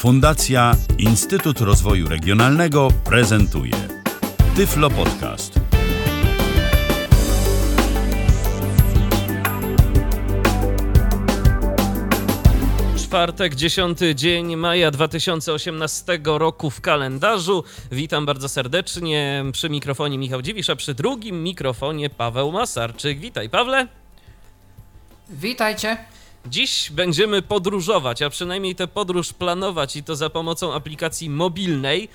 Fundacja Instytut Rozwoju Regionalnego prezentuje Tyflo Podcast. Czwartek, 10 dzień maja 2018 roku w kalendarzu. Witam bardzo serdecznie. Przy mikrofonie Michał Dziwisz, a przy drugim mikrofonie Paweł Masarczyk. Witaj, Pawle. Witajcie. Dziś będziemy podróżować, a przynajmniej tę podróż planować i to za pomocą aplikacji mobilnej yy,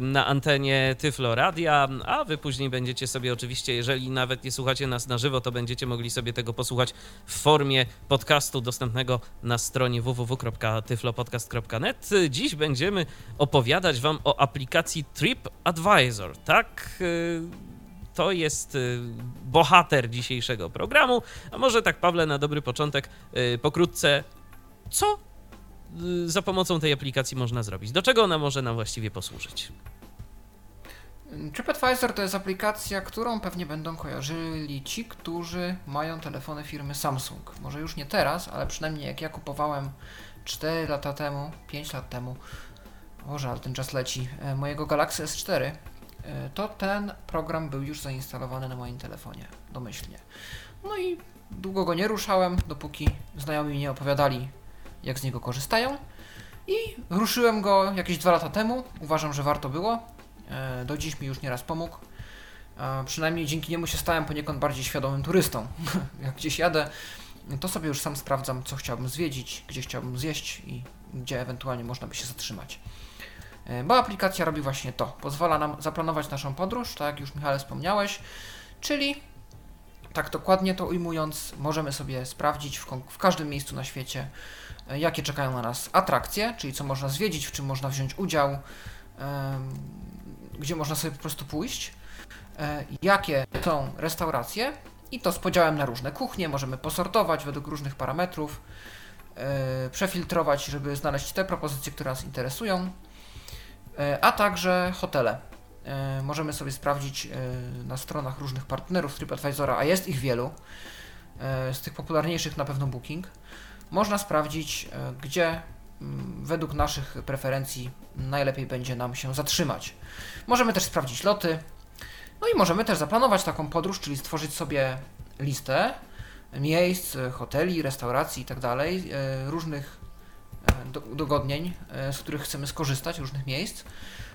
na antenie Tyflo Radia, a wy później będziecie sobie oczywiście, jeżeli nawet nie słuchacie nas na żywo, to będziecie mogli sobie tego posłuchać w formie podcastu dostępnego na stronie www.tyflopodcast.net. Dziś będziemy opowiadać wam o aplikacji TripAdvisor, tak? To jest y, bohater dzisiejszego programu. A może tak, Pawle, na dobry początek, y, pokrótce, co y, za pomocą tej aplikacji można zrobić? Do czego ona może nam właściwie posłużyć? TripAdvisor to jest aplikacja, którą pewnie będą kojarzyli ci, którzy mają telefony firmy Samsung. Może już nie teraz, ale przynajmniej jak ja kupowałem 4 lata temu, 5 lat temu, Boże, ale ten czas leci, e, mojego Galaxy S4, E, to ten program był już zainstalowany na moim telefonie, domyślnie. No i długo go nie ruszałem, dopóki znajomi mi nie opowiadali, jak z niego korzystają. I ruszyłem go jakieś dwa lata temu. Uważam, że warto było. E, do dziś mi już nieraz pomógł. Przynajmniej dzięki niemu się stałem poniekąd bardziej świadomym turystą. jak gdzieś jadę, to sobie już sam sprawdzam, co chciałbym zwiedzić, gdzie chciałbym zjeść i gdzie ewentualnie można by się zatrzymać. E, bo aplikacja robi właśnie to. Pozwala nam zaplanować naszą podróż, tak jak już Michale wspomniałeś, czyli tak dokładnie to ujmując, możemy sobie sprawdzić w, w każdym miejscu na świecie, e, jakie czekają na nas atrakcje, czyli co można zwiedzić, w czym można wziąć udział, gdzie można sobie po prostu pójść, e, jakie są restauracje i to z podziałem na różne kuchnie, możemy posortować według różnych parametrów, przefiltrować, żeby znaleźć te propozycje, które nas interesują a także hotele. E, możemy sobie sprawdzić e, na stronach różnych partnerów TripAdvisora, a jest ich wielu. Z tych popularniejszych na pewno Booking. Można sprawdzić, gdzie mm, według naszych preferencji najlepiej będzie nam się zatrzymać. Możemy też sprawdzić loty. No i możemy też zaplanować taką podróż, czyli stworzyć sobie listę miejsc, hoteli, restauracji itd., tak różnych dogodnień, e, z których chcemy skorzystać, różnych miejsc.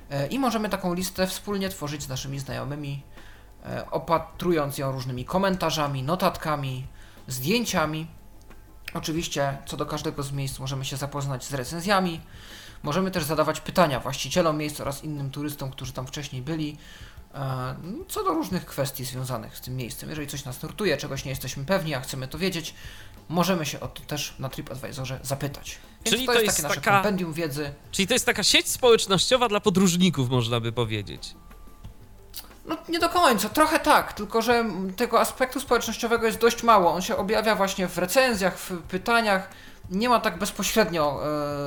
E, I możemy taką listę wspólnie tworzyć z naszymi znajomymi, e, opatrując ją różnymi komentarzami, notatkami, zdjęciami. Oczywiście, co do każdego z miejsc możemy się zapoznać z recenzjami. Możemy też zadawać pytania właścicielom miejsc oraz innym turystom, którzy tam wcześniej byli, co do różnych kwestii związanych z tym miejscem. Jeżeli coś nas nurtuje, czegoś nie jesteśmy pewni, a chcemy to wiedzieć, możemy się o to też na TripAdvisorze zapytać. Więc czyli to jest, to jest takie taka, nasze kompendium wiedzy. Czyli to jest taka sieć społecznościowa dla podróżników, można by powiedzieć. No nie do końca, trochę tak, tylko że tego aspektu społecznościowego jest dość mało. On się objawia właśnie w recenzjach, w pytaniach. Nie ma tak bezpośrednio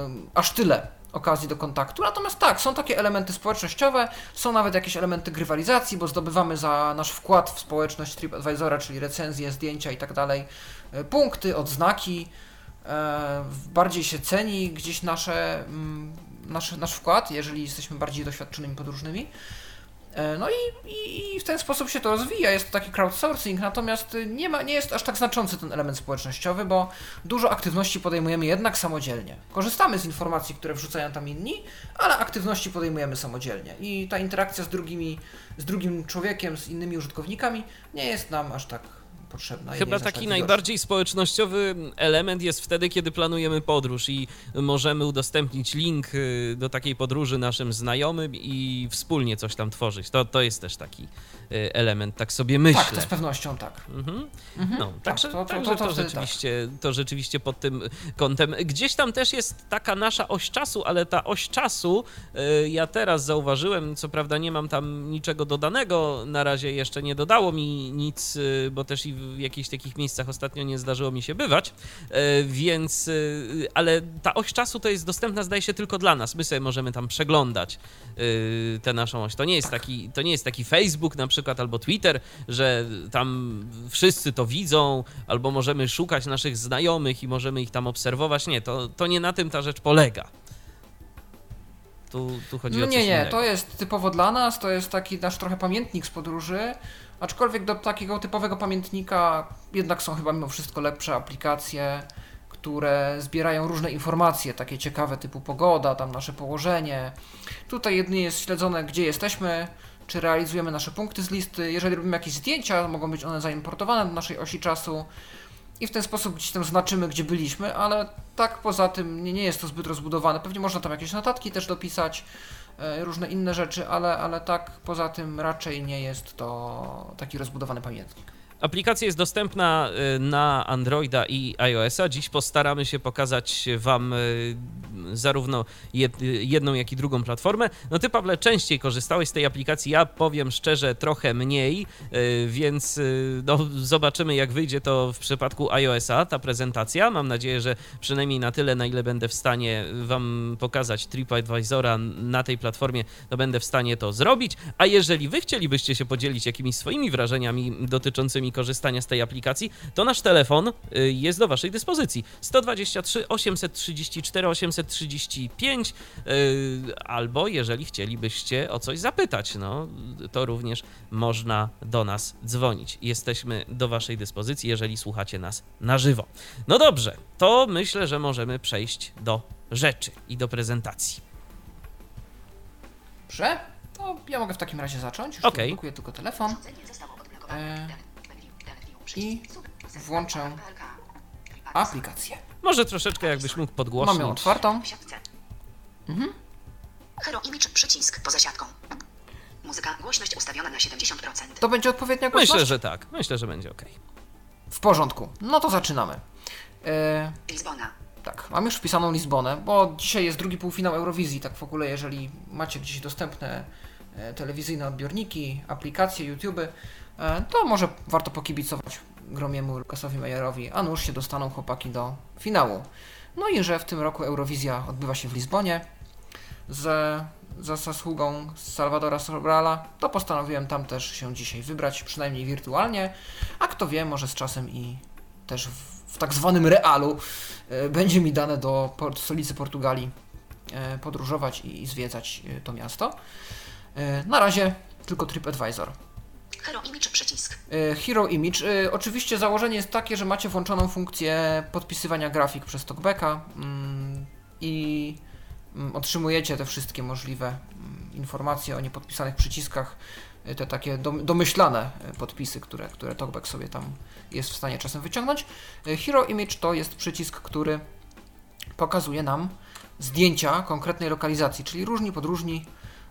yy, aż tyle okazji do kontaktu. Natomiast tak, są takie elementy społecznościowe, są nawet jakieś elementy grywalizacji, bo zdobywamy za nasz wkład w społeczność TripAdvisora, czyli recenzje, zdjęcia i tak dalej, e, punkty, odznaki. E, bardziej się ceni gdzieś nasze, mm, nasz, nasz wkład, jeżeli jesteśmy bardziej doświadczonymi podróżnymi. E, no i, i, w ten sposób się to rozwija, jest to taki crowdsourcing, natomiast nie, ma, nie jest aż tak znaczący ten element społecznościowy, bo dużo aktywności podejmujemy jednak samodzielnie. Korzystamy z informacji, które wrzucają tam inni, ale aktywności podejmujemy samodzielnie i ta interakcja z, drugimi, z drugim człowiekiem, z innymi użytkownikami nie jest nam aż tak potrzebna. Chyba taki tak najbardziej społecznościowy element jest wtedy, kiedy planujemy podróż i możemy udostępnić link y, do takiej podróży naszym znajomym i wspólnie coś tam tworzyć. To, to jest też taki element, tak sobie myślę. Tak, to z pewnością tak. Mhm. Mhm. No, tak, także, to, to, to, to, rzeczywiście, tak. to rzeczywiście pod tym kątem. Gdzieś tam też jest taka nasza oś czasu, ale ta oś czasu y, ja teraz zauważyłem, co prawda nie mam tam niczego dodanego, na razie jeszcze nie dodało mi nic, bo też i w jakichś takich miejscach ostatnio nie zdarzyło mi się bywać, więc, ale ta oś czasu to jest dostępna, zdaje się, tylko dla nas. My sobie możemy tam przeglądać tę naszą oś. To nie jest taki, to nie jest taki Facebook na przykład albo Twitter, że tam wszyscy to widzą, albo możemy szukać naszych znajomych i możemy ich tam obserwować. Nie, to, to nie na tym ta rzecz polega. tu, tu chodzi No o coś nie, nie, innego. to jest typowo dla nas, to jest taki nasz trochę pamiętnik z podróży, aczkolwiek do takiego typowego pamiętnika jednak są chyba mimo wszystko lepsze aplikacje, które zbierają różne informacje, takie ciekawe typu pogoda, tam nasze położenie. Tutaj jedynie jest śledzone, gdzie jesteśmy, czy realizujemy nasze punkty z listy. Jeżeli robimy jakieś zdjęcia, mogą być one zaimportowane do naszej osi czasu i w ten sposób gdzieś tam znaczymy, gdzie byliśmy, ale tak poza tym nie, nie jest to zbyt rozbudowane. Pewnie można tam jakieś notatki też dopisać, e, różne inne rzeczy, ale, ale tak poza tym raczej nie jest to taki rozbudowany pamiętnik. Aplikacja jest dostępna y, na Androida i iOS-a. Dziś postaramy się pokazać Wam y, zarówno jed- jedną, jak i drugą platformę. No Ty, Pawle, częściej korzystałeś z tej aplikacji, ja powiem szczerze, trochę mniej, y, więc y, no, zobaczymy, jak wyjdzie to w przypadku iOS-a, ta prezentacja. Mam nadzieję, że przynajmniej na tyle, na ile będę w stanie Wam pokazać TripAdvisora na tej platformie, to będę w stanie to zrobić. A jeżeli Wy chcielibyście się podzielić jakimiś swoimi wrażeniami dotyczącymi korzystania z tej aplikacji, to nasz telefon y, jest do Waszej dyspozycji. 123 834 835 y, albo jeżeli chcielibyście o coś zapytać, no to również można do nas dzwonić. Jesteśmy do Waszej dyspozycji, jeżeli słuchacie nas na żywo. No dobrze, to myślę, że możemy przejść do rzeczy i do prezentacji. Dobrze? To ja mogę w takim razie zacząć. Już Okej. okay. tylko telefon e, i włączę aplikację. Może troszeczkę jakbyś mógł podgłośnić. Mam ją otwartą. Hero Image przycisk poza siatką. Muzyka, głośność ustawiona na 70%. To będzie odpowiednia głośność? Myślę, że tak. Myślę, że będzie ok. W porządku. No to zaczynamy. E, Lizbona. Tak, mam już wpisaną Lizbonę, bo dzisiaj jest drugi półfinał Eurowizji, tak w ogóle jeżeli macie gdzieś dostępne e, telewizyjne odbiorniki, aplikacje, YouTube, to może warto pokibicować Gromiemu Lukasowi Meyerowi, a nuż się dostaną chłopaki do finału. No i że w tym roku Eurowizja odbywa się w Lizbonie z, za zasługą Salvadora Sobrala, to postanowiłem tam też się dzisiaj wybrać, przynajmniej wirtualnie, a kto wie, może z czasem i też w, w tak zwanym realu e, będzie mi dane do port, stolicy Portugalii e, podróżować i, i zwiedzać e, to miasto. E, Na razie tylko TripAdvisor. Hero Image przycisk. E, Hero Image. E, Oczywiście założenie jest takie, że macie włączoną funkcję podpisywania grafik przez TalkBacka mm, i mm, otrzymujecie te wszystkie możliwe mm, informacje o niepodpisanych przyciskach, e, te takie dom- domyślane podpisy, które, które TalkBack sobie tam jest w stanie czasem wyciągnąć. Hero Image to jest przycisk, który pokazuje nam zdjęcia konkretnej lokalizacji, czyli różni podróżni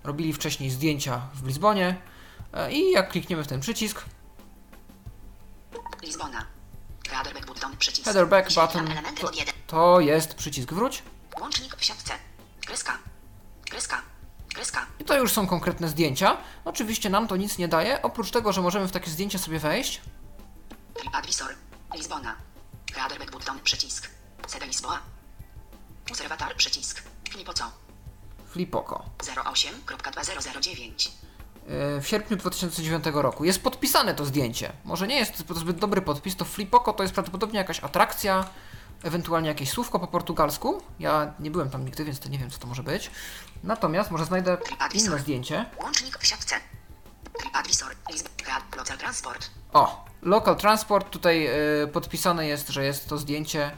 robili wcześniej zdjęcia w Lizbonie i jak klikniemy w ten przycisk, Lizbona. Headerback button przycisk. Headerback button to, od 1. to jest przycisk wróć Łącznik w siatce. Kreska. Kreska. Kreska. i to już są konkretne zdjęcia. Oczywiście nam to nic nie daje, oprócz tego, że możemy w takie zdjęcie sobie wejść. TripAdvisor. Lizbona. Headerback button przycisk. Sede Lisboa. Obserwator przycisk. Nie po co. Flipoko. 08.2009. Yy, W sierpniu 2009 roku. Jest podpisane to zdjęcie. Może nie jest to zbyt dobry podpis, to Flipoko to jest prawdopodobnie jakaś atrakcja, ewentualnie jakieś słówko po portugalsku. Ja nie byłem tam nigdy, więc to nie wiem, co to może być. Natomiast może znajdę inne zdjęcie. Łącznik w siatce. Local Transport. O, Local Transport, tutaj yy, podpisane jest, że jest to zdjęcie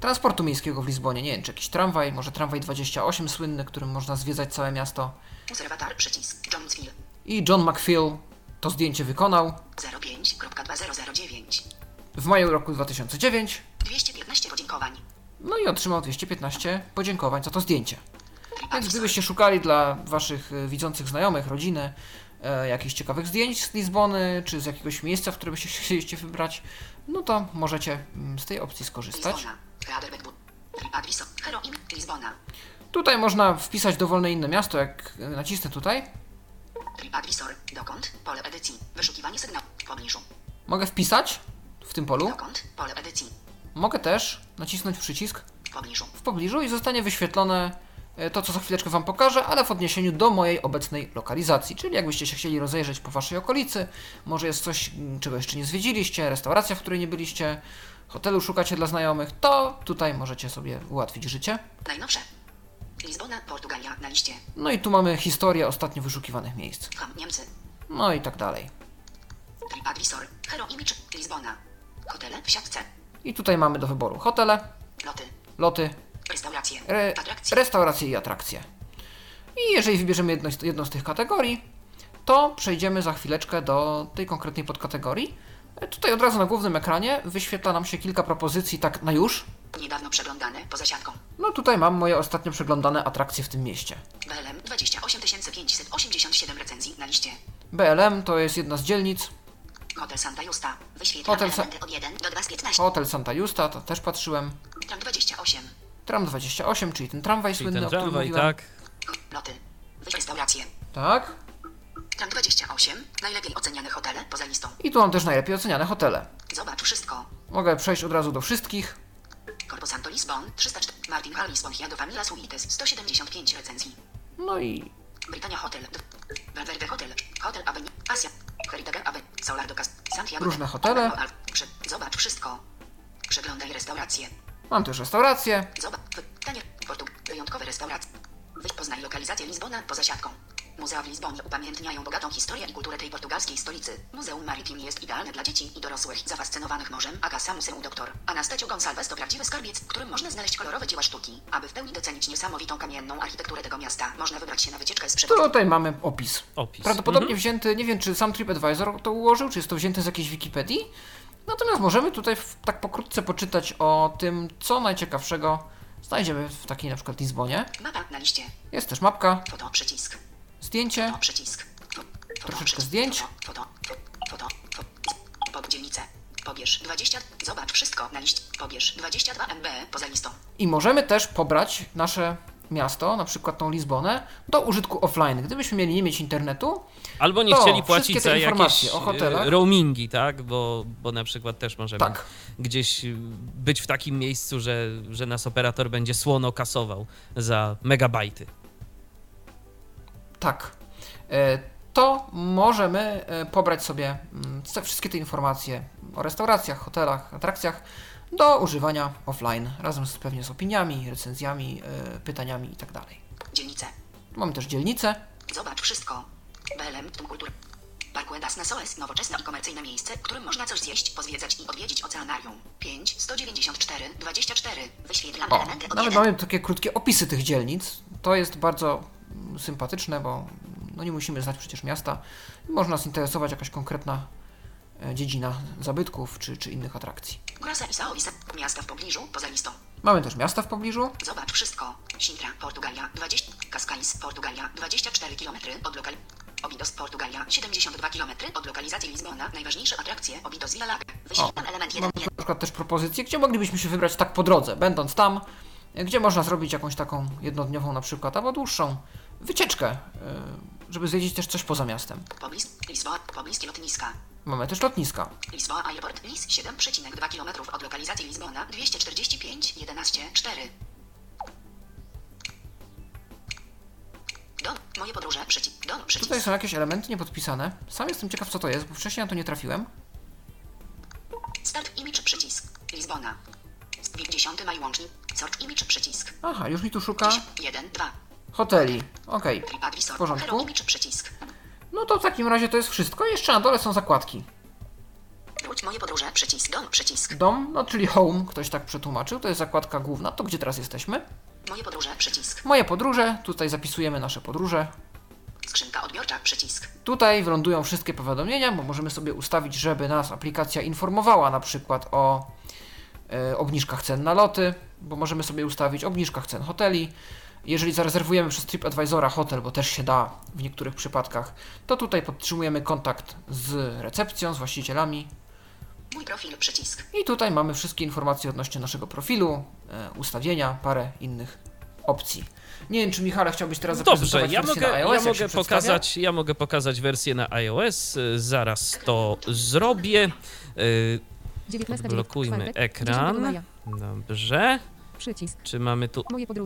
transportu miejskiego w Lizbonie. Nie wiem, czy jakiś tramwaj, może tramwaj 28 słynny, którym można zwiedzać całe miasto. Obserwator przycisk. Jonesville. I John McPhail to zdjęcie wykonał 05.2009. w maju roku 2009. 215 podziękowań. No i otrzymał 215 podziękowań za to zdjęcie. Więc gdybyście szukali dla waszych y, widzących znajomych, rodziny, e, jakichś ciekawych zdjęć z Lizbony, czy z jakiegoś miejsca, w które byście chcieliście wybrać, no to możecie mm, z tej opcji skorzystać. Tutaj można wpisać dowolne inne miasto, jak nacisnę tutaj. TripAdvisor. Dokąd? Pole edycji. Wyszukiwanie sygnału. W pobliżu. Mogę wpisać w tym polu. Dokąd? Pole edycji. Mogę też nacisnąć przycisk W pobliżu. w pobliżu i zostanie wyświetlone e, to, co za chwileczkę Wam pokażę, ale w odniesieniu do mojej obecnej lokalizacji. Czyli jakbyście się chcieli rozejrzeć po Waszej okolicy, może jest coś, m, czego jeszcze nie zwiedziliście, restauracja, w której nie byliście, hotelu szukacie dla znajomych, to tutaj możecie sobie ułatwić życie. Najnowsze. Lizbona, Portugalia na liście. No i tu mamy historię ostatnio wyszukiwanych miejsc. Ham, Niemcy. No i tak dalej. TripAdvisor. Hero Image. Lizbona. Hotele w siatce. I tutaj mamy do wyboru hotele, Loty. loty, Restauracje. re, Atrakcje. restauracje i atrakcje. I jeżeli wybierzemy jedno, z- jedną z tych kategorii, to przejdziemy za chwileczkę do tej konkretnej podkategorii. E, Tutaj od razu na głównym ekranie wyświetla nam się kilka propozycji tak na już. Niedawno przeglądane poza siatką. No tutaj mam moje ostatnio przeglądane atrakcje w tym mieście. BLM 28 587 recenzji na liście. BLM to jest jedna z dzielnic. Hotel Santa Justa. Wyświetlam Hotel Sa- od 1 do 2 z 15. Hotel Santa Justa, to też patrzyłem. Tram 28. Tram 28, czyli ten tramwaj Czyli słynny, ten o którym tramwaj, mówiłem. tak. Loty. Wyś restauracje. Tak. Tram 28. Najlepiej oceniane hotele poza listą. I tu mam też najlepiej oceniane hotele. Zobacz wszystko. Mogę przejść od razu do wszystkich. Corpo Santo Lisbon 304. Martin Hall Lisbon Hiado Famila Suites 175 recenzji. No i Britannia Hotel. Valverde Hotel. Hotel Avenue. Asia. Heritage Avenue. Solar Docas. Santiago. Różne hotele. Zobacz wszystko. Przeglądaj restauracje. mam też restaurację. Zobacz. Pytanie. Portug. Wyjątkowe restauracje. Poznaj lokalizację Lizbona poza siatką. Muzea w Lizbonie upamiętniają bogatą historię i kulturę tej portugalskiej stolicy. Muzeum Maritim jest idealne dla dzieci i dorosłych zafascynowanych morzem, a Casa Museum Dr. Anastasio Gonçalves to prawdziwy skarbiec, w którym można znaleźć kolorowe dzieła sztuki. Aby w pełni docenić niesamowitą kamienną architekturę tego miasta, można wybrać się na wycieczkę z przewodem. Tutaj mamy opis. Opis. Prawdopodobnie Mhm. wzięty, nie wiem czy sam TripAdvisor to ułożył, czy jest to wzięte z jakiejś Wikipedii. Natomiast możemy tutaj w, tak pokrótce poczytać o tym, co najciekawszego znajdziemy w takiej na przykład Lizbonie. Mapa na liście. Jest też mapka, Foto, przycisk. Zdjęcie, przycisk. Troszeczkę zdjęć. Foto, foto, foto, foto. Pod dzielnicę. Pobierz 20. Zobacz wszystko na liście. Pobierz 22 MB poza listą. i możemy też pobrać nasze miasto, na przykład tą Lizbonę, do użytku offline. Gdybyśmy mieli nie mieć internetu, Albo nie To, chcieli płacić za informacje jakieś o hotelach. e, roamingi, tak? Bo, bo na przykład też możemy Tak. gdzieś y, być w takim miejscu, że, że nas operator będzie słono kasował za megabajty. Tak, e, to możemy e, pobrać sobie mm, wszystkie te informacje o restauracjach, hotelach, atrakcjach do używania offline, razem z, pewnie z opiniami, recenzjami, e, pytaniami itd. Dzielnicę. Mamy też dzielnicę, Zobacz wszystko. BLM, Tum Kultur. Parkuedas Nasoes, nowoczesne i komercyjne miejsce, w którym można coś zjeść, pozwiedzać i odwiedzić oceanarium. 5, 194, 24. Wyświetlam O, elementy od nawet 1. mamy takie krótkie opisy tych dzielnic. To jest bardzo sympatyczne, bo no nie musimy znać przecież miasta. Można nas interesować jakaś konkretna e, dziedzina zabytków czy, czy innych atrakcji. Miasta w pobliżu, poza listą. Mamy też miasta w pobliżu. Zobacz wszystko. Sintra, Portugalia, 20. Cascais, Portugalia, 24 km od lokal. Obidos, Portugalia, 72 km od lokalizacji Lizbona. Najważniejsze atrakcje Obidos Villa Laga. Wyświetlam element 1. Mamy na przykład też propozycje, gdzie moglibyśmy się wybrać tak po drodze, będąc tam, gdzie można zrobić jakąś taką jednodniową na przykład, albo dłuższą wycieczkę, e, żeby zwiedzić też coś poza miastem. Poblis, Lisboa, pobliskie lotniska. Mamy też lotniska. Lisboa Airport, Lis 7,2 km od lokalizacji Lizbona, 245, 11, 4. Dom, moje podróże, przycisk, dom, przycisk. Tutaj są jakieś elementy niepodpisane. Sam jestem ciekaw, co to jest, bo wcześniej na to nie trafiłem. Start image, przycisk. Lizbona. 10 maj łącznik. Search image, przycisk. Aha, już mi tu szuka 1, 2. hoteli. Okej. TripAdvisor. W porządku. Image, przycisk. No to w takim razie to jest wszystko. Jeszcze na dole są zakładki. Wróć moje podróże, przycisk, dom, przycisk. Dom, no czyli home, ktoś tak przetłumaczył, to jest zakładka główna. To gdzie teraz jesteśmy? Moje podróże, przycisk. Moje podróże, tutaj zapisujemy nasze podróże. Skrzynka odbiorcza, przycisk. Tutaj wylądują wszystkie powiadomienia, bo możemy sobie ustawić, żeby nas aplikacja informowała na przykład o e, obniżkach cen na loty, bo możemy sobie ustawić obniżkach cen hoteli. Jeżeli zarezerwujemy przez TripAdvisora hotel, bo też się da w niektórych przypadkach, to tutaj podtrzymujemy kontakt z recepcją, z właścicielami. Mój profil, przycisk. I tutaj mamy wszystkie informacje odnośnie naszego profilu, e, ustawienia, parę innych opcji. Nie wiem, czy Michale chciałbyś teraz Dobrze, zaprezentować ja wersję mogę, na ja iOS, się mogę pokazać, ja mogę pokazać wersję na iOS, y, zaraz to zrobię. 19 Blokujmy ekran. 10 maja. Dobrze. Przycisk. Czy mamy tu.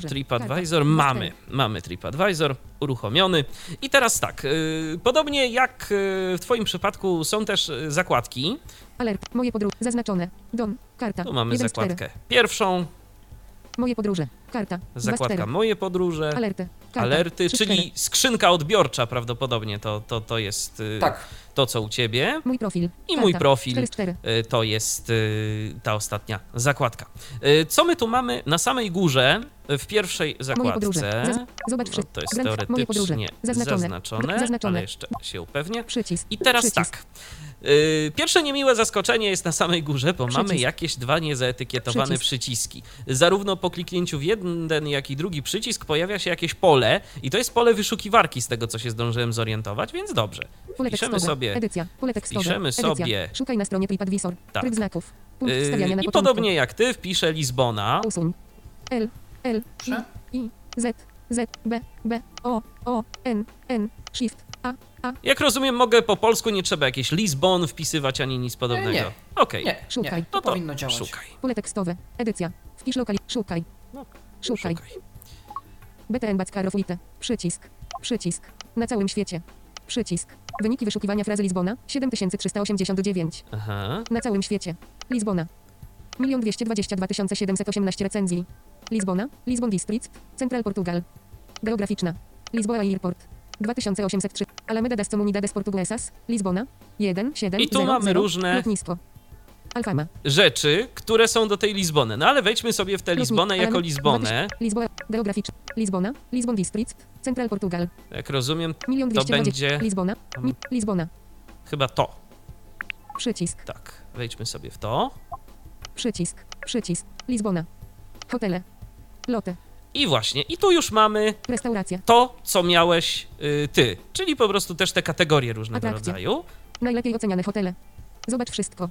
TripAdvisor? Karta. Mamy. Mamy TripAdvisor uruchomiony. I teraz tak, y, podobnie jak y, w Twoim przypadku są też y, zakładki. Alert. Moje podróże. Zaznaczone. Dom. Karta. Tu mamy 1 z 4. zakładkę pierwszą, Moje podróże. Karta. Zakładka 2 Moje podróże, Alerty. Karta. alerty, 3 czyli skrzynka odbiorcza prawdopodobnie to, to, to jest y, Tak. To, co u ciebie. Mój profil. I mój Karta. profil. 4 z 4. Y, To jest y, ta ostatnia zakładka. Y, Co my tu mamy na samej górze w pierwszej zakładce? Zobacz No, to jest teoretycznie Zaznaczone. zaznaczone, ale jeszcze się upewnię. I teraz tak. Y, Pierwsze niemiłe zaskoczenie jest na samej górze, bo mamy Przycisk. jakieś dwa niezaetykietowane Przycisk. przyciski. Zarówno po kliknięciu w jeden, jak i drugi przycisk pojawia się jakieś pole i to jest pole wyszukiwarki z tego, co się zdążyłem zorientować, więc dobrze. Pole Piszemy sobie Edycja. Pole tekstowe. Piszemy Edycja. sobie- Szukaj na stronie TripAdvisor. Tak. Tryb znaków. Punkt Yy, wstawiania na I początku. podobnie jak ty wpiszę Lizbona. Usuń. L, L? I, I, Z, Z, B, B, O, O, N, N, Shift, Jak rozumiem, mogę po polsku, nie trzeba jakieś Lizbon wpisywać ani nic podobnego. nie. Okej, Nie, Szukaj. nie, no to to powinno działać. szukaj. pole tekstowe. Edycja. Wpisz lokali. Szukaj. No, Szukaj. BTN Baccarof Wite. Przycisk. Przycisk. Na całym świecie. Przycisk. Wyniki wyszukiwania frazy Lizbona 7389. Aha. Na całym świecie. Lizbona. 1 222 718 recenzji. Lizbona. Lisbon District. Central Portugal. Geograficzna. Lisboa Airport. 2803. Alameda das Comunidades Portuguesas. Lizbona. 1, 7, I tu 0, mamy 0, różne- Lotnisko. Alfama. Rzeczy, które są do tej Lizbony. No ale wejdźmy sobie w tę Lizbonę jako Lizbonę. Lizboa. Geograficzna. Lizbona. Lisbon District. Central Portugal. Jak rozumiem, 1 To 220. będzie- Lizbona. Lizbona. chyba to. Przycisk. Tak, wejdźmy sobie w to. Przycisk. Przycisk. Lizbona. Hotele. Loty. I właśnie, i tu już mamy Restauracja. to, co miałeś y, ty. Czyli po prostu też te kategorie różnego Atrakcje. rodzaju. Najlepiej oceniane hotele. Zobacz wszystko.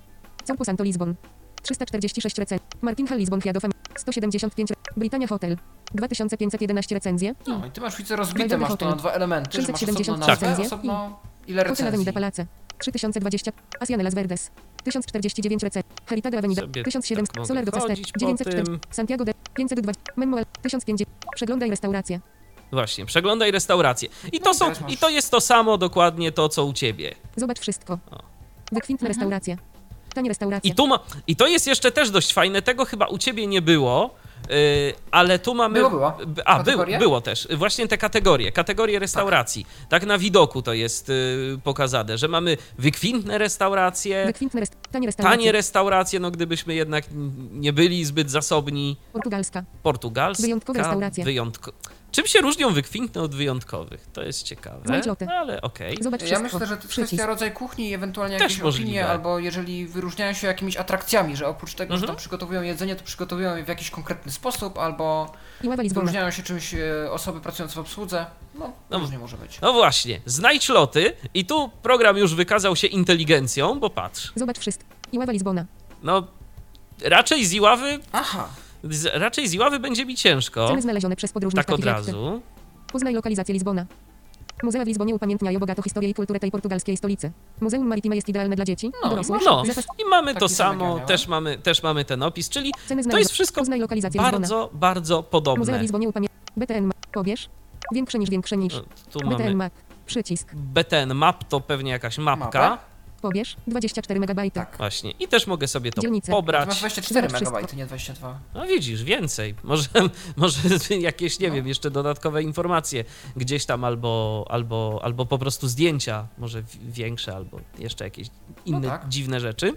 Campo Santo Lisbon. 346 recenzji. Martinha Lisbon Fiadofa. 175. re- Britania Hotel. 2511 recenzje. No i ty masz widzę rozbite, Znajdziemy masz to hotel. na dwa elementy, że masz osobno 670 nazwę, recenzje osobno ile Hotel Avenida recenzji. Palace. 3020. Asiana Las Verdes. 1049 recenzji. Heritage Avenida. Sobie 1700. tak Solar do po 904. tym. Santiago de 520. Memorial. 1050. Przeglądaj restaurację. Właśnie, przeglądaj restaurację. I to, są, I to jest to samo dokładnie to, co u ciebie. Zobacz wszystko. O. Wykwintne restauracje. Tanie restauracje. I tu ma, I to jest jeszcze też dość fajne, tego chyba u ciebie nie było, ale tu mamy. Było, było. A, było też. Właśnie te kategorie, kategorie restauracji. Tak, na widoku to jest yy, pokazane, że mamy wykwintne restauracje, Wykwintne rest... Tanie restauracje. tanie restauracje, no gdybyśmy jednak nie byli zbyt zasobni. Portugalska. Portugalska. Wyjątkowe restauracje. Wyjątko... Czym się różnią wykwintne od wyjątkowych? To jest ciekawe. Znajdź loty. No, ale okej. Zobacz Ja myślę, że to jest kwestia rodzaj kuchni i ewentualnie Też jakieś możliwe. opinie, albo jeżeli wyróżniają się jakimiś atrakcjami, że oprócz tego, że Mhm. tam przygotowują jedzenie, to przygotowują je w jakiś konkretny sposób, albo wyróżniają się czymś e, osoby pracujące w obsłudze. No, No. różnie może być. No właśnie, znajdź loty i tu program już wykazał się inteligencją, bo patrz, Zobacz wszystko. I Ława Lizbona. no raczej z Iławy, Aha, z, raczej z Iławy będzie mi ciężko, Ceny znalezione przez podróżnych tak od razu. Poznaj lokalizację Lizbona. Muzea w Lizbonie upamiętniają bogato historię i kulturę tej portugalskiej stolicy. Muzeum Maritime jest idealne dla dzieci, No, dorosłych. No Zapas... i mamy to Taki ja samo, też mamy, też mamy ten opis, czyli Ceny to jest wszystko Poznaj lokalizację Lizbona. bardzo, bardzo Muzea podobne. w Lizbonie upamiętnia... BTN Map. Pobierz. Większe niż większe niż. No, tu BTN mamy Map. Przycisk. BTN Map, to pewnie jakaś mapka. Mapę? Pobierz. 24 MB. tak. Właśnie. I też mogę sobie to Dzielnice. Pobrać. 24 Zobacz wszystko. MB, nie 22. No widzisz, więcej. Może, może jakieś, nie No. wiem, jeszcze dodatkowe informacje gdzieś tam, albo, albo, albo po prostu zdjęcia, może w- większe, albo jeszcze jakieś inne tak. dziwne rzeczy.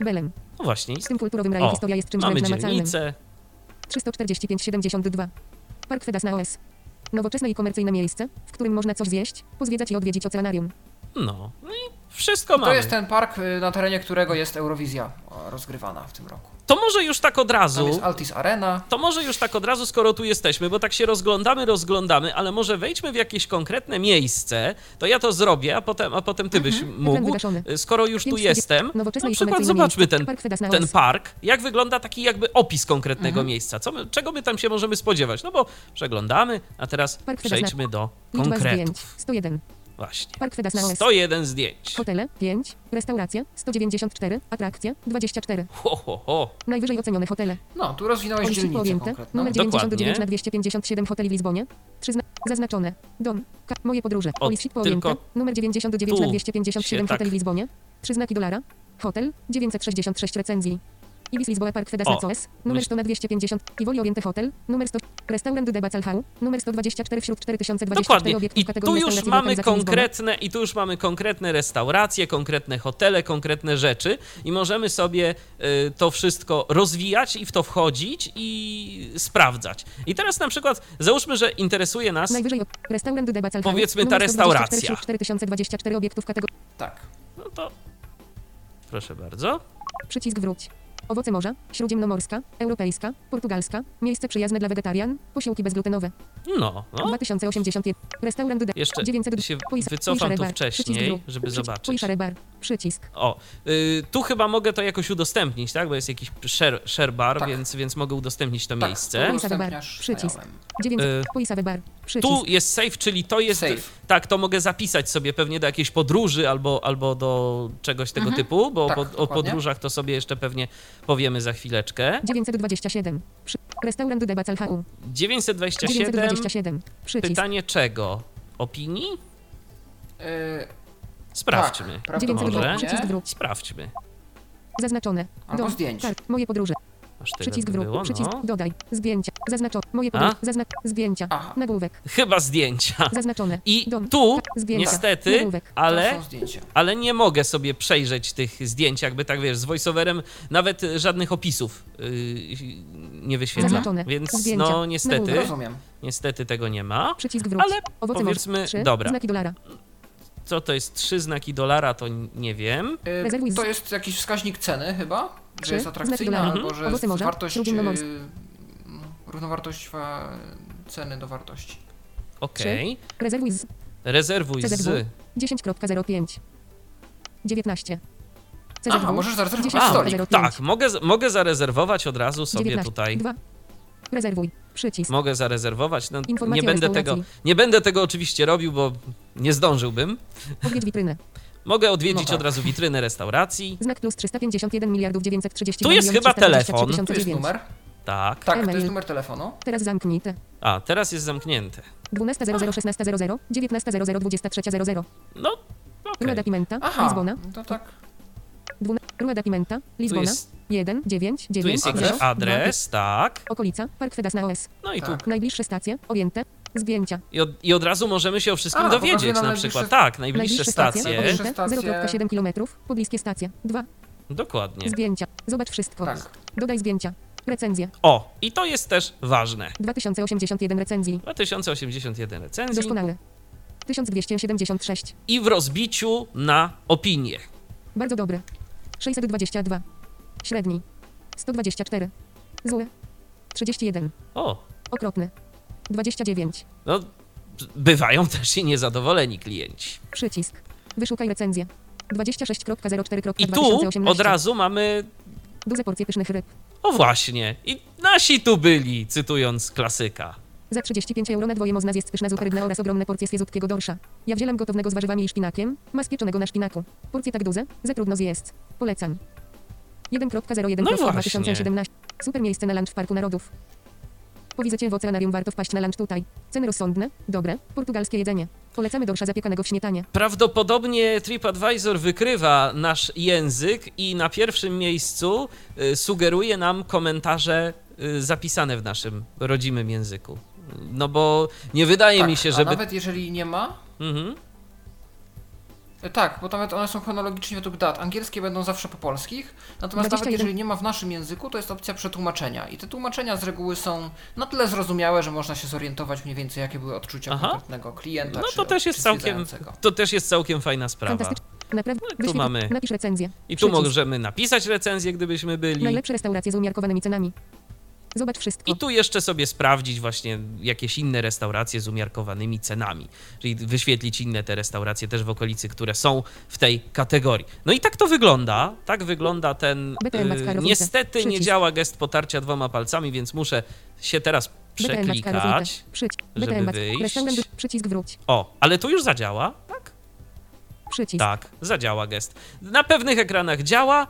Belem. No właśnie. Z tym kulturowym rajem O, historia jest czymś Mamy wręcz namacalnym. dzielnicę. 345,72. Park Fedas na OS. Nowoczesne i komercyjne miejsce, w którym można coś zjeść, pozwiedzać i odwiedzić oceanarium. No. no i wszystko To mamy. jest ten park, y, na terenie którego jest Eurowizja rozgrywana w tym roku. To może już tak od Tam razu. jest Altis Arena. To może już tak od razu, skoro tu jesteśmy, bo tak się rozglądamy, rozglądamy, ale może wejdźmy w jakieś konkretne miejsce, to ja to zrobię, a potem, a potem ty byś Ekran mógł. wygaszony. Skoro już tu 540 jestem, na przykład zobaczmy ten, ten park, jak wygląda taki jakby opis konkretnego Mhm. miejsca, co my, czego my tam się możemy spodziewać, no bo przeglądamy, a teraz przejdźmy do konkretów. 101. Właśnie. Park Fedas na OS. 101 zdjęć. Hotele 5. Restauracje 194. Atrakcje 24. Ho, ho, ho. Najwyżej ocenione hotele. No, tu rozwinąłeś Policznik dzielnicę pojęte. konkretną. Numer Dokładnie. 99 na 257 hoteli w Lizbonie. Przyzna... Zaznaczone. Dom. Ka... Moje podróże. O, pojęte. tylko Numer 99 na tu 257 się tak- hoteli w Lizbonie. Trzy znaki dolara. Hotel 966 recenzji. Ibis Lisboa Park Fedas Açores, numer myśl- 100 na 250, Tivoli Oriente Hotel, numer 100, Restaurant de Bacalhau, numer 124 wśród 4024 Dokładnie. obiektów I kategorii tu już mamy konkretne, i tu już mamy konkretne restauracje, konkretne hotele, konkretne rzeczy i możemy sobie y, to wszystko rozwijać i w to wchodzić i sprawdzać. I teraz na przykład załóżmy, że interesuje nas Najwyżej Restaurant de Bacalhau, Powiedzmy ta numer 124 restauracja. wśród 4024 obiektów kategorii Tak. no to proszę bardzo. Przycisk wróć. Owoce morza, śródziemnomorska, europejska, portugalska, miejsce przyjazne dla wegetarian, posiłki bezglutenowe. No, no. 2081. Restaurant Jeszcze 900. się wycofam tu wcześniej, żeby zobaczyć. Bar. Przycisk. O, y, tu chyba mogę to jakoś udostępnić, tak? Bo jest jakiś share, share bar, Tak. więc, więc mogę udostępnić to Tak, miejsce. bar. Przycisk. znajomym. 900. Y, bar. Przycisk. Tu jest safe, czyli to jest. Safe. Tak, to mogę zapisać sobie pewnie do jakiejś podróży albo, albo do czegoś tego typu, bo Tak, po, o podróżach to sobie jeszcze pewnie powiemy za chwileczkę. 927. Przy... Restaurant Bacalhau. 927. 927. Przycisk. Pytanie czego? Opinii? Yy, Sprawdźmy. Tak, Może? prawdopodobnie. Przycisk wróć. Sprawdźmy. Zaznaczone. Albo Dom. zdjęć. Kart. Moje podróże. Aż tyle Przycisk wróć. było, Przycisk no. dodaj. Zdjęcia. Zaznaczone. Moje podróże. Zazna... Zdjęcia. Aha. Nagłówek. Chyba zdjęcia. Zaznaczone. I Dom. tu Ka- Zdjęcia. niestety, Nagłówek. Ale ale nie mogę sobie przejrzeć tych zdjęć, jakby tak wiesz, z voiceoverem nawet y, żadnych opisów yy, nie wyświetla. Zaznaczone. Więc Zdjęcia. no niestety, Nagłówek. Rozumiem. Niestety tego nie ma. Przycisk wróć. Ale Owoce powiedzmy, morza. Trzy. dobra. Znaki dolara. Co to jest trzy znaki dolara, to nie wiem. Yy, z- To jest jakiś wskaźnik ceny chyba, Trzy. że jest Znaki atrakcyjna, dolara. albo że Owoce morza. wartość, yy, równowartość wa- ceny do wartości. Okej. Rezerwuj z Rezerwuj CZW. z. 10.05. 19. CZW. Aha, możesz zarezerwować 10. stolik. 05. Tak, mogę, mogę zarezerwować od razu sobie 19. tutaj. 2. Rezerwuj. Przycisk. Mogę zarezerwować. No, Informacje nie będę tego, nie będę tego oczywiście robił, bo nie zdążyłbym. Odwiedź witrynę. Mogę odwiedzić No tak. od razu witrynę restauracji. Znak plus 351 miliardów 932 Tu jest chyba 323 telefon. Tu jest 009. numer. Tak. Tak, to jest numer telefonu. Teraz zamknij te. A, teraz jest zamknięte. 12.00, 16.00, 19.00, 23.00. No, Rua okej. da Pimenta, Aha, Lizbona. to tak. Rua da Pimenta, Tu Lizbona. jest, 1, 9, 9, tu jest jakiś 0, adres, tak. Okolica, Park Fedas na OS. No i tu. Tak. Najbliższe stacje, objęte, zdjęcia. I od, I od razu możemy się o wszystkim A, pokazuje dowiedzieć. nam Na najbliższe- przykład, tak, najbliższe Najbliższe stacje, stacje. Najbliższe objęte, stacje. 0,7 km, pobliskie stacje. 2. Dokładnie. Zdjęcia. Zobacz wszystko. Tak. Dodaj zdjęcia. Recenzje. O, i to jest też ważne. 2081 recenzji. 2081 recenzji Doskonałe. 1276. i w rozbiciu na opinie. Bardzo dobre. 622. Średni. 124. Zły. 31. O, Okropny. 29. no bywają też i niezadowoleni klienci. Przycisk. Wyszukaj recenzję. 26.04.2018. I tu od razu mamy, Duże porcje pysznych ryb. o właśnie, i nasi tu byli, cytując klasyka. Za 35 euro na dwoje można zjeść pyszna zupa rybna oraz ogromne porcje świeżutkiego dorsza. Ja wzięłam gotownego z warzywami i szpinakiem, mas pieczonego na szpinaku. Porcje tak duże, za trudno zjeść. Polecam. 1.01 No no właśnie. 2017. Super miejsce na lunch w Parku Narodów. Po wizycie w oceanarium warto wpaść na lunch tutaj. Ceny rozsądne, dobre, portugalskie jedzenie. Polecamy dorsza zapiekanego w śmietanie. Prawdopodobnie TripAdvisor wykrywa nasz język i na pierwszym miejscu y, sugeruje nam komentarze y, zapisane w naszym rodzimym języku. No bo nie wydaje tak, mi się, A żeby. nawet jeżeli nie ma, Mhm. Tak, bo nawet one są chronologicznie według dat. Angielskie będą zawsze po polskich, natomiast 21. nawet jeżeli nie ma w naszym języku, to jest opcja przetłumaczenia. I te tłumaczenia z reguły są na tyle zrozumiałe, że można się zorientować mniej więcej, jakie były odczucia Aha. konkretnego klienta. No czy, to też jest czy całkiem. To też jest całkiem fajna sprawa. Naprawdę. No tu mamy- Napisz recenzję. I tu Przycisk. możemy napisać recenzję, gdybyśmy byli. Najlepsze restauracje z umiarkowanymi cenami. Zobacz wszystko. I tu jeszcze sobie sprawdzić właśnie jakieś inne restauracje z umiarkowanymi cenami, czyli wyświetlić inne te restauracje też w okolicy, które są w tej kategorii. No i tak to wygląda, tak wygląda ten... Yy, niestety nie działa gest potarcia dwoma palcami, więc muszę się teraz przeklikać. Żeby wyjść. O, ale tu już zadziała? Przycisk. Tak, zadziała gest. Na pewnych ekranach działa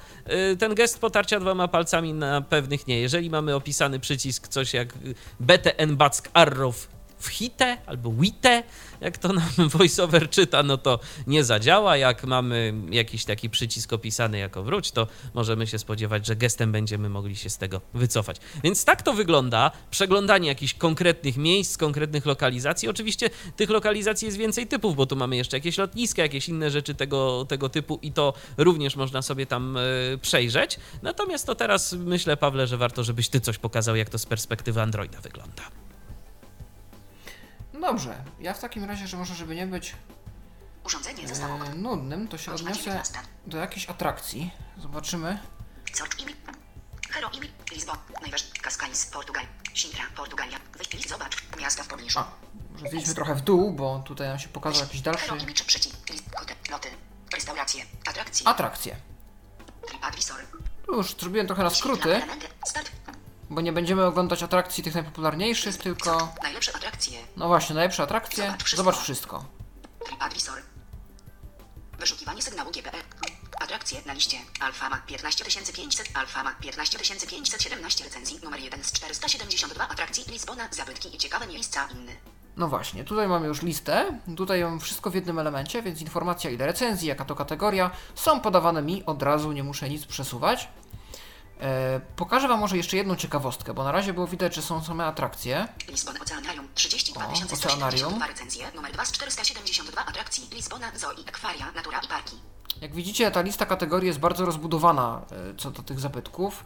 y, ten gest potarcia dwoma palcami, na pewnych nie. Jeżeli mamy opisany przycisk coś jak y, BTN Back Arrow white albo wite, jak to nam voiceover czyta, no to nie zadziała. Jak mamy jakiś taki przycisk opisany jako wróć, to możemy się spodziewać, że gestem będziemy mogli się z tego wycofać. Więc tak to wygląda. Przeglądanie jakichś konkretnych miejsc, konkretnych lokalizacji. Oczywiście tych lokalizacji jest więcej typów, bo tu mamy jeszcze jakieś lotniska, jakieś inne rzeczy tego, tego typu i to również można sobie tam y, przejrzeć. Natomiast to teraz myślę, Pawle, że warto, żebyś ty coś pokazał, jak to z perspektywy Androida wygląda. Dobrze, ja w takim razie, że może żeby nie być Urządzenie zostało e, nudnym, to się Godzina odniosę 19. do jakiejś atrakcji. Zobaczymy. Sort imi. Hero imi. Lizbon. Najważniejszy. Cascais. Portugal. Sintra. Portugalia. Wyjść list. Zobacz. Miasta w pobliżu. A, może zjedźmy trochę w dół, bo tutaj nam się pokazał jakiś dalszy... Hero imi czy przycisk. List. Kote. Loty. Restauracje. Atrakcje. Atrakcje. Tu Już zrobiłem trochę na skróty, Elementy. Start. Bo nie będziemy oglądać atrakcji tych najpopularniejszych, tylko... Najlepsze atrakcje. No właśnie, najlepsze atrakcje. Zobacz wszystko. Zobacz wszystko. TripAdvisor. Wyszukiwanie sygnału GPE. Atrakcje na liście. Alfama 15500, Alfama 15517 recenzji, numer 1 z 472 atrakcji Lizbona, zabytki i ciekawe miejsca inny. No właśnie, tutaj mamy już listę. Tutaj mam wszystko w jednym elemencie, więc informacja ile recenzji, jaka to kategoria, są podawane mi od razu, nie muszę nic przesuwać. E, pokażę Wam może jeszcze jedną ciekawostkę, bo na razie było widać, że są same atrakcje. Oceanarium 32 O, 172 Oceanarium. recenzje, numer 2 z 472 atrakcji Lizbona, Zoo i Akwaria, Natura i Parki. Jak widzicie, ta lista kategorii jest bardzo rozbudowana e, co do tych zabytków.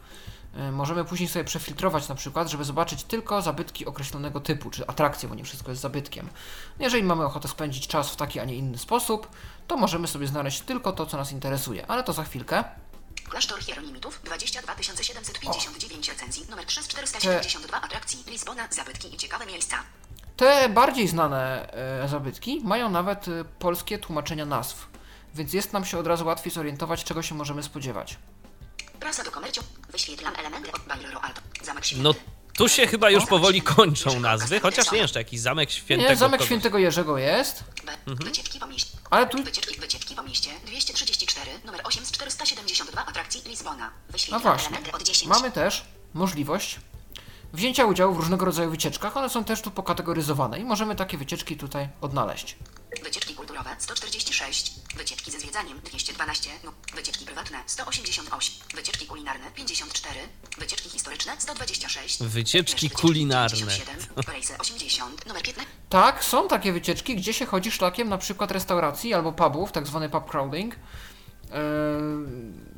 E, Możemy później sobie przefiltrować na przykład, żeby zobaczyć tylko zabytki określonego typu, czy atrakcje, bo nie wszystko jest zabytkiem. Jeżeli mamy ochotę spędzić czas w taki, a nie inny sposób, to możemy sobie znaleźć tylko to, co nas interesuje, ale to za chwilkę. Klasztor Hieronimitów 22 759 recenzji, numer 3 z 472 atrakcji Lizbona, zabytki i ciekawe miejsca. Te bardziej znane e, zabytki mają nawet e, polskie tłumaczenia nazw, więc jest nam się od razu łatwiej zorientować, czego się możemy spodziewać. Prasa do komercium, wyświetlam elementy od Bailero Alto, Zamek Święty. No tu się chyba już powoli kończą nazwy, chociaż nie jeszcze jakiś zamek świętego. Nie, Zamek kogoś. Świętego Jerzego jest, B. Wycieczki po mieście. ale tu Wycieczki, wycieczki po mieście 234, numer 8 z 472 atrakcji Lizbona. No właśnie. elementy od 10. Mamy też możliwość wzięcia udziału w różnego rodzaju wycieczkach. One są też tu pokategoryzowane i możemy takie wycieczki tutaj odnaleźć. Wycieczki kulturowe 146, wycieczki ze zwiedzaniem 212, no, wycieczki prywatne 188, wycieczki kulinarne 54, wycieczki historyczne 126, Wycieczki kulinarne. 97, rejsy 80, numer 15. Tak, są takie wycieczki, gdzie się chodzi szlakiem na przykład restauracji albo pubów, tak zwany pub crawling. Yy,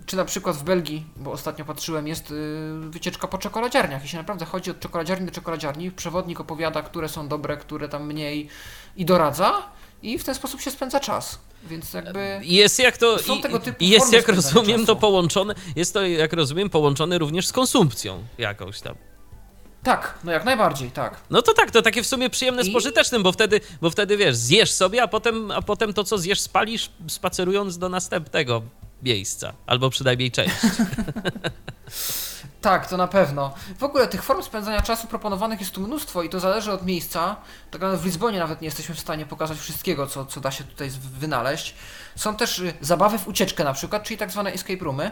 czy na przykład w Belgii, bo ostatnio patrzyłem, jest yy, wycieczka po czekoladziarniach i się naprawdę chodzi od czekoladziarni do czekoladziarni. Przewodnik opowiada, które są dobre, które tam mniej i doradza i w ten sposób się spędza czas. Więc jakby... Jest jak to. Są i- tego typu i jest jak rozumiem to czasu. połączone. Jest to jak rozumiem połączone również z konsumpcją jakąś tam. Tak, no jak najbardziej, tak. No to tak, to takie w sumie przyjemne z I- pożytecznym, bo wtedy, bo wtedy wiesz, zjesz sobie, a potem, a potem to, co zjesz, spalisz, spacerując do następnego miejsca, albo przynajmniej część. Tak, to na pewno. W ogóle tych form spędzania czasu proponowanych jest tu mnóstwo i to zależy od miejsca. Tak naprawdę w Lizbonie nawet nie jesteśmy w stanie pokazać wszystkiego, co, co da się tutaj wynaleźć. Są też y, zabawy w ucieczkę na przykład, czyli tak zwane escape roomy.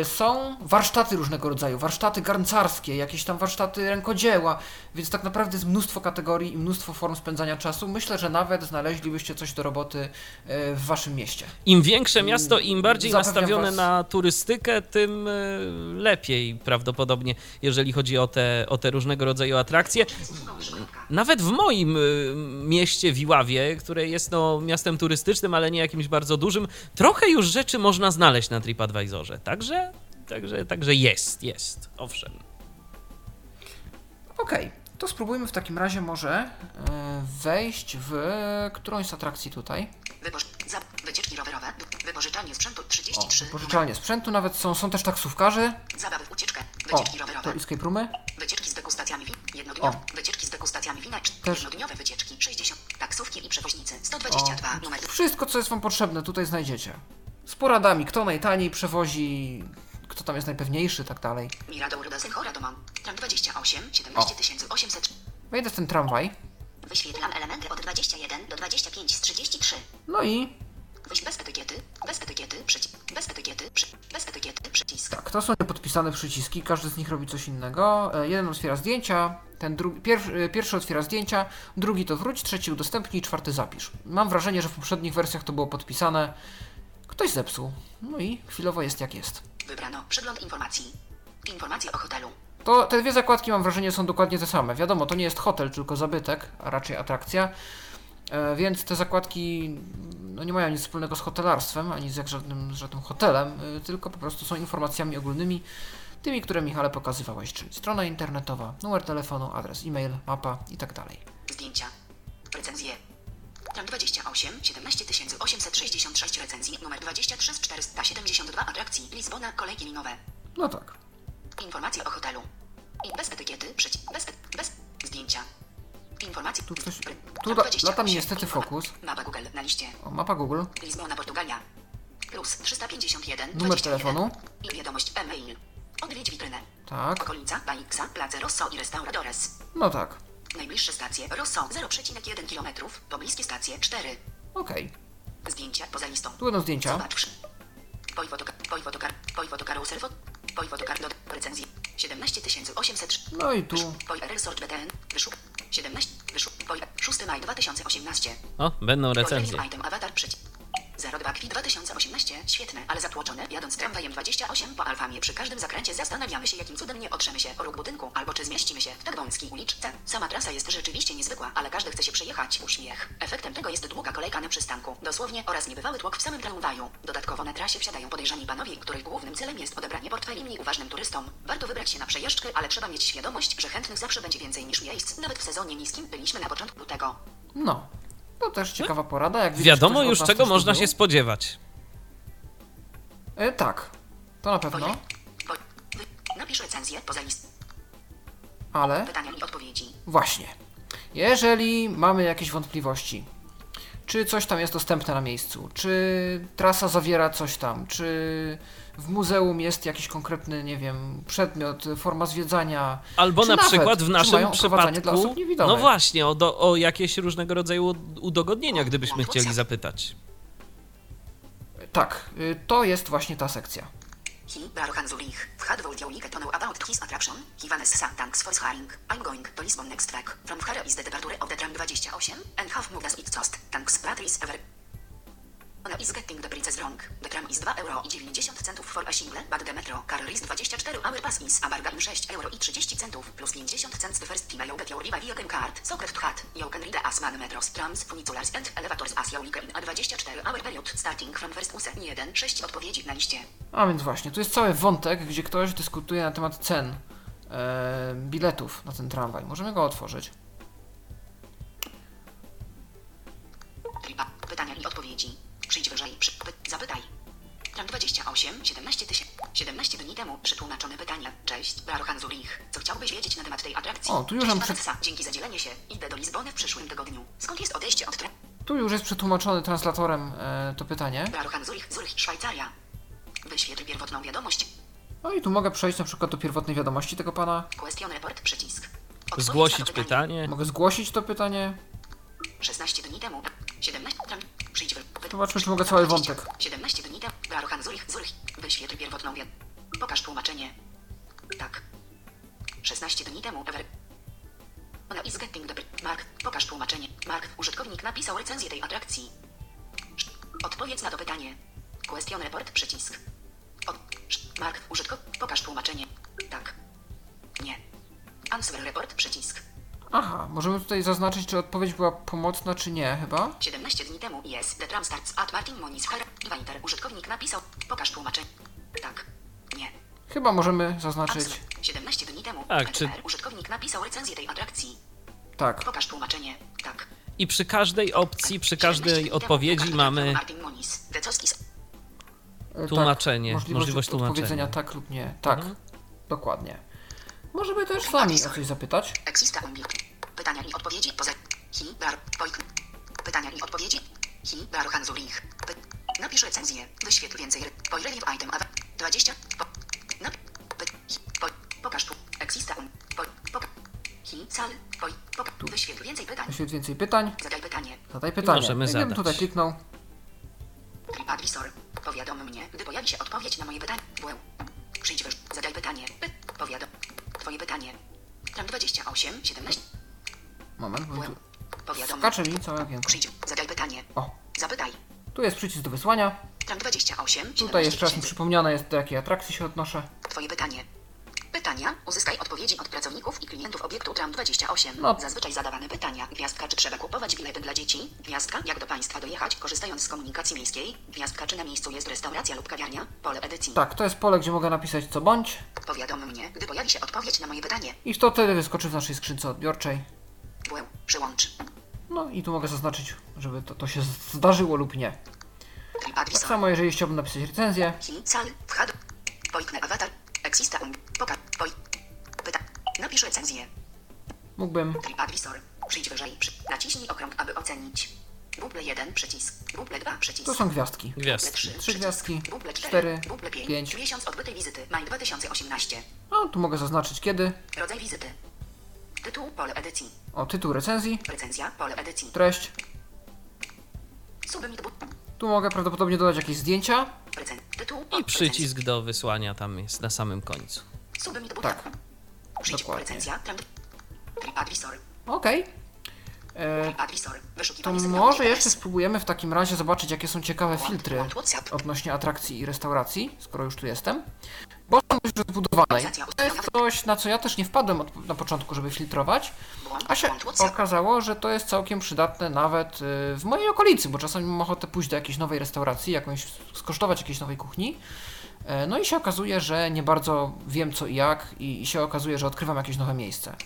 Y, Są warsztaty różnego rodzaju, warsztaty garncarskie, jakieś tam warsztaty rękodzieła, więc tak naprawdę jest mnóstwo kategorii i mnóstwo form spędzania czasu. Myślę, że nawet znaleźlibyście coś do roboty y, w waszym mieście. Im większe miasto, im bardziej Zapewniam nastawione was- na turystykę, tym y, lepiej prawdopodobnie, jeżeli chodzi o te, o te różnego rodzaju atrakcje. Nawet w moim mieście, Wiławie, które jest no, miastem turystycznym, ale nie jakimś bardzo dużym, trochę już rzeczy można znaleźć na TripAdvisorze. Także, także, także jest, jest, owszem. Okej, to spróbujmy w takim razie może y, wejść w którąś z atrakcji tutaj. Wypoż... Za... Wycieczki rowerowe, wypożyczalnie sprzętu O, 33, pożyczalnie sprzętu nawet są, są też taksówkarze. zabawy w ucieczkę, O, wycieczki to rowerowe, escape roomy. wycieczki z degustacjami win, jednodniowe, wycieczki z degustacjami wina, Też- jednodniowe wycieczki 60, taksówki i przewoźnicy 122, numer Wszystko, co jest Wam potrzebne, tutaj znajdziecie. Z poradami, kto najtaniej przewozi, kto tam jest najpewniejszy, tak dalej. Mirador Ruda Senchora Domon, tram 28, 17 800, Wejdę w ten tramwaj. wyświetlam elementy od 21 do 25 z 33, No i Wyjść bez etykiety. Bez etykiety. Przycisk. Bez etykiety. Przy... Bez etykiety. Przycisk. Tak, to są podpisane przyciski, każdy z nich robi coś innego. E, Jeden otwiera zdjęcia, ten drugi, pier, e, pierwszy otwiera zdjęcia, drugi to wróć, trzeci udostępnij, czwarty zapisz. Mam wrażenie, że w poprzednich wersjach to było podpisane. Ktoś zepsuł. No i chwilowo jest jak jest. Wybrano. Przegląd informacji. Informacje o hotelu. To te dwie zakładki mam wrażenie są dokładnie te same. Wiadomo, to nie jest hotel, tylko zabytek, a raczej atrakcja. E, więc te zakładki no, nie mają nic wspólnego z hotelarstwem, ani z jak żadnym, z żadnym hotelem, y, tylko po prostu są informacjami ogólnymi, tymi, które Michale pokazywałeś, czyli strona internetowa, numer telefonu, adres e-mail, mapa i tak dalej. Zdjęcia. Recenzje. Tram 28, 17 866 recenzji, numer 23 z 472 atrakcji, Lizbona, kolejki linowe. No tak. Informacje o hotelu. I bez etykiety, przycisk, bez, bez, zdjęcia. Informacje. Tu coś- tu da- 28, lata mi niestety fokus. Mapa Google na liście. O, mapa Google, Lizbona, Portugalia. Plus 351, numer 21. telefonu, I wiadomość e-mail. Odwiedź witrynę. tak, Okolica, Baixa, Place Rosso i Restauradores. no tak, Najbliższe stacje Rosso 0,1 km, pobliskie stacje 4. okej. Zdjęcia poza listą. Tu będą zdjęcia, Zobacz. fotokarusel, fot, poi fotokar do recenzji. 17 803. no i tu, Poi RL Sort BTN. Wyszuk. 17. Wyszuk. Poi 6 maj 2018. O, będą recenzje. Item Avatar przeciw. 02 kwit 2018. Świetne, ale zatłoczone. Jadąc tramwajem 28 po Alfamie przy każdym zakręcie zastanawiamy się jakim cudem nie otrzemy się o róg budynku albo czy zmieścimy się w tak wąskiej uliczce. Sama trasa jest rzeczywiście niezwykła, ale każdy chce się przejechać. Uśmiech. Efektem tego jest długa kolejka na przystanku. Dosłownie oraz niebywały tłok w samym tramwaju. Dodatkowo na trasie wsiadają podejrzani panowie, których głównym celem jest odebranie portfeli mniej uważnym turystom. Warto wybrać się na przejażdżkę, ale trzeba mieć świadomość, że chętnych zawsze będzie więcej niż miejsc. Nawet w sezonie niskim byliśmy na początku tego. no. To też ciekawa porada, jak Wiadomo ktoś od już, nas czego można się spodziewać. E, tak, to na pewno, Napisz recenzję poza list. ale Pytania i odpowiedzi. Właśnie. Jeżeli mamy jakieś wątpliwości, czy coś tam jest dostępne na miejscu, czy trasa zawiera coś tam, czy w muzeum jest jakiś konkretny, nie wiem, przedmiot, forma zwiedzania, Albo czy na nawet, przykład w naszym oprowadzanie dla przypadku. osób niewidomych. No właśnie, o, do, o jakieś różnego rodzaju udogodnienia, gdybyśmy chcieli zapytać. Tak, y, to jest właśnie ta sekcja. He, Zurich, to know about his attraction. He Vanessa, thanks for. I'm going to Lisbon next. From is the departure of the tram 28, and as it cost. Ever. Ona is getting the prices wrong. The tram is 2 euro i 90 centów for a single, but the metro car is 24 hour pass is a bargain 6 euro i 30 centów plus 50 cents the first time you get your Viva card. Secret to hat. You can read as man metros, trams, funicularies and elevators as you like in a 24 hour period starting from first use 1, 6 odpowiedzi na liście. A więc właśnie, tu jest cały wątek, gdzie ktoś dyskutuje na temat cen e, biletów na ten tramwaj. Możemy go otworzyć. Tripa. Pytania i odpowiedzi. Przyjdź wyżej. Przy, zapytaj. Tram 28, 17 tysięcy. 17 dni temu przetłumaczone pytania. Cześć, Barohan Zurich. Co chciałbyś wiedzieć na temat tej atrakcji? O, tu już mam przed-. Dzięki za dzielenie się. Idę do Lizbony w przyszłym tygodniu. Skąd jest odejście od tram? Tu już jest przetłumaczone translatorem e, to pytanie. Barohan Zurich, Zurich, Szwajcaria. Wyświetl pierwotną wiadomość. No i tu mogę przejść na przykład do pierwotnej wiadomości tego pana. Question report, przycisk. Odpowiedz Zgłosić to pytanie. Mogę zgłosić to pytanie. 16 dni temu. 17 tram. Przyjdź wy. py- Zobaczmy, czy mogę cały wątek. 17 dni temu. Barohan Zurich, Zurich. Wyświetl pierwotną wiadomość. Pokaż tłumaczenie. Tak. 16 dni temu. Ever. Ona is getting the... Mark. Pokaż tłumaczenie. Mark. Użytkownik napisał recenzję tej atrakcji. Odpowiedz na to pytanie. Question report. Przycisk. Od... Mark. Użytkownik. Pokaż tłumaczenie. Tak. Nie. Answer report. Przycisk. Aha, możemy tutaj zaznaczyć, czy odpowiedź była pomocna, czy nie, chyba. 17 dni temu jest The Tram Starts at Martin Moniz Her. Winter. Użytkownik napisał. Pokaż tłumaczenie. Tak. Nie. Chyba możemy zaznaczyć. Answer. 17 dni temu. Tak, czy- NR. Użytkownik napisał recenzję tej atrakcji. Tak. Pokaż tłumaczenie. Tak. I przy każdej opcji, przy 17 każdej temu. odpowiedzi Pokaż mamy Martin Moniz. Decoski. E, Tłumaczenie, Tak, możliwość, możliwość tłumaczenia. odpowiedzenia tak lub nie. Tak, Mhm. dokładnie. Możemy też sami o coś zapytać. Exista Umbik. Pytania i odpowiedzi poza. Hi. Bar. Poik. Pytania i odpowiedzi. Hi. Barohan Zurich. Py... Napisz recenzję. Wyświetl więcej. Poi relief item. Awa. 20. Po... Nap... Py... Hi. Po... Pokaż tu. Exista um. Po... Hi. Sal. Poi... Poka... Wyświetl więcej pytań. Jeśli więcej pytań, Zadaj pytanie. zadaj pytanie. Możemy Jakbym zadać. tutaj kliknął. TripAdvisor. Powiadom mnie, gdy pojawi się odpowiedź na moje pytanie. Błę. Przyjdź wyż. Zadaj pytanie. Py. Powiadom. Twoje pytanie. Tram 28, 17. Moment, bo tu skacze mi całe okienko. Zadaj pytanie. O, Zapytaj. tu jest przycisk do wysłania. Tram 28, 17 Tutaj jeszcze raz mi przypomniane jest, do jakiej atrakcji się odnoszę. Twoje pytanie. Pytania. Uzyskaj odpowiedzi od pracowników i klientów obiektu Tram 28. No. Zazwyczaj zadawane pytania. Gwiazdka, czy trzeba kupować bilety dla dzieci? Gwiazdka, jak do państwa dojechać, korzystając z komunikacji miejskiej? Gwiazdka, czy na miejscu jest restauracja lub kawiarnia? Pole edycji. Tak, to jest pole, gdzie mogę napisać co bądź. Powiadom mnie, gdy pojawi się odpowiedź na moje pytanie. I to wtedy wyskoczy w naszej skrzynce odbiorczej. Błę. Przyłącz. No i tu mogę zaznaczyć, żeby to, to się zdarzyło lub nie. Tak samo, jeżeli chciałbym napisać recenzję, um. Napisz recenzję. mógłbym. Przyjdź wyżej. Naciśnij okrąg, aby ocenić. Google 1 przycisk. Google 2 przycisk. To są gwiazdki. Gwiazd. Trzy, Trzy przycisk. gwiazdki, Google cztery, Google pięć. Miesiąc odbytej wizyty. Maj 2018. No, tu mogę zaznaczyć kiedy. Rodzaj wizyty. Tytuł pole edycji. O, tytuł recenzji, Recenzja pole edycji. treść. Submit. Tu mogę prawdopodobnie dodać jakieś zdjęcia. Recen... Tytuł I przycisk do wysłania tam jest na samym końcu. Submit. Tak, dokładnie. recenzja. Okej. E, TripAdvisor. To może jeszcze spróbujemy w takim razie zobaczyć, jakie są ciekawe filtry odnośnie atrakcji i restauracji, skoro już tu jestem. Bo są już To jest coś, na co ja też nie wpadłem od, na początku, żeby filtrować, a się okazało, że to jest całkiem przydatne nawet y, w mojej okolicy, bo czasami mam ochotę pójść do jakiejś nowej restauracji, jakąś, skosztować jakiejś nowej kuchni. E, No i się okazuje, że nie bardzo wiem co i jak i, i się okazuje, że odkrywam jakieś nowe miejsce.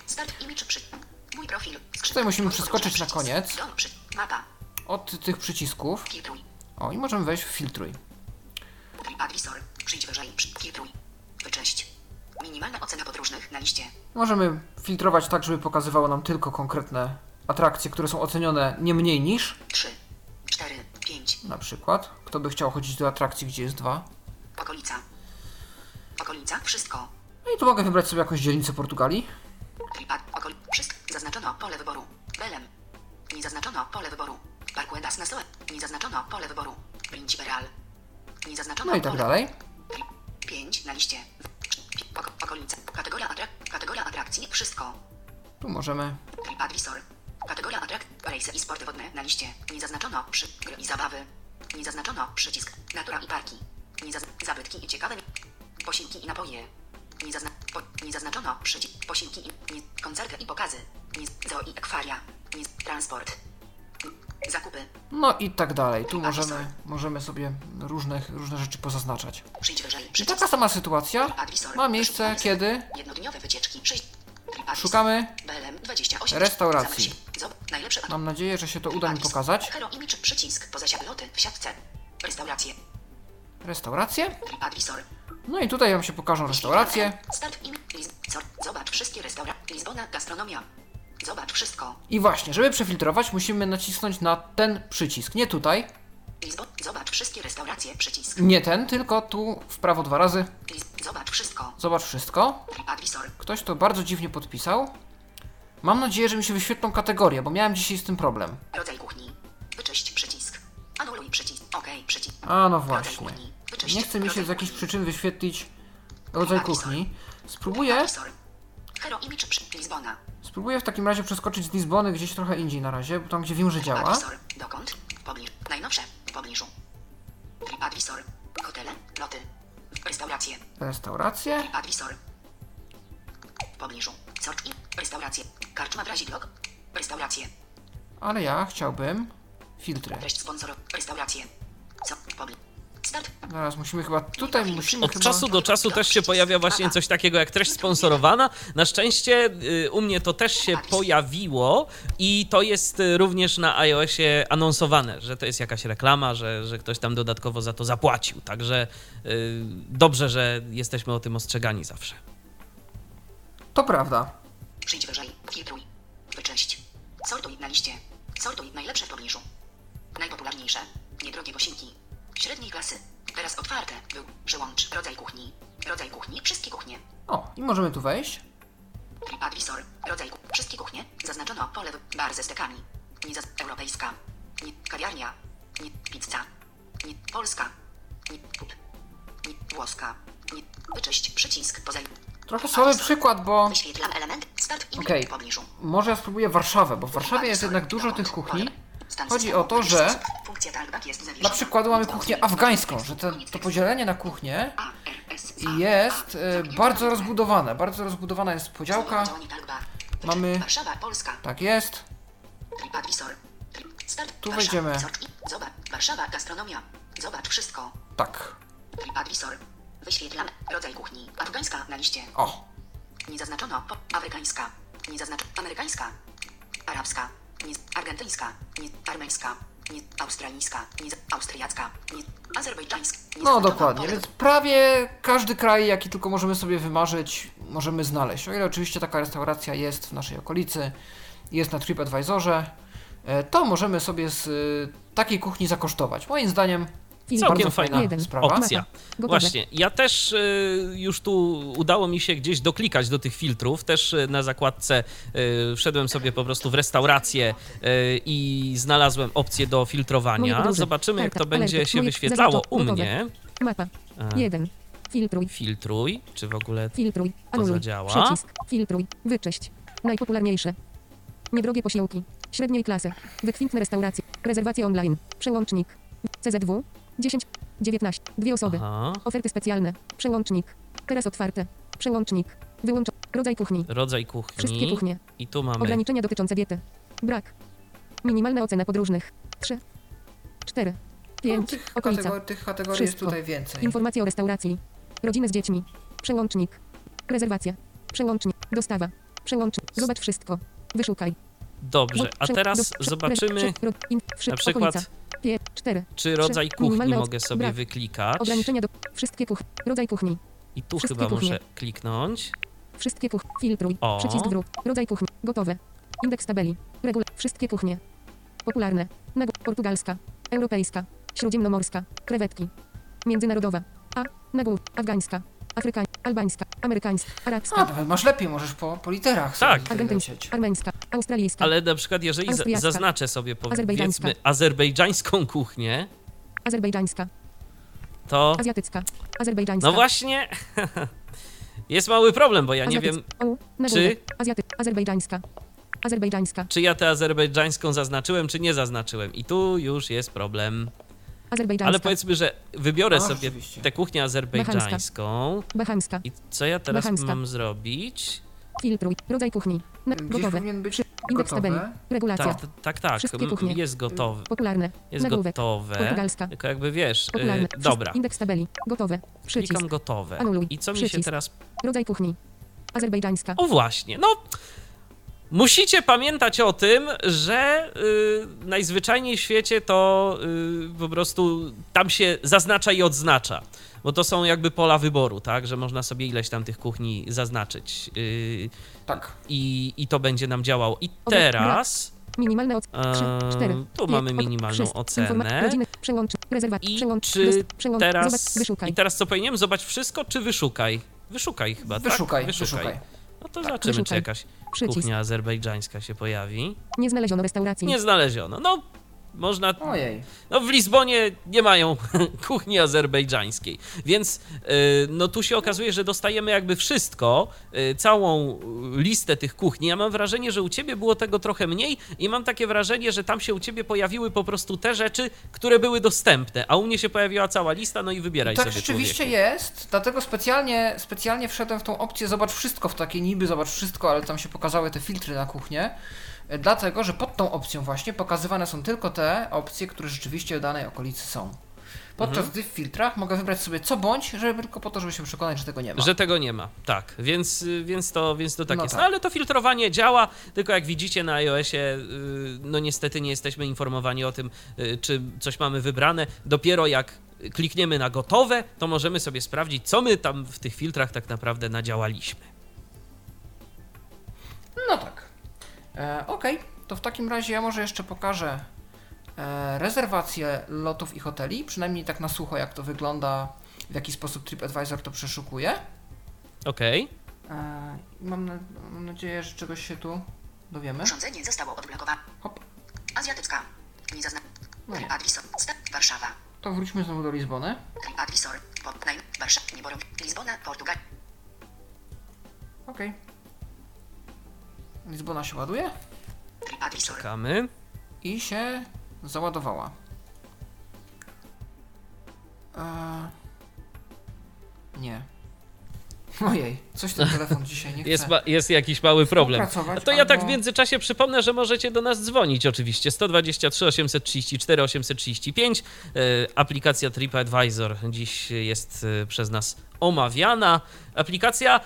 Tutaj musimy przeskoczyć na koniec. Od tych przycisków, o i możemy wejść w filtruj. Przyjdź wyżej. Filtruj. Wycześć. Minimalna ocena podróżnych na liście. Możemy filtrować tak, żeby pokazywało nam tylko konkretne atrakcje, które są ocenione nie mniej niż, 3, 4, 5. na przykład, kto by chciał chodzić do atrakcji, gdzie jest dwa. Okolica. Okolica. Wszystko. No i tu mogę wybrać sobie jakąś dzielnicę Portugalii. Tripad. Okol... Wszystko. Zaznaczono pole wyboru. Belem. Nie zaznaczono pole wyboru. Parkuedas na Soe. Nie zaznaczono pole wyboru. Principeral. Nie zaznaczono No i tak pole... dalej. 5 na liście. Oko... Okolica. Kategoria, atrak... Kategoria atrakcji. Wszystko. Tu możemy. TripAdvisor. Kategoria atrak... Rejsy i sporty wodne na liście. Nie zaznaczono przy... Gry i zabawy. Nie zaznaczono przycisk. Natura i parki. Nie zazn... Zabytki i ciekawe... Posiłki i napoje. Nie, zazna... po... nie zaznaczono przycisk. Posiłki i... Nie... Koncerty i pokazy. Nie... Zoo i akwaria. Nie... Transport. Zakupy. No i tak dalej. Tu możemy, możemy sobie różne, różne rzeczy pozaznaczać. I taka sama sytuacja ma miejsce, kiedy szukamy. BLM 28. Restauracji. Mam nadzieję, że się to uda mi pokazać. Restauracje. No i tutaj Wam się pokażą restauracje. Zobacz wszystkie restauracje. Lizbona gastronomia. Zobacz wszystko. I właśnie, żeby przefiltrować, musimy nacisnąć na ten przycisk. Nie tutaj. Zobacz wszystkie restauracje. Przycisk. nie ten, tylko tu w prawo dwa razy. Zobacz wszystko. Zobacz wszystko. TripAdvisor. Ktoś to bardzo dziwnie podpisał. Mam nadzieję, że mi się wyświetlą kategorie, bo miałem dzisiaj z tym problem. Rodzaj kuchni. Wyczyść przycisk. Anuluj przycisk. OK przycisk. A no właśnie. Nie chce mi się z jakichś przyczyn wyświetlić rodzaj kuchni. Spróbuję. Hero Image Lizbona. Spróbuję w takim razie przeskoczyć z Lizbony gdzieś trochę indziej na razie, bo tam gdzie wiem, że działa. TripAdvisor. Dokąd? Pobliż. Najnowsze. W pobliżu. TripAdvisor. Hotele. Loty. Restauracje. Restauracje. TripAdvisor. W pobliżu. Search in. Restauracje. Karczma w razie blog. Restauracje. Ale ja chciałbym filtry. Treść sponsor. Restauracje. Co? Pobliż. Start. Zaraz musimy chyba, tutaj musimy Od chyba... czasu do czasu też się pojawia właśnie coś takiego jak treść sponsorowana. Na szczęście y, u mnie to też się pojawiło i to jest y, również na iOSie anonsowane, że to jest jakaś reklama, że, że ktoś tam dodatkowo za to zapłacił. Także y, dobrze, że jesteśmy o tym ostrzegani zawsze. To prawda. Przyjdź wyżej. Filtruj. Wyczyść. Sortuj na liście. Sortuj najlepsze w pobliżu. Najpopularniejsze. Niedrogie posiłki. Średniej klasy. Teraz otwarte. Był. Przełącz. Rodzaj kuchni. Rodzaj kuchni. Wszystkie kuchnie. O, i możemy tu wejść. TripAdvisor. Rodzaj kuchni. Wszystkie kuchnie. Zaznaczono pole bar ze stekami. Nie zaz... Europejska. Nie. Kawiarnia. Nie. Pizza. Nie. Polska. Nie. Pub. Nie. Włoska. Nie. Wyczyść przycisk poza. Trochę słaby przykład, bo Wyświetlam element. Start i w pobliżu. może ja spróbuję Warszawę, bo w Warszawie jest jednak dużo tych kuchni. Chodzi o to, że na przykład mamy kuchnię afgańską, że te, to podzielenie na kuchnię jest e, bardzo rozbudowane. Bardzo rozbudowana jest podziałka. Mamy-. Tak jest. Tu wejdziemy. Warszawa, gastronomia. Zobacz wszystko. Tak. TripAdvisor. Wyświetlam rodzaj kuchni. Afgańska na liście. O. Nie zaznaczono. Afrykańska. Nie zaznaczono. Amerykańska. Arabska. Nie, argentyńska. Nie, armeńska. Nie, australijska. Nie, austriacka. Nie, azerbejdżańska. Nie No dokładnie, więc prawie każdy kraj, jaki tylko możemy sobie wymarzyć, możemy znaleźć. O ile oczywiście taka restauracja jest w naszej okolicy, jest na TripAdvisorze, e, to możemy sobie z e, takiej kuchni zakosztować. Moim zdaniem. Całkiem fajna Jeden. sprawa. opcja. Właśnie, ja też y, już tu udało mi się gdzieś doklikać do tych filtrów. Też y, na zakładce y, wszedłem sobie po prostu w restaurację i znalazłem opcję do filtrowania. Zobaczymy, jak to Karta. będzie Alerty. się wyświetlało u mnie. Mapa. 1. Filtruj. Filtruj, czy w ogóle Filtruj. To zadziała? Przycisk. Filtruj. Wyczyść. Najpopularniejsze. Niedrogie posiłki. Średniej klasy. Wykwintne restauracje. Rezerwacje online. Przełącznik. CZW. 10. 19. Dwie osoby. Aha, Oferty specjalne. Przełącznik. Teraz otwarte. Przełącznik. Wyłącz. Rodzaj kuchni. rodzaj Wszystkie kuchni. kuchnie. I tu mamy Ograniczenia dotyczące diety. Brak. Minimalna ocena podróżnych. 3. 4. No, 5. tych, Okolica. kategor- tych kategorii jest Wszystko. tutaj więcej. Informacje o restauracji. Rodziny z dziećmi. Przełącznik. Rezerwacja. Przełącznik. Dostawa. Przełącznik. Zobacz wszystko. Wyszukaj. Dobrze, a teraz do- prze- zobaczymy, prze- ro- in- wszy- na przykład, okolica. Pie, 4. czy rodzaj Trzy. kuchni Minimalne oc- mogę sobie brak. wyklikać. Ograniczenia do. Wszystkie kuchnie. Rodzaj kuchni. I tu wszystkie chyba kuchnie. muszę kliknąć. Wszystkie kuchnie. Filtruj. O. Przycisk wróg. Rodzaj kuchni. Gotowe. Indeks tabeli. Regula. Wszystkie kuchnie. Popularne. Nagł. Portugalska. Europejska. Śródziemnomorska. Krewetki. Międzynarodowa. A. Nagłód. Afgańska. Afrykań. Albańska. Amerykańska. Arabska. A, nawet masz lepiej, możesz po, po literach sobie Tak. Argentyńska. lecieć. Armeńska. Australijska. Ale na przykład, jeżeli Austriacka. zaznaczę sobie powiedzmy Azerbejdżańska. azerbejdżańską kuchnię, Azerbejdżańska. to Azjatycka. Azerbejdżańska. no właśnie jest mały problem, bo ja nie wiem, Azjatycka. O, nagłówek. czy- Azjaty. Azerbejdżańska. Azerbejdżańska. czy ja tę azerbejdżańską zaznaczyłem, czy nie zaznaczyłem. I tu już jest problem. Ale powiedzmy, że wybiorę A, sobie rzeczywiście. tę kuchnię azerbejdżańską. Bahamska. I co ja teraz Bahamska. mam zrobić? Filtruj. Rodzaj kuchni. Na, gotowe. Indeks tabeli. Regulacja. Tak, tak, tak. Wszystkie kuchnie. Jest gotowe. Popularne. Jest Nagłówek. gotowe. Portugalska. Tylko jakby wiesz, y, Popularne. Wszystkie- dobra. Indeks tabeli. Gotowe. Przycisk. Klikam gotowe. Anuluj. I co mi się Przycisk. teraz Rodzaj kuchni. Azerbejdżańska. O właśnie, no. Musicie pamiętać o tym, że y, najzwyczajniej w świecie to y, po prostu tam się zaznacza i odznacza. Bo to są jakby pola wyboru, tak? Że można sobie ileś tam tych kuchni zaznaczyć. y, Tak. i, I to będzie nam działało. I teraz. Minimalne oceny. 3, Eee, 4. tu mamy minimalną ocenę. Rodziny. Przełącz. Rezerwacja. I Przełącz. czy przełącz. Teraz. Wyszukaj. I teraz co powinienem? Zobacz wszystko, czy wyszukaj? Wyszukaj chyba, Wyszukaj, tak? wyszukaj. No to zobaczymy, czy wyszukaj. jakaś Przycisk. kuchnia azerbejdżańska się pojawi. Nie znaleziono restauracji. Nie znaleziono. No, można. Ojej. No, w Lizbonie nie mają kuchni azerbejdżańskiej. Więc yy, no tu się okazuje, że dostajemy jakby wszystko, yy, całą listę tych kuchni. Ja mam wrażenie, że u ciebie było tego trochę mniej i mam takie wrażenie, że tam się u ciebie pojawiły po prostu te rzeczy, które były dostępne, a u mnie się pojawiła cała lista, no i wybieraj Tak sobie rzeczywiście człowieku. jest, dlatego specjalnie, specjalnie wszedłem w tą opcję Zobacz wszystko, w takie niby Zobacz wszystko, ale tam się pokazały te filtry na kuchnię, dlatego, że pod tą opcją właśnie pokazywane są tylko te opcje, które rzeczywiście w danej okolicy są. Podczas Mhm. gdy w filtrach mogę wybrać sobie co bądź, żeby tylko po to, żeby się przekonać, że tego nie ma. Że tego nie ma, tak, więc, y, więc, to, więc to tak No jest. tak. No ale to filtrowanie działa, tylko jak widzicie na iOSie, y, no niestety nie jesteśmy informowani o tym, y, czy coś mamy wybrane. Dopiero jak klikniemy na gotowe, to możemy sobie sprawdzić, co my tam w tych filtrach tak naprawdę nadziałaliśmy. No tak. E, Okej, to w takim razie ja może jeszcze pokażę e, rezerwacje lotów i hoteli, przynajmniej tak na sucho, jak to wygląda, w jaki sposób TripAdvisor to przeszukuje. Okej, E, mam, na, mam nadzieję, że czegoś się tu dowiemy. Urządzenie zostało odblokowane. Hop. Azjatycka. Nie zazna... No. Step. Warszawa. To wróćmy znowu do Lizbony. TripAdvisor. Warszawa. Lizbona. Portugal. Okej. Lizbona się ładuje. Czekamy. i się załadowała. Eee... Nie. Ojej, coś ten telefon dzisiaj nie chce. Jest, ma, jest jakiś mały problem. A to ja tak w albo- międzyczasie przypomnę, że możecie do nas dzwonić oczywiście. 123 834 835. E, Aplikacja TripAdvisor dziś jest e, przez nas omawiana. Aplikacja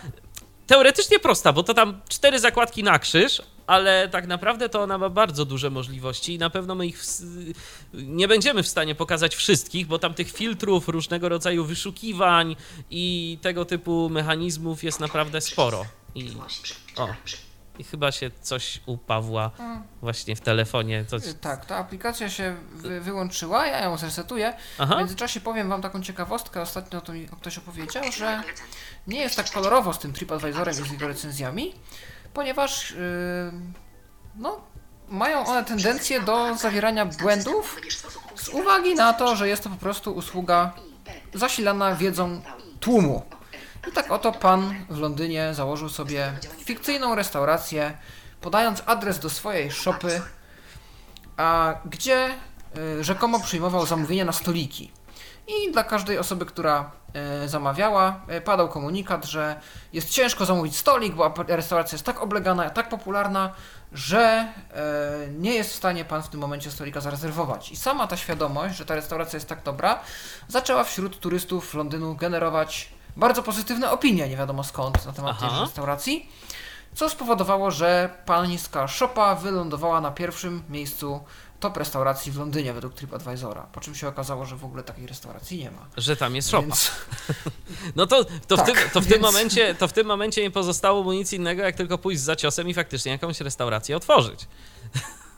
teoretycznie prosta, bo to tam cztery zakładki na krzyż, ale tak naprawdę to ona ma bardzo duże możliwości i na pewno my ich ws- nie będziemy w stanie pokazać wszystkich, bo tam tych filtrów, różnego rodzaju wyszukiwań i tego typu mechanizmów jest naprawdę sporo. I, o, i chyba się coś u Pawła właśnie w telefonie. Coś... Y, Tak, ta aplikacja się wy, wyłączyła, ja ją zresetuję. W Aha, międzyczasie powiem wam taką ciekawostkę, ostatnio to mi ktoś opowiedział, że. Nie jest tak kolorowo z tym TripAdvisorem i z jego recenzjami, ponieważ yy, no, mają one tendencję do zawierania błędów z uwagi na to, że jest to po prostu usługa zasilana wiedzą tłumu. I tak oto pan w Londynie założył sobie fikcyjną restaurację, podając adres do swojej szopy, a gdzie y, rzekomo przyjmował zamówienia na stoliki. I dla każdej osoby, która y, zamawiała, y, padał komunikat, że jest ciężko zamówić stolik, bo restauracja jest tak oblegana, tak popularna, że y, nie jest w stanie pan w tym momencie stolika zarezerwować. I sama ta świadomość, że ta restauracja jest tak dobra, zaczęła wśród turystów Londynu generować bardzo pozytywne opinie, nie wiadomo skąd, na temat Aha. tej restauracji. Co spowodowało, że pańska szopa wylądowała na pierwszym miejscu top restauracji w Londynie według TripAdvisora. Po czym się okazało, że w ogóle takiej restauracji nie ma. że tam jest szopa. Więc, No to, to, Tak, w, tym, to, w tym więc- momencie, to w tym momencie nie pozostało mu nic innego, jak tylko pójść za ciosem i faktycznie jakąś restaurację otworzyć.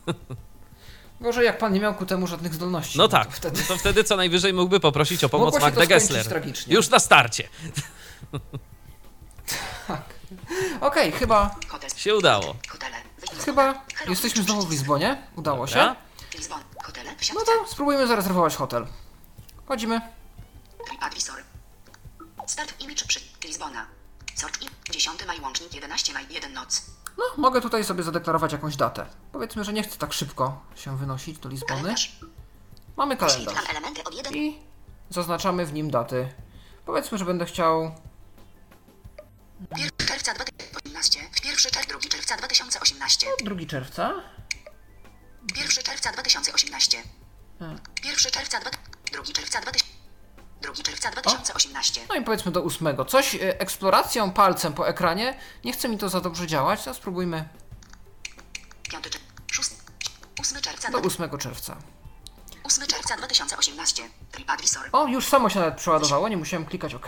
gorzej jak pan nie miał ku temu żadnych zdolności. No tak, To wtedy to wtedy co najwyżej mógłby poprosić o pomoc Magdę Gessler. tragicznie. Już na starcie Okej, chyba, Hotel. Tak. się udało. Chyba jesteśmy znowu w Lizbonie. Udało Dobra. się. Lizbon. Hotele. No to spróbujmy zarezerwować hotel. Chodzimy. TripAdvisor. Start image przy Lizbona. Sort i 10 maj łącznik 11 maj 1 noc. No, mogę tutaj sobie zadeklarować jakąś datę. Powiedzmy, że nie chcę tak szybko się wynosić do Lizbony. Kalendarz. Mamy kalendarz. Przejdź elementy od 1 I zaznaczamy w nim daty. Powiedzmy, że będę chciał 1 czerwca 2018. 1 czerwca 2 czerwca 2018. 2 czerwca. 1 czerwca 2018. Hmm. 1 czerwca 2 2 czerwca 2000 2 czerwca 2018. No i powiedzmy do 8. Coś e, eksploracją palcem po ekranie. Nie chce mi to za dobrze działać, to spróbujmy 5 czerwca 6 8 czerwca do 8 czerwca. 8 czerwca 2018. TripAdvisor. O, już samo się nawet przeładowało, nie musiałem klikać OK.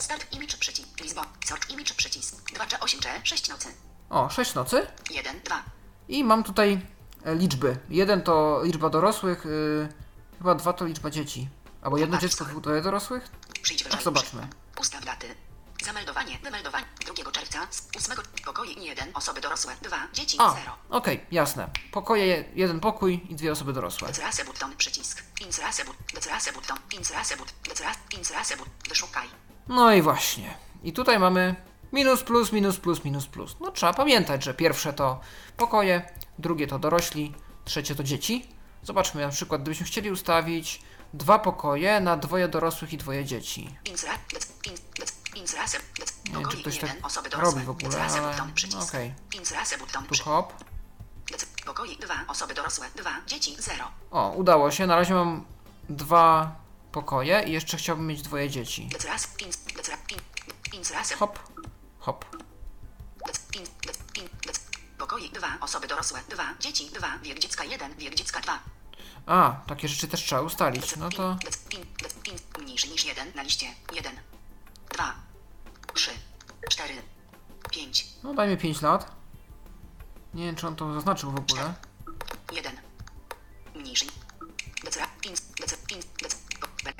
Start image przycisk. Lizbon. Sort image przycisk. 2 czy 8 czy 6 nocy. O, 6 nocy. 1 2 I mam tutaj liczby. Jeden to liczba dorosłych, y, chyba dwa to liczba dzieci. Albo jedno dziecko, dwoje dorosłych? Przyjdź wyżej. zobaczmy. Ustaw daty. Zameldowanie, wymeldowanie. 2 czerwca z 8 pokoje 1 osoby dorosłe, 2 dzieci A, 0. okej, jasne. Pokoje, jeden pokój i dwie osoby dorosłe. Button przycisk. Button. Inserase but. Decerase. Inserase but. Wyszukaj. No i właśnie. I tutaj mamy minus, plus, minus, plus, minus, plus. No trzeba pamiętać, że pierwsze to pokoje, drugie to dorośli, trzecie to dzieci. Zobaczmy na przykład, gdybyśmy chcieli ustawić dwa pokoje na dwoje dorosłych i dwoje dzieci. Nie wiem, czy ktoś 1 tak robi w ogóle, ale no okej. Button Tu hop. Pokoje 2 osoby dorosłe, 2 dzieci 0. O, udało się. Na razie mam dwa pokoje i jeszcze chciałbym mieć dwoje dzieci. Hop, hop. Pokoje 2 osoby dorosłe, 2 dzieci 2 wiek dziecka 1 wiek dziecka 2. A, takie rzeczy też trzeba ustalić. No to mniejszy niż 1 na liście. 1, 2, 3, 4, 5, no dajmy 5 lat. Nie wiem, czy on to zaznaczył w ogóle. 1. Mniejszy. Decera, in, dec, in, dec, po, be.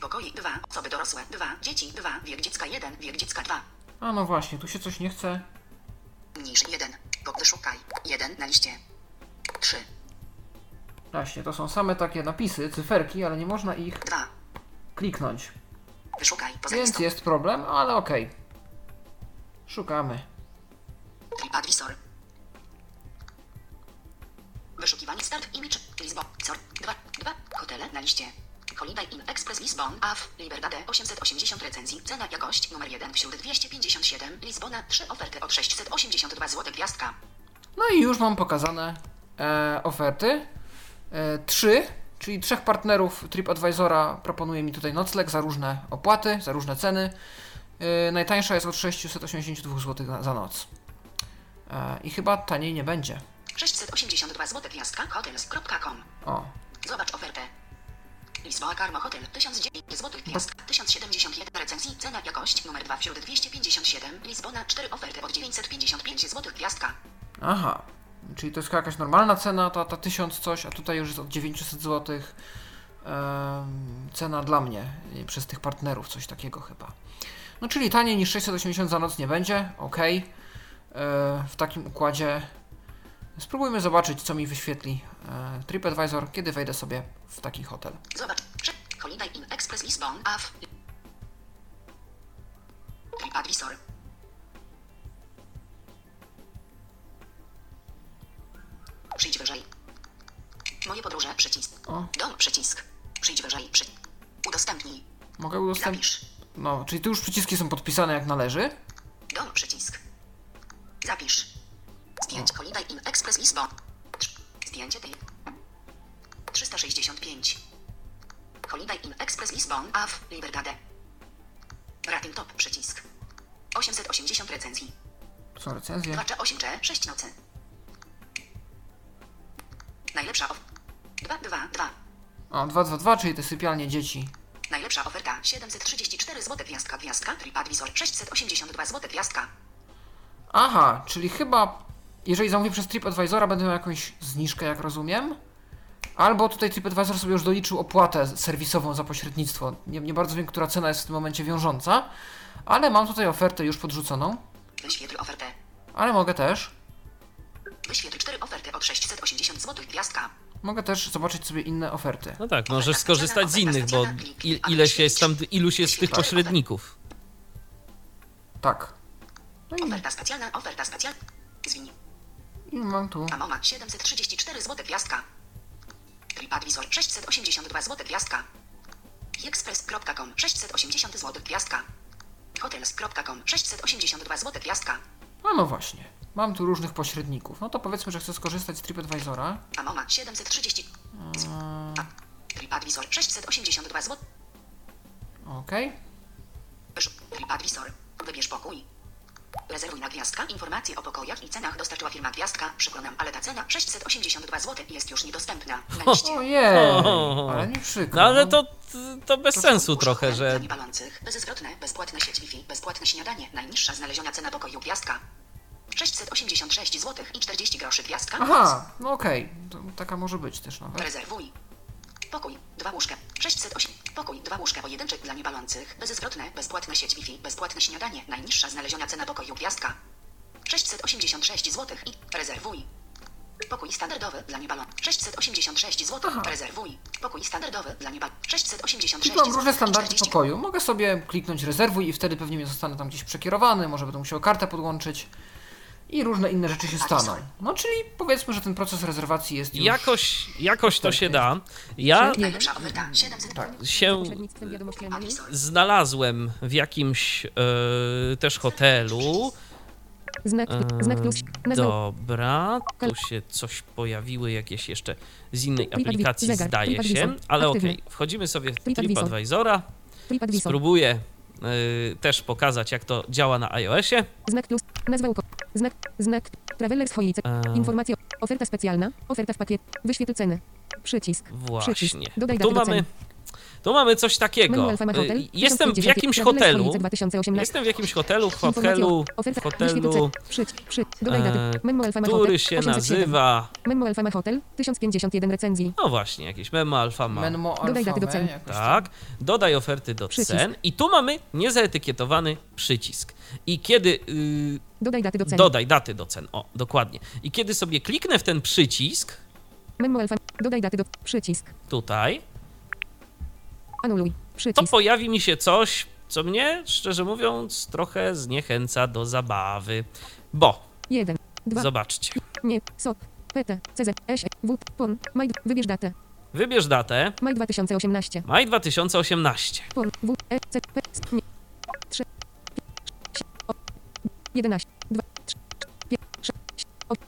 Pokoje 2 osoby dorosłe, 2 dzieci 2 wiek dziecka 1 wiek dziecka 2. A no właśnie, tu się coś nie chce. Mniejszy 1. Pok wyszukaj. 1 na liście. 3. Właśnie, to są same takie napisy, cyferki, ale nie można ich 2. kliknąć. Wyszukaj poza Więc listą. jest problem, ale okej. Szukamy. TripAdvisor. Wyszukiwanie start image Lisbon. Sort 2. 2. Hotele na liście. Holiday Inn Express Lisbon. AF. Liberdade 880 recenzji. Cena jakość numer 1 wśród 257. Lisbona 3 oferty od 682 zł gwiazdka. No i już mam pokazane e, oferty. E, trzy, czyli trzech partnerów TripAdvisora proponuje mi tutaj nocleg za różne opłaty, za różne ceny. E, najtańsza jest od 682 zł za, za noc. E, I chyba taniej nie będzie. 682 zł gwiazdka hotels.com. O, Zobacz ofertę. Lisboa Karmo Hotel 1009 zł gwiazdka 1071 recenzji cena jakość numer 2 wśród 257 Lisbona 4 oferty od 955 zł gwiazdka. aha. Czyli to jest jakaś normalna cena, ta, ta 1000 coś, a tutaj już jest od 900 zł. Em, cena dla mnie przez tych partnerów, coś takiego chyba. No czyli taniej niż 680 za noc nie będzie, ok. E, w takim układzie spróbujmy zobaczyć, co mi wyświetli e, TripAdvisor, kiedy wejdę sobie w taki hotel. Zobacz. Holiday Inn Express Lisbon AF. TripAdvisor. Przyjdź wyżej. Moje podróże przycisk. O. Dom przycisk. Przyjdź wyżej. Przy... Udostępnij. Mogę udostępnić. No, czyli tu już przyciski są podpisane jak należy. Dom przycisk. Zapisz. Zdjęć Holiday Inn Express Lisbon. Zdjęcie tej. 365. Holiday Inn Express Lisbon AF Liberdade. Rating top przycisk. 880 recenzji. Są recenzje. 2 czy 8 czy 6 nocy. Najlepsza of... 2, 2, 2. O, 222, czyli te sypialnie dzieci. Najlepsza oferta 734 zł gwiazdka gwiazdka TripAdvisor 682 zł gwiazdka. Aha, czyli chyba jeżeli zamówię przez TripAdvisora będę miał jakąś zniżkę, jak rozumiem. Albo tutaj TripAdvisor sobie już doliczył opłatę serwisową za pośrednictwo. Nie, nie bardzo wiem, która cena jest w tym momencie wiążąca, ale mam tutaj ofertę już podrzuconą. Wyświetl ofertę. Ale mogę też, Wyświetl 4 oferty od 680 zł gwiazdka. mogę też zobaczyć sobie inne oferty. No tak, możesz skorzystać z innych, bo il, ileś jest tam, iluś jest tych pośredników. Tak. No i, Oferta specjalna, oferta specjalna. Zwin. Mam tu. Amoma 734 zł gwiazdka. TripAdvisor 682 zł gwiazdka. Express.com 680 zł gwiazdka. Hotels.com 682 zł gwiazdka. No, no właśnie. Mam tu różnych pośredników. No to powiedzmy, że chcę skorzystać z TripAdvisora. Amoma 730. A. TripAdvisor 682 zł. Okej. Wysz- TripAdvisor. Wybierz pokój. Rezerwuj na gwiazdka. Informacje o pokojach i cenach dostarczyła firma Gwiazdka. Przykro nam, ale ta cena 682 zł jest już niedostępna. Na liście. Ojej, ale mi przykro. No ale to, to bez sensu trochę, że niepalących, bezzwrotne, bezpłatne sieć Wi-Fi, bezpłatne śniadanie, najniższa znaleziona cena pokoju Gwiazdka. 686 zł i 40 groszy Gwiazdka. Aha, no okej. To Taka może być też nawet. Rezerwuj. Pokój, dwa łóżka, 608. Pokój, dwa łóżka pojedyncze dla niepalących, bezzwrotne, bezpłatna sieć Wi-Fi, bezpłatne śniadanie, najniższa znaleziona cena pokoju Gwiazdka. 686 zł i rezerwuj. Pokój standardowy dla niepalących. 686 zł. Aha. Rezerwuj. Pokój standardowy dla niepalących. 686 Czyli mam zł. różne standardy 40 pokoju. Mogę sobie kliknąć rezerwuj i wtedy pewnie mnie zostanę tam gdzieś przekierowany, może będę musiał kartę podłączyć i różne inne rzeczy się staną. No czyli powiedzmy, że ten proces rezerwacji jest już... jakoś, jakoś to się da. Ja Najlepsza oferta 700. Tak. się znalazłem w jakimś e, też hotelu. Znak, E, znak plus. Dobra, tu się coś pojawiły jakieś jeszcze z innej aplikacji, zdaje się, ale okej, wchodzimy sobie w TripAdvisor. TripAdvisora, TripAdvisor. spróbuję y, też pokazać, jak to działa na iOSie. Znak plus. Nazwa uko. Znak. Znak. Travelers Holice. E, Informacja. Oferta specjalna. Oferta w pakiet. Wyświetl ceny. Przycisk. Przycisk. Właśnie. Dodaj Tu mamy. Tu mamy coś takiego. Alfama Y. Jestem w 1050. jakimś hotelu. Holice 2018. Jestem w jakimś hotelu, w hotelu, w hotelu, e, Alfama który się 807. nazywa, Memo Alfama Hotel. 1051 recenzji. no właśnie, jakieś memo alfa ma. Menmo Dodaj daty do cen. Tak, dodaj oferty do cen i tu mamy niezaetykietowany przycisk. I kiedy y, Dodaj daty do cen. dodaj daty do cen, o, dokładnie. I kiedy sobie kliknę w ten przycisk, Memo alfa. Dodaj daty do. Przycisk. tutaj, Anuluj. to Przycisk. pojawi mi się coś, co mnie, szczerze mówiąc, trochę zniechęca do zabawy. Bo, 1. 2. zobaczcie, Nie. SOP. PT. CZ. S. W. PON. Maj. Wybierz datę. wybierz datę, Maj 2018. maj 2018. PON. W. E. C. P. S. Nie. 3. 11. 2. 3. 5. 6. 8.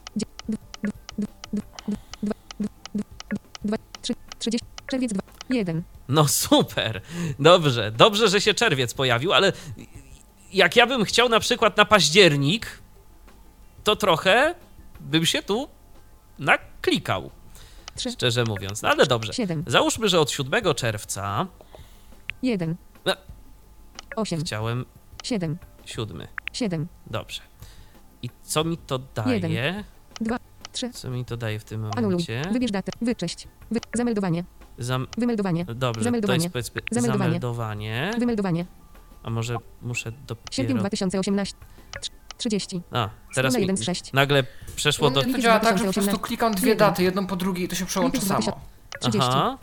2. 3. 30. Czerwiec 2. 1. No super, dobrze, dobrze, że się czerwiec pojawił, ale jak ja bym chciał na przykład na październik, to trochę bym się tu naklikał, 3. szczerze mówiąc. No ale dobrze. 7. Załóżmy, że od 7 czerwca 1. No. 8. chciałem 7. 7. 7. Dobrze. I co mi to daje? 2. 3. Co mi to daje w tym Anuluj. momencie? Wybierz datę. Wycześć. Wy... Zameldowanie. Zam... Wymeldowanie. Dobrze, to Zameldowanie. jest powiedzmy Zameldowanie. zameldowanie. Wymeldowanie. A może muszę Sierpień dopiero... 2018. Trz- 30. A, teraz mi 1 z 6. nagle przeszło do... To działa tak, że po 2018. prostu klikam dwie daty, jedną po drugiej i to się przełączy samo. 2000. 30. Aha.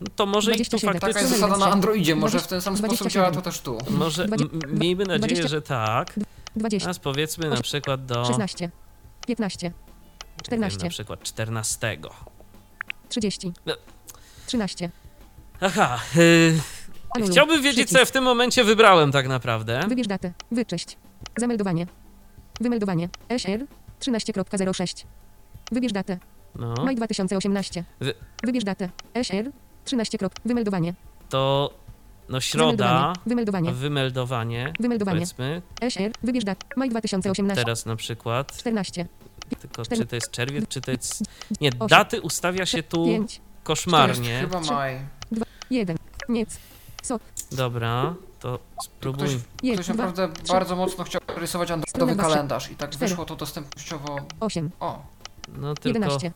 No to może i tu 27. Taka jest zasada na 26. Androidzie, może w ten sam sposób 27. działa to też tu. Może miejmy nadzieję, 20. że tak. 20. Teraz powiedzmy na Osiem- przykład do... 16. 15. nie wiem, 14. Na przykład 14. 30. No. 13. Aha. Yy, chciałbym wiedzieć, co Przycisk. ja w tym momencie wybrałem tak naprawdę. Wybierz datę. Wycześć. Zameldowanie. Wymeldowanie. SR 13.06. Wybierz datę. No, Maj 2018. Wy- Wybierz datę. SR 13. Wymeldowanie. to... No środa, Wymeldowanie. wymeldowanie, Wymeldowanie. powiedzmy. SR. Wybierz datę. Maj 2018. Teraz na przykład, 14. tylko czy to jest czerwiec, czy to jest... Nie, osiem, daty ustawia się tu 5. To jest koszmarnie. chyba maj. 1. Nic. SOP. Dobra, to spróbuj. Ktoś, 1. ktoś 2. naprawdę bardzo mocno chciał rysować androidowy Strona dwa, kalendarz i tak Cztery. wyszło to dostępnościowo... 8. O, No tylko 11.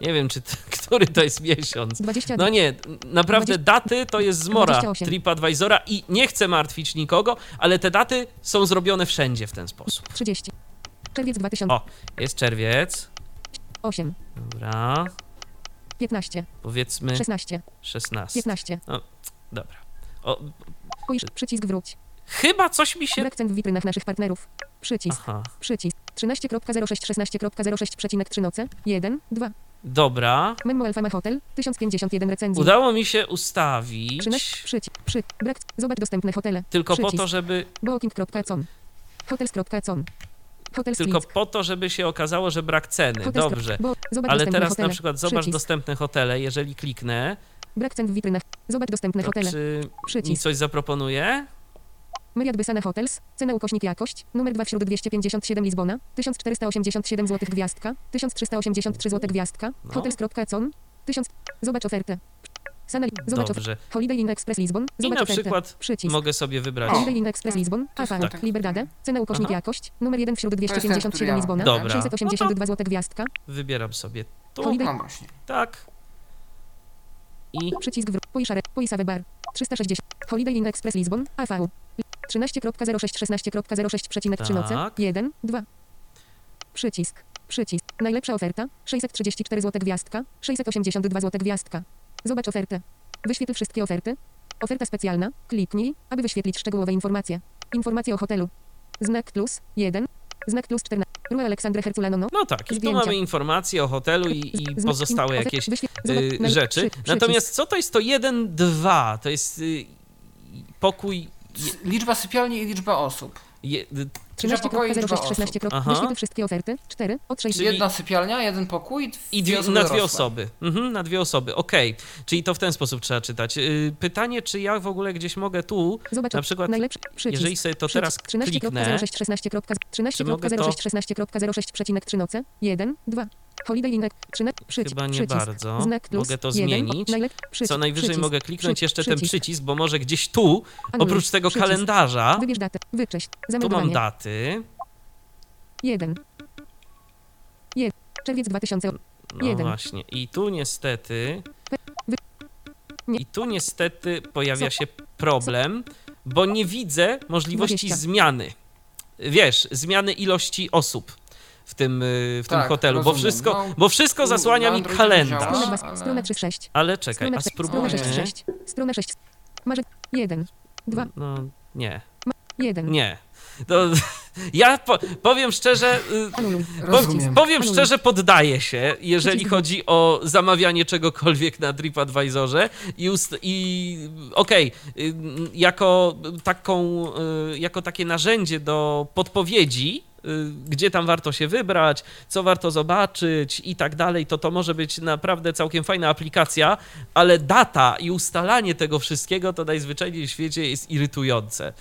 nie wiem, czy to, który to jest miesiąc. 22. No nie, naprawdę 20 daty to jest zmora 28. TripAdvisora i nie chcę martwić nikogo, ale te daty są zrobione wszędzie w ten sposób. 30. Czerwiec 2008. O, jest czerwiec. Dobra, 15. powiedzmy 16. 16. 15. Dobra. O, Spójrz, przycisk wróć. chyba coś mi się... Brak cen w witrynach naszych partnerów. Przycisk. Aha, Przycisk. 13.06 16.06,3 noce. 1. 2. dobra. Memo Alfama Hotel. 1051 recenzji. Udało mi się ustawić 13. Przycisk. Przy. Brak. Zobacz dostępne hotele. tylko po przycisk. to, żeby Booking.com. Hotels.com. Hotel tylko po to, żeby się okazało, że brak ceny. Hotels. Dobrze. Ale teraz na przykład zobacz Przycisk. dostępne hotele, jeżeli kliknę, Brak cen w witrynach. Zobacz dostępne hotele. czy mi Przycisk. coś zaproponuje? Myriad Bysana Hotels. Cena ukośnik jakość. Numer 2 wśród 257 Lizbona. 1487 zł gwiazdka. 1383 zł gwiazdka. No. Hotels.com. 1000. Zobacz ofertę. Sana. Zobacz. Dobrze. Holiday Inn Express Lizbon. I Zobacz na ofertę. przykład Przycisk. mogę sobie wybrać. Holiday Inn Express Lizbon. To jest AV. tak. Liberdade. Cena ukośnik Aha. jakość. Numer 1 wśród jest ten, który 257 ja mam. Lizbona. Dobra. 682 zł gwiazdka. Wybieram sobie tu. Holiday- no właśnie. Tak. I Przycisk wróć. Poiszare. Poisawe bar. 360. Holiday Inn Express Lizbon. AV. 13.06 16.06,3 noce. Tak. 1. 2. Przycisk. Przycisk. Najlepsza oferta. 634 zł gwiazdka. 682 zł gwiazdka. Zobacz ofertę. Wyświetl wszystkie oferty. Oferta specjalna. Kliknij, aby wyświetlić szczegółowe informacje. Informacje o hotelu. Znak plus 1. Znak plus 14. Rua Aleksandra Herculano. No. tak, i tu Zdjęcia. mamy informacje o hotelu i, i pozostałe jakieś y, rzeczy. Natomiast co to jest to 1, 2? To jest y, pokój. Liczba sypialni i liczba osób. Je, y, Liczba pokoi, liczba 13.06 osób. 16. Aha. Wyświetl wszystkie oferty. 4. Od 6. Czyli- Jedna sypialnia, jeden pokój I dwie, osoby na dwie dorosłe. osoby. Mhm, na dwie osoby, okej. Czyli to w ten sposób trzeba czytać. Y, Pytanie, czy ja w ogóle gdzieś mogę tu, Zobacz, na przykład, najlepszy przycisk. jeżeli sobie to teraz kliknę, 13.06 16. Czy mogę to- 13.06 16.06,3 noce. 1. 2. Holiday. 13. Przycisk. chyba nie przycisk. bardzo, Znak plus mogę to 1. zmienić. Najlep... Przycisk. Co najwyżej przycisk. mogę kliknąć Przy- jeszcze ten przycisk. przycisk, bo może gdzieś tu, Anuluj. oprócz tego Przycisk. kalendarza, Wybierz datę. Wycześć. tu mam daty. 1. 1. Czerwiec 2000. No Jeden. właśnie. I tu niestety. I tu niestety pojawia się problem, bo nie widzę możliwości 20. zmiany. Wiesz, zmiany ilości osób. W tym, y, w tym Tak, hotelu, bo wszystko, No, bo wszystko zasłania mi kalendarz. działa. Strona 2, ale- strona 36. Ale czekaj, a 4, strona spróbujmy... 6, 6. Strona 6. Marzec 1, 2, No, nie, 1. nie. To, ja po, powiem szczerze, y. Rozumiem. Powiem szczerze, poddaję się, jeżeli chodzi o zamawianie czegokolwiek na TripAdvisorze i, ust- i okej, y, jako taką, y, jako takie narzędzie do podpowiedzi, gdzie tam warto się wybrać, co warto zobaczyć i tak dalej, to to może być naprawdę całkiem fajna aplikacja, ale data i ustalanie tego wszystkiego to najzwyczajniej w świecie jest irytujące.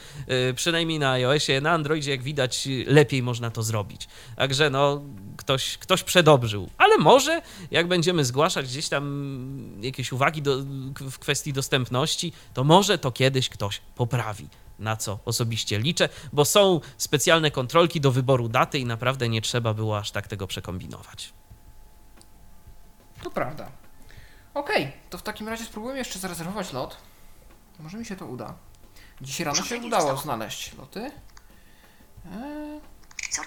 Y, Przynajmniej na iOSie, na Androidzie, jak widać, y, lepiej można to zrobić. Także no, ktoś, ktoś przedobrzył. Ale może, jak będziemy zgłaszać gdzieś tam jakieś uwagi do, w kwestii dostępności, to może to kiedyś ktoś poprawi. Na co osobiście liczę, bo są specjalne kontrolki do wyboru daty i naprawdę nie trzeba było aż tak tego przekombinować. To prawda. Okej, to w takim razie spróbujemy jeszcze zarezerwować lot. Może mi się to uda. Dzisiaj rano się udało znaleźć loty. Eee, Co?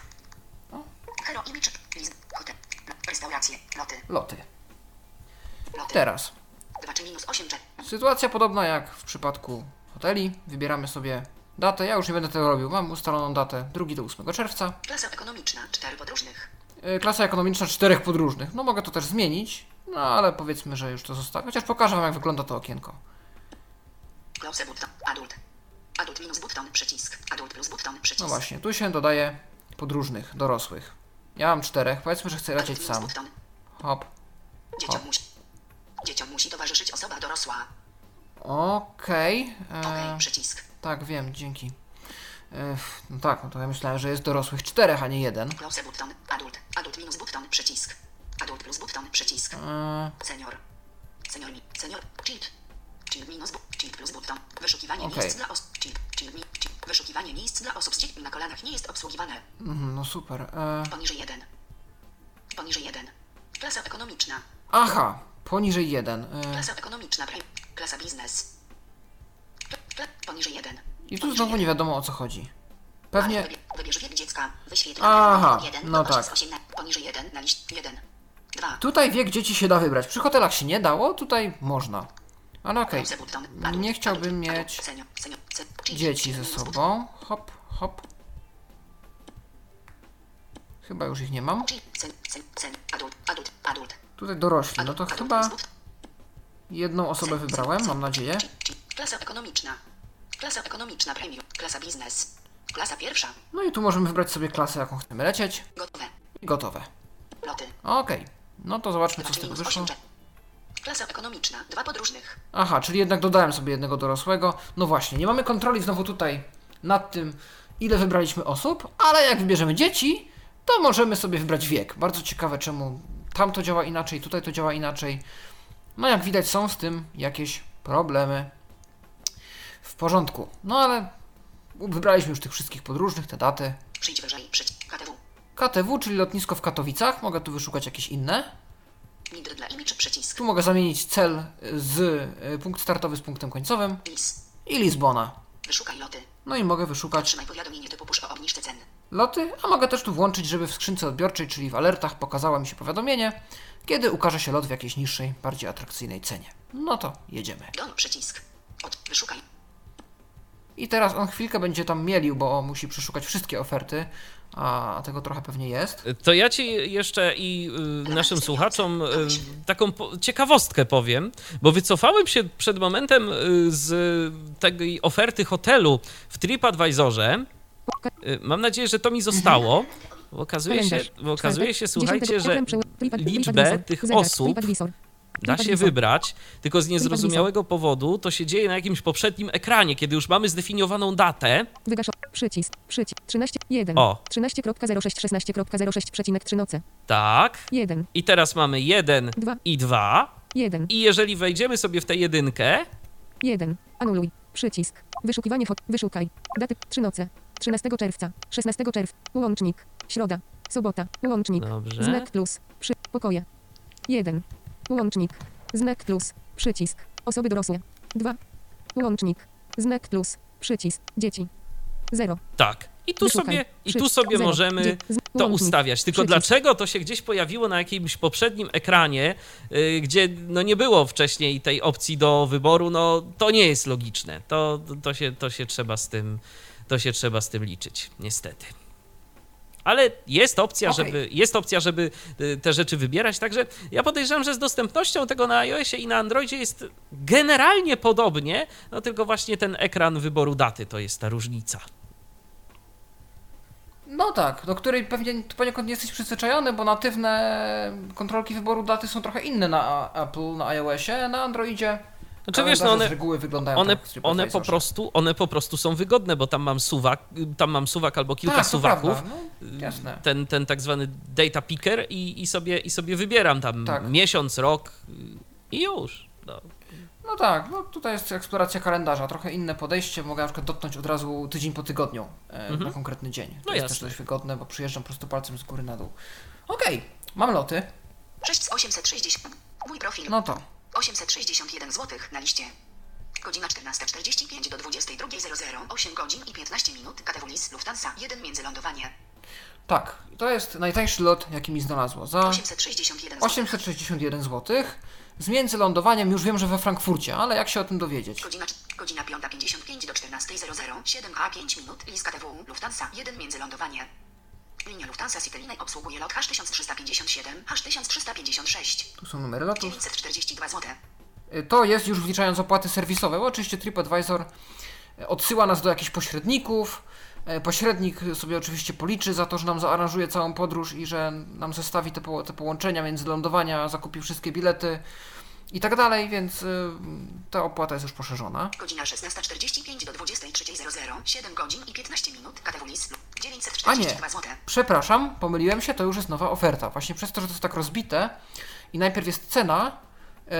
Hero Image. List. Hotel. Restauracje. Loty. loty. Loty. Teraz. 2 czy minus 8 czy Sytuacja podobna jak w przypadku hoteli. Wybieramy sobie datę. Ja już nie będę tego robił. Mam ustaloną datę 2 do 8 czerwca. klasa ekonomiczna. 4 podróżnych. Yy, Klasa ekonomiczna czterech podróżnych. No mogę to też zmienić. No ale powiedzmy, że już to zostawię. Chociaż pokażę Wam jak wygląda to okienko. Close button. Adult. Adult minus button. Przycisk. Adult plus button. Przycisk. No właśnie, tu się dodaje podróżnych, dorosłych. Ja mam czterech. Powiedzmy, że chcę lecieć sam. Hop. Dzieciom musi. Dzieciom musi towarzyszyć osoba dorosła. Okej. Okej. e, Przycisk. Tak, wiem, dzięki. E, no tak, no to ja myślałem, że jest dorosłych czterech, a nie jeden. Close button. Adult. Adult minus button. Przycisk. Adult plus button. Przycisk. E, Senior. Senior mi. Senior. Cheat. Cheat minus. Cheat plus button. Wyszukiwanie Okej. miejsc dla osób. Cheat. Cheat. Cheat. Wyszukiwanie miejsc dla osób z dziećmi na kolanach nie jest obsługiwane. mhm, no super. E, Poniżej 1. Poniżej 1. Klasa ekonomiczna. aha, poniżej jeden. E, Klasa ekonomiczna. Klasa biznes. Poniżej 1. I tu znowu nie wiadomo o co chodzi. Pewnie. Wybierz, wybierz wiek dziecka. Wyświetl. Aha, 1 no tak. 18. Poniżej 1 na liść 1. 2. Tutaj wiek dzieci się da wybrać. Przy hotelach się nie dało, tutaj można. Ale okej. Adult, Nie chciałbym mieć dzieci ze sobą. Hop, hop. Chyba już ich nie mam. Adult. Adult. Adult. Tutaj dorośli, no to chyba jedną osobę wybrałem, mam nadzieję. Klasa ekonomiczna. Klasa ekonomiczna premium. Klasa biznes. Klasa pierwsza. No i tu możemy wybrać sobie klasę, jaką chcemy lecieć. Gotowe. I gotowe. Loty. Okej. No to zobaczmy, co z 2 tego wyszło. 8. Klasa ekonomiczna. Dwa podróżnych. Aha, czyli jednak dodałem sobie jednego dorosłego. No właśnie, nie mamy kontroli znowu tutaj nad tym, ile wybraliśmy osób, ale jak wybierzemy dzieci, to możemy sobie wybrać wiek. Bardzo ciekawe, czemu tam to działa inaczej, tutaj to działa inaczej. No jak widać, są z tym jakieś problemy. W porządku. No ale wybraliśmy już tych wszystkich podróżnych, te daty. Przyjdź wyżej. Przyjdź. KTW. KTW, czyli lotnisko w Katowicach. Mogę tu wyszukać jakieś inne. Dla image przycisk. Tu mogę zamienić cel z y, punkt startowy z punktem końcowym Lis. i Lizbona. Wyszukaj loty. No i mogę wyszukać Otrzymaj powiadomienie typu push o obniżce cen. Loty, a mogę też tu włączyć, żeby w skrzynce odbiorczej, czyli w alertach pokazało mi się powiadomienie, kiedy ukaże się lot w jakiejś niższej, bardziej atrakcyjnej cenie. No to jedziemy. Don przycisk. Od. Wyszukaj. I teraz on chwilkę będzie tam mielił, bo musi przeszukać wszystkie oferty, a tego trochę pewnie jest. To ja ci jeszcze i y, naszym słuchaczom y, taką po- ciekawostkę powiem, bo wycofałem się przed momentem y, z tej oferty hotelu w TripAdvisorze. Y, Mam nadzieję, że to mi zostało. Bo okazuje się, bo okazuje się słuchajcie, 10 że liczbę tych osób da się wybrać, tylko z niezrozumiałego powodu to się dzieje na jakimś poprzednim ekranie, kiedy już mamy zdefiniowaną datę. Wygasz przycisk, przycisk, 13, 1, O. 13.06, 16.06,3 noce, Tak. 1, I teraz mamy 1 2, i 2. 1, I jeżeli wejdziemy sobie w tę jedynkę, 1, anuluj, przycisk, wyszukiwanie, hot, wyszukaj, daty, 3 noce, 13 czerwca, 16 czerwca, łącznik, środa, sobota, łącznik, Dobrze. znak plus, przy, pokoje, 1, łącznik, znak plus, przycisk, osoby dorosłe, 2, łącznik, znak plus, przycisk, dzieci, 0, tak. I tu Wysłuchaj. sobie, i tu sobie Zero. możemy z- to ustawiać. Tylko Przycisk. dlaczego to się gdzieś pojawiło na jakimś poprzednim ekranie, y, gdzie no nie było wcześniej tej opcji do wyboru, no to nie jest logiczne. To, to, się, to się trzeba z tym, to się trzeba z tym liczyć, niestety. Ale jest opcja, Okej. żeby, jest opcja, żeby y, te rzeczy wybierać. Także ja podejrzewam, że z dostępnością tego na iOSie i na Androidzie jest generalnie podobnie, no tylko właśnie ten ekran wyboru daty to jest ta różnica. No tak, do której pewnie poniekąd nie jesteś przyzwyczajony, bo natywne kontrolki wyboru daty są trochę inne na Apple, na iOSie, na Androidzie. Znaczy wiesz, no one, z reguły wyglądają one, tak one, po prostu, one po prostu są wygodne, bo tam mam suwak, tam mam suwak albo kilka tak, suwaków. No, jasne. Ten, ten tak zwany data picker i, i, sobie, i sobie wybieram tam Tak. miesiąc, rok i już. No. No tak, no tutaj jest eksploracja kalendarza, trochę inne podejście. Mogę na przykład dotknąć od razu tydzień po tygodniu e, Mhm. na konkretny dzień. To No jest jasne. też dość wygodne, bo przyjeżdżam po prostu palcem z góry na dół. Okej, mam loty. 6 z 860. Mój profil. No to 861 zł na liście. Godzina 14.45 do 22.00. 8 godzin i 15 minut. Lis Lufthansa 1 międzylądowanie. tak, to jest najtańszy lot, jaki mi znalazło. Za 861 zł. 861 zł. Z międzylądowaniem już wiem, że we Frankfurcie, ale jak się o tym dowiedzieć? Godzina, godzina 5.55 do 14.00. 7 a 5 minut. List KTW Lufthansa 1 międzylądowanie. Linia Lufthansa Cityline obsługuje lot H1357, H1356. Tu są numery lotów. 942 zł. Y, To jest już wliczając opłaty serwisowe. bo Oczywiście TripAdvisor y, odsyła nas do jakichś pośredników. Y, Pośrednik sobie oczywiście policzy za to, że nam zaaranżuje całą podróż i że nam zestawi te, po, te połączenia między lądowania, zakupi wszystkie bilety i tak dalej, więc y, ta opłata jest już poszerzona. Godzina 16.45 do 23.00. 7 godzin i 15 minut. A 942 nie, zł. przepraszam, pomyliłem się, to już jest nowa oferta. Właśnie przez to, że to jest tak rozbite i najpierw jest cena, y,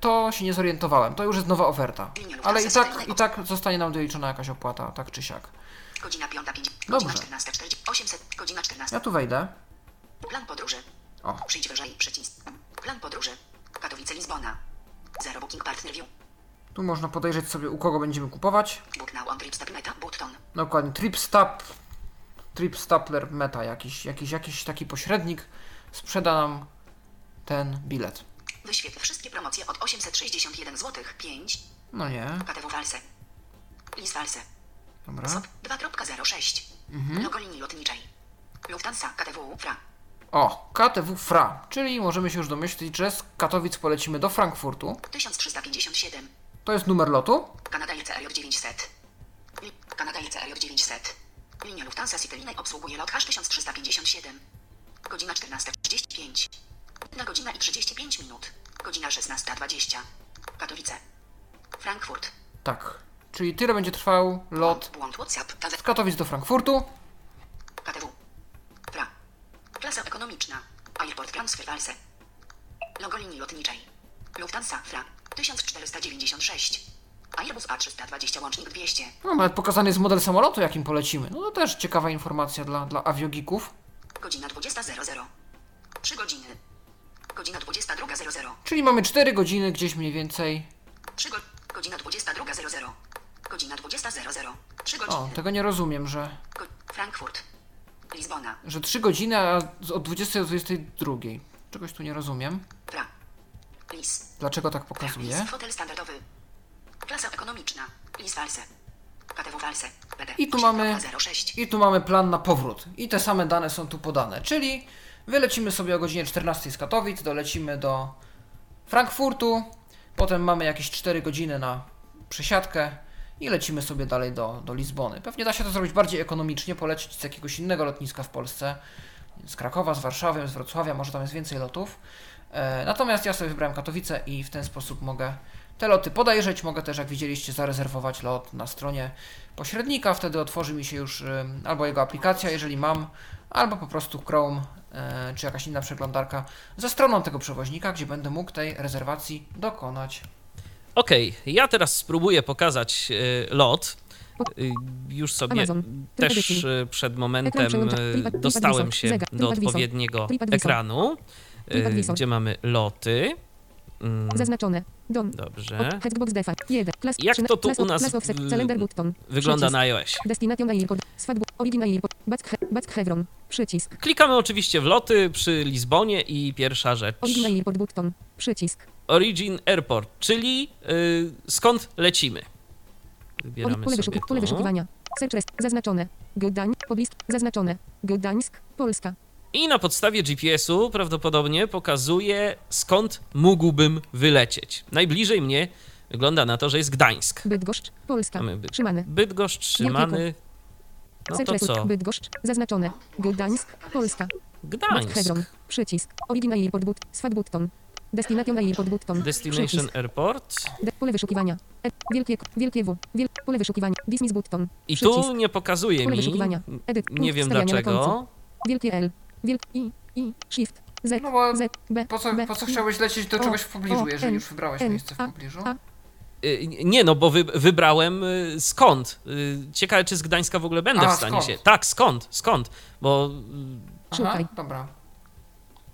to się nie zorientowałem. To już jest nowa oferta. Ale i tak, i tak zostanie nam doliczona jakaś opłata, tak czy siak. Godzina 5.50. Dobrze. Godzina 14.40. 800. Godzina 14. Ja tu wejdę. Plan podróży. O. Przyjdź wyżej. Przycisk. Plan podróży. Katowice Lizbona. Zero booking partner view. Tu można podejrzeć sobie, u kogo będziemy kupować. Book now on trip meta. Button. Dokładnie, TripStap, TripStapler Meta, jakiś, jakiś, jakiś taki pośrednik sprzeda nam ten bilet. Wyświetl wszystkie promocje od 861 zł. 5. No nie, KTW Walse. Lis Walse. dobra. SOP 2.06. Mhm. Logo linii lotniczej. Lufthansa KTW FRA. O, KTW FRA, czyli możemy się już domyślić, że z Katowic polecimy do Frankfurtu. 1357. To jest numer lotu. Kanada LCR 900. Li- Kanada LCR 900. Linia Lufthansa Cityline obsługuje lot H1357. Godzina 14.35. Na godzina i 35 minut. Godzina 16.20. Katowice. Frankfurt. Tak, czyli tyle będzie trwał lot z Katowic do Frankfurtu. KTW. Klasa ekonomiczna. Airport Transfer Walse. Logo linii lotniczej. Lufthansa FRA. 1496. Airbus A320 łącznik 200. No, nawet pokazany jest model samolotu, jakim polecimy. No to też ciekawa informacja dla, dla aviogików. Godzina 20.00. 3 godziny. Godzina 22.00. Czyli mamy 4 godziny gdzieś mniej więcej. 3 go... Godzina 22.00. Godzina 20.00. 3 godziny. O, tego nie rozumiem, że, Go... Frankfurt. Lizbona. że 3 godziny, a od 20 do 22. Czegoś tu nie rozumiem. Fra. Lis. Dlaczego tak pokazuje? Lis. Fotel standardowy. Klasa ekonomiczna. Lis Walse. I tu mamy- 06. I tu mamy plan na powrót. I te same dane są tu podane. Czyli wylecimy sobie o godzinie 14 z Katowic, dolecimy do Frankfurtu, potem mamy jakieś 4 godziny na przesiadkę i lecimy sobie dalej do, do Lizbony. Pewnie da się to zrobić bardziej ekonomicznie, polecieć z jakiegoś innego lotniska w Polsce, z Krakowa, z Warszawy, z Wrocławia, może tam jest więcej lotów. E, natomiast ja sobie wybrałem Katowice i w ten sposób mogę te loty podejrzeć. Mogę też, jak widzieliście, zarezerwować lot na stronie pośrednika. Wtedy otworzy mi się już ym, albo jego aplikacja, jeżeli mam, albo po prostu Chrome e, czy jakaś inna przeglądarka ze stroną tego przewoźnika, gdzie będę mógł tej rezerwacji dokonać. Okej, ja teraz spróbuję pokazać e, lot. E, Już sobie Amazon. też e, przed momentem dostałem się do odpowiedniego ekranu, gdzie mamy loty. Mm, Zaznaczone. Dom. Dobrze. Hexbox defa. 1. Klas, Jak to tu u nas offset. Calendar button. Wygląda na iOS. Destination airport. Swat bu- Origin airport. Back, back. Przycisk. Klikamy oczywiście w loty przy Lizbonie i pierwsza rzecz. Origin airport button. Przycisk. Origin Airport, czyli y, skąd lecimy. Wybieramy Pole, sobie pole wyszukiwania. Search. Zaznaczone. Gdańsk. Podlist. Zaznaczone. Gdańsk. Polska. I na podstawie GPS-u prawdopodobnie pokazuje skąd mógłbym wylecieć. Najbliżej mnie wygląda na to, że jest Gdańsk. Bydgoszcz. Polska. Mamy Byd-. Bydgoszcz, Trzymany. No to co? Bydgoszcz. Zaznaczone. Gdańsk. Polska. Gdańsk. Chevron. Przycisk. Origin airport but. Swat button. Destination airport button. Destination Przycisk. Airport. De, pole wyszukiwania. E, wielkie, wielkie W. Wiel, pole wyszukiwania. Dismiss button. I Przycisk. tu nie pokazuje Pole mi, wyszukiwania. Edyt. nie wiem dlaczego. Wielkie L. Wielk I. I. Shift. Z. No bo Z. B. po co, B, po co chciałeś lecieć do O, czegoś w pobliżu, O, jeżeli N, już wybrałeś N, miejsce w A, pobliżu? A. Y, Nie, no bo wy, wybrałem y, skąd. Y, Ciekawe, czy z Gdańska w ogóle będę A, w stanie skąd? się. Tak, skąd, skąd. Bo. Aha, Szukaj. dobra.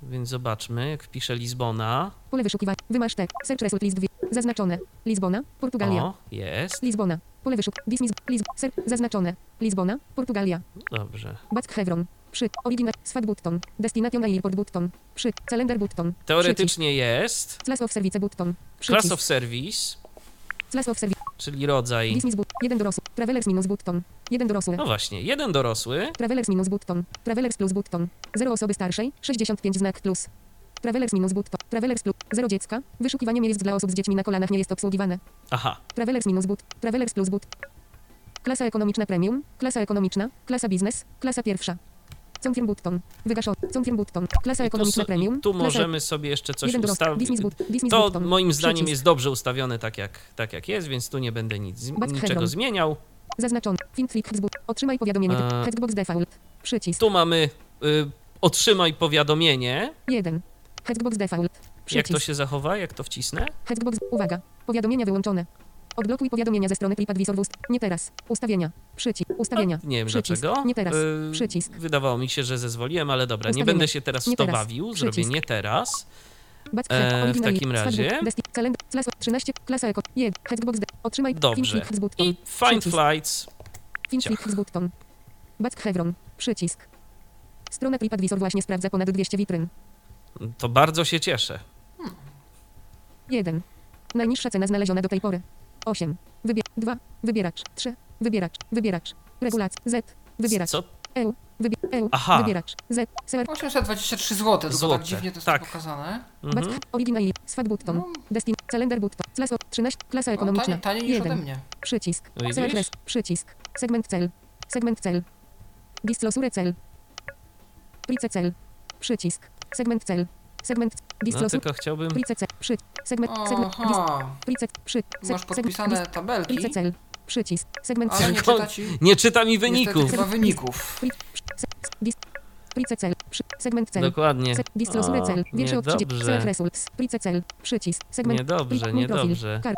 Więc zobaczmy, jak wpiszę Lizbona. Pole wyszukiwania. Wymasz tek. Search result list 2. Zaznaczone. Lizbona. Portugalia. O, jest. Lizbona. Pole wyszuk. Dismiss. Liz. Ser. Zaznaczone. Lizbona. Portugalia. Dobrze. Back Chevron. Przy. Origin. Swat button. Destination airport button. Przy. Calendar button. Przycisk. Teoretycznie jest. Class of service button. Class of Service, Class of service. czyli rodzaj. Dismiss but. Jeden dorosły. Travelers minus button. Jeden dorosły. No właśnie, jeden dorosły. Travelers minus button. Travelers plus button. Zero osoby starszej. 65 znak plus. Travelers minus button. Travelers plus. Zero dziecka. Wyszukiwanie miejsc dla osób z dziećmi na kolanach nie jest obsługiwane. Aha, Travelers minus but. Travelers plus but. Klasa ekonomiczna premium. Klasa ekonomiczna. Klasa biznes. Klasa pierwsza. Confirm button. Wygaszony. Confirm button. Klasa ekonomiczna so- premium. tu Klasa- możemy sobie jeszcze coś Jeden ustawić. To button. moim zdaniem Przycisk. jest dobrze ustawione tak jak, tak jak jest, więc tu nie będę nic, Back niczego Hebron. zmieniał. Zaznaczony. Fin click. Otrzymaj powiadomienie. A. Default. Przycisk. Tu mamy y, otrzymaj powiadomienie. 1. Hexbox default. Jak Przycisk. to się zachowa, jak to wcisnę? Hexbox. Uwaga. Powiadomienia wyłączone. Odblokuj powiadomienia ze strony TripAdvisor. Wust. Nie teraz. Ustawienia. Przycisk. Ustawienia. Nie wiem Przycisk. dlaczego. Nie teraz. Y, Przycisk. Wydawało mi się, że zezwoliłem, ale dobra, nie Ustawienia. będę się teraz w Nie to teraz. bawił. Zrobię Przycisk. nie teraz. E, w takim razie- book, desti- calendar, class 13, klasa eko, 1, Hexbox, de- otrzymaj, Dobrze. I Find Flights. Button, Back Chevron, przycisk. Strona TripAdvisor właśnie sprawdza ponad 200 witryn. To bardzo się cieszę. 1. Najniższa cena znaleziona do tej pory. 8. Wybier 2. Wybieracz. 3. Wybieracz. Wybieracz. Regulacja. Z. Wybieracz. Co? EU. Wybier EU. Aha. Wybieracz. Z. Sewer. 823 zł, tylko Złote, tak dziwnie to jest tak. pokazane. Mhm. Original. Swat button. No. Destin. Calendar button. Class 13. Klasa No, ekonomiczna. taniej, taniej niż 1. ode mnie. Przycisk. Widzisz? Select Przycisk. Segment cel. Segment cel. Dislosure cel. Price cel. Przycisk. Segment cel. Segment. No tylko chciałbym... Price cel. Przy. Segment. Segment. Przy. masz podpisane tabelki, Price cel. Przycisk. Segment ale nie czyta ci Nie czyta mi wyników. chyba wyników. Cel. Segment cel. Dokładnie. Dislosure O, cel. Większe od 30. niedobrze. Select results. Price cel. Przycisk. Segment. Niedobrze, niedobrze. Kar.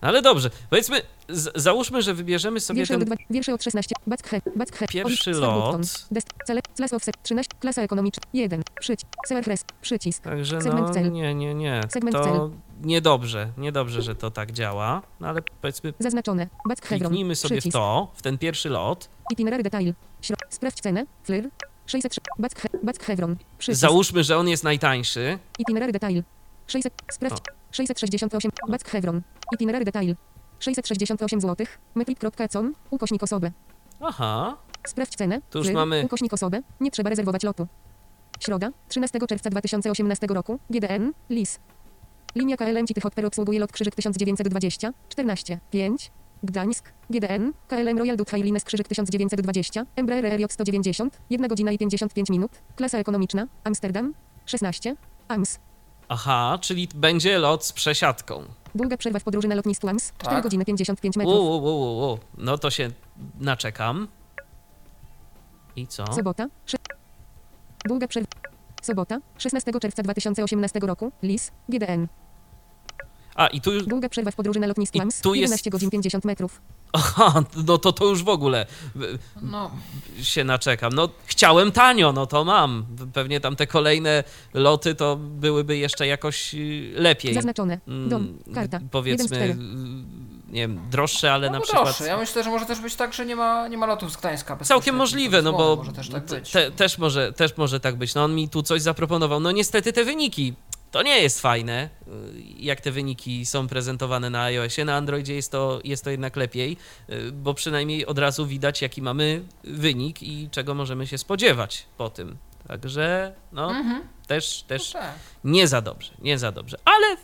Ale dobrze, powiedzmy, załóżmy, że wybierzemy sobie Wiersze ten wiersze od 16. Back he, back he, pierwszy lot. Cele, class offset 13, klasa ekonomiczna 1, przycisk, sewer rest, przycisk, Także Segment no, cel. nie, nie, nie. Segment To cel. niedobrze, niedobrze, że to tak działa. No ale powiedzmy, zaznaczone, back chevron, kliknijmy sobie w przycisk, to, w ten pierwszy lot. itinerary detail, środ, sprawdź cenę, flir, 603, back, he, back chevron, przycisk, Załóżmy, że on jest najtańszy. itinerary detail, 600, sprawdź, 668, back chevron, itinerary detail, 668 zł, metrip.com, ukośnik osobę, Aha, sprawdź cenę, Tu już mamy- ukośnik osobę, nie trzeba rezerwować lotu. Środa, 13 czerwca 2018 roku, GDN, LIS. Linia KLM City Hopper obsługuje lot Krzyżyk 1920, 14, 5, Gdańsk, GDN, KLM Royal Dutch Lines Krzyżyk 1920, Embraer RJ 190, 1 godzina i 55 minut, klasa ekonomiczna, Amsterdam, 16, AMS. Aha, czyli będzie lot z przesiadką. Długa przerwa w podróży na lotnisku AMS, 4 Tak. godziny 55 U, metrów. u, u, u, u. No to się naczekam. I co? Sobota, sze... Długa przerwa. Sobota, 16 czerwca 2018 roku, LIS, GDN. A, i tu już... Długa przerwa w podróży na lotnisku I AMS. tu jest- 11 godzin 50 metrów. Aha, no to to już w ogóle No, się naczekam. No, chciałem tanio, no to mam. Pewnie tam te kolejne loty to byłyby jeszcze jakoś y, lepiej. Zaznaczone. Mm, Dom. Karta. Powiedzmy, y, nie wiem, droższe, ale no na przykład... droższe. Ja myślę, że może też być tak, że nie ma, nie ma lotów z Gdańska. Całkiem możliwe, no bo Może też tak być. te, też, może, też może tak być. No on mi tu coś zaproponował. No niestety te wyniki, to nie jest fajne, y, jak te wyniki są prezentowane na iOSie. Na Androidzie jest to, jest to jednak lepiej, y, bo przynajmniej od razu widać, jaki mamy wynik i czego możemy się spodziewać po tym. Także no, Mhm. też, też No tak. nie za dobrze, nie za dobrze. Ale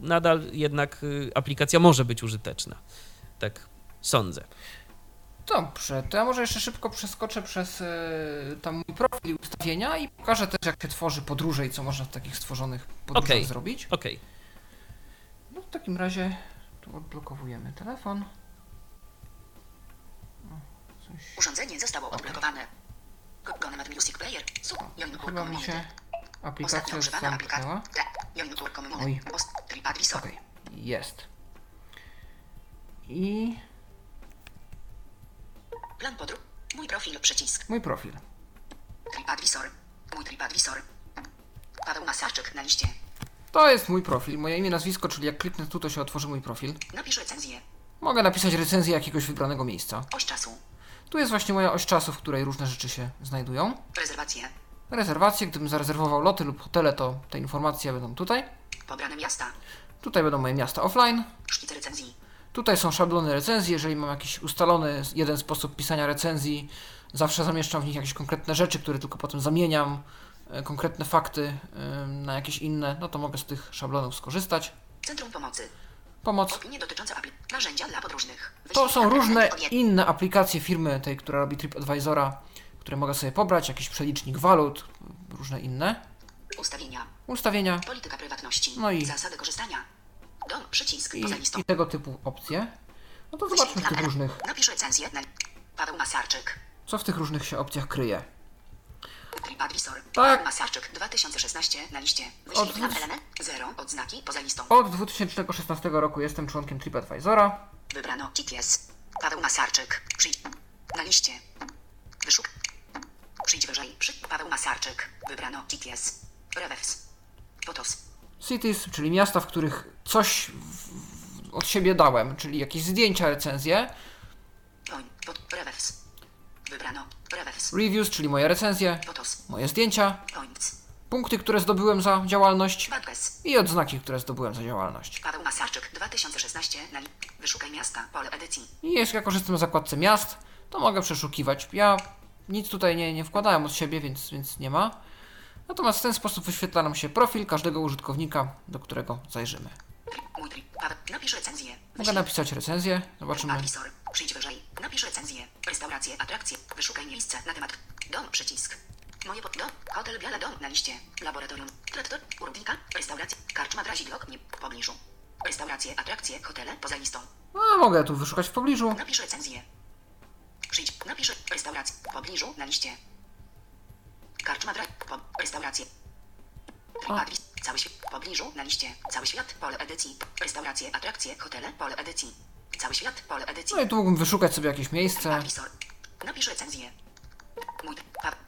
nadal jednak y, aplikacja może być użyteczna. Tak sądzę. Dobrze, to ja może jeszcze szybko przeskoczę przez e, tam mój profil i ustawienia i pokażę też, jak się tworzy podróże i co można w takich stworzonych podróżach Okej. zrobić. Okej. No w takim razie tu odblokowujemy telefon. O, coś... Urządzenie zostało odblokowane. Gonemat Music Player. Chyba mi się aplikacja zamknęła. Oj. Okej, jest. I Plan podróż. Mój profil. Przycisk. mój profil. TripAdvisor. Mój TripAdvisor. Paweł Masarczyk na liście. To jest mój profil, moje imię, nazwisko, czyli jak kliknę tu, to się otworzy mój profil. Napisz recenzję. Mogę napisać recenzję jakiegoś wybranego miejsca. Oś czasu. Tu jest właśnie moja oś czasu, w której różne rzeczy się znajdują. Rezerwacje. Rezerwacje, gdybym zarezerwował loty lub hotele, to te informacje będą tutaj. Pobrane miasta. Tutaj będą moje miasta offline. Szkice recenzji. Tutaj są szablony recenzji, jeżeli mam jakiś ustalony jeden sposób pisania recenzji, zawsze zamieszczam w nich jakieś konkretne rzeczy, które tylko potem zamieniam, e, konkretne fakty na jakieś inne, no to mogę z tych szablonów skorzystać. Centrum pomocy. Pomoc. Opinie dotyczące apli. Narzędzia dla podróżnych. To Wyświetl są różne inne aplikacje firmy, tej, która robi TripAdvisora, które mogę sobie pobrać, jakiś przelicznik walut, różne inne. Ustawienia. Ustawienia Polityka prywatności. No i- Zasady korzystania. Dom. Przycisk. i, Poza listą. i tego typu opcje. No to zobaczmy w tych różnych. Napisz recenzję. Na... Paweł Masarczyk. co w tych różnych się opcjach kryje. TripAdvisor. Tak. Masarczyk 2016 na liście. Od- element. 0. Odznaki. Poza listą. Od 2016 roku jestem członkiem TripAdvisora. Wybrano GTS. Paweł Masarczyk. Przyjdź. Na liście. Wyszuk. Przyjdź wyżej. Przy... Paweł Masarczyk. Wybrano GTS. Rewes. Potos. Cities, czyli miasta, w których coś od siebie dałem, czyli jakieś zdjęcia, recenzje. Reviews, czyli moje recenzje, moje zdjęcia, punkty, które zdobyłem za działalność i odznaki, które zdobyłem za działalność. Paweł Masarczyk 2016 na. Wyszukaj miasta. Pole edycji. I jeśli ja korzystam z zakładce miast, to mogę przeszukiwać. Ja nic tutaj nie, nie wkładałem od siebie, więc, więc nie ma. Natomiast w ten sposób wyświetla nam się profil każdego użytkownika, do którego zajrzymy. Napisz recenzję. Mogę napisać recenzję, zobaczymy. Advisor. Przyjdź wyżej. Napisz recenzję. Restauracje, atrakcje. Wyszukaj miejsce na temat. Dom, przycisk. Moje pod... Dom. Hotel Biala Dom na liście. Laboratorium. Traktor. Urubika. Restauracja. Karczma Brazilok. Nie. W pobliżu. Restauracje, atrakcje, hotele. Poza listą. A mogę tu wyszukać w pobliżu. Napisz recenzję. Przyjdź. Napisz restaurację. W pobliżu na liście. Restauracje. Adres. Cały świat. W pobliżu na liście. Cały świat. Pole edycji. Restauracje, atrakcje, hotele. Pole edycji. Cały świat. Pole edycji. No i tu mógłbym wyszukać sobie jakieś miejsce. Napisz recenzję. Mój.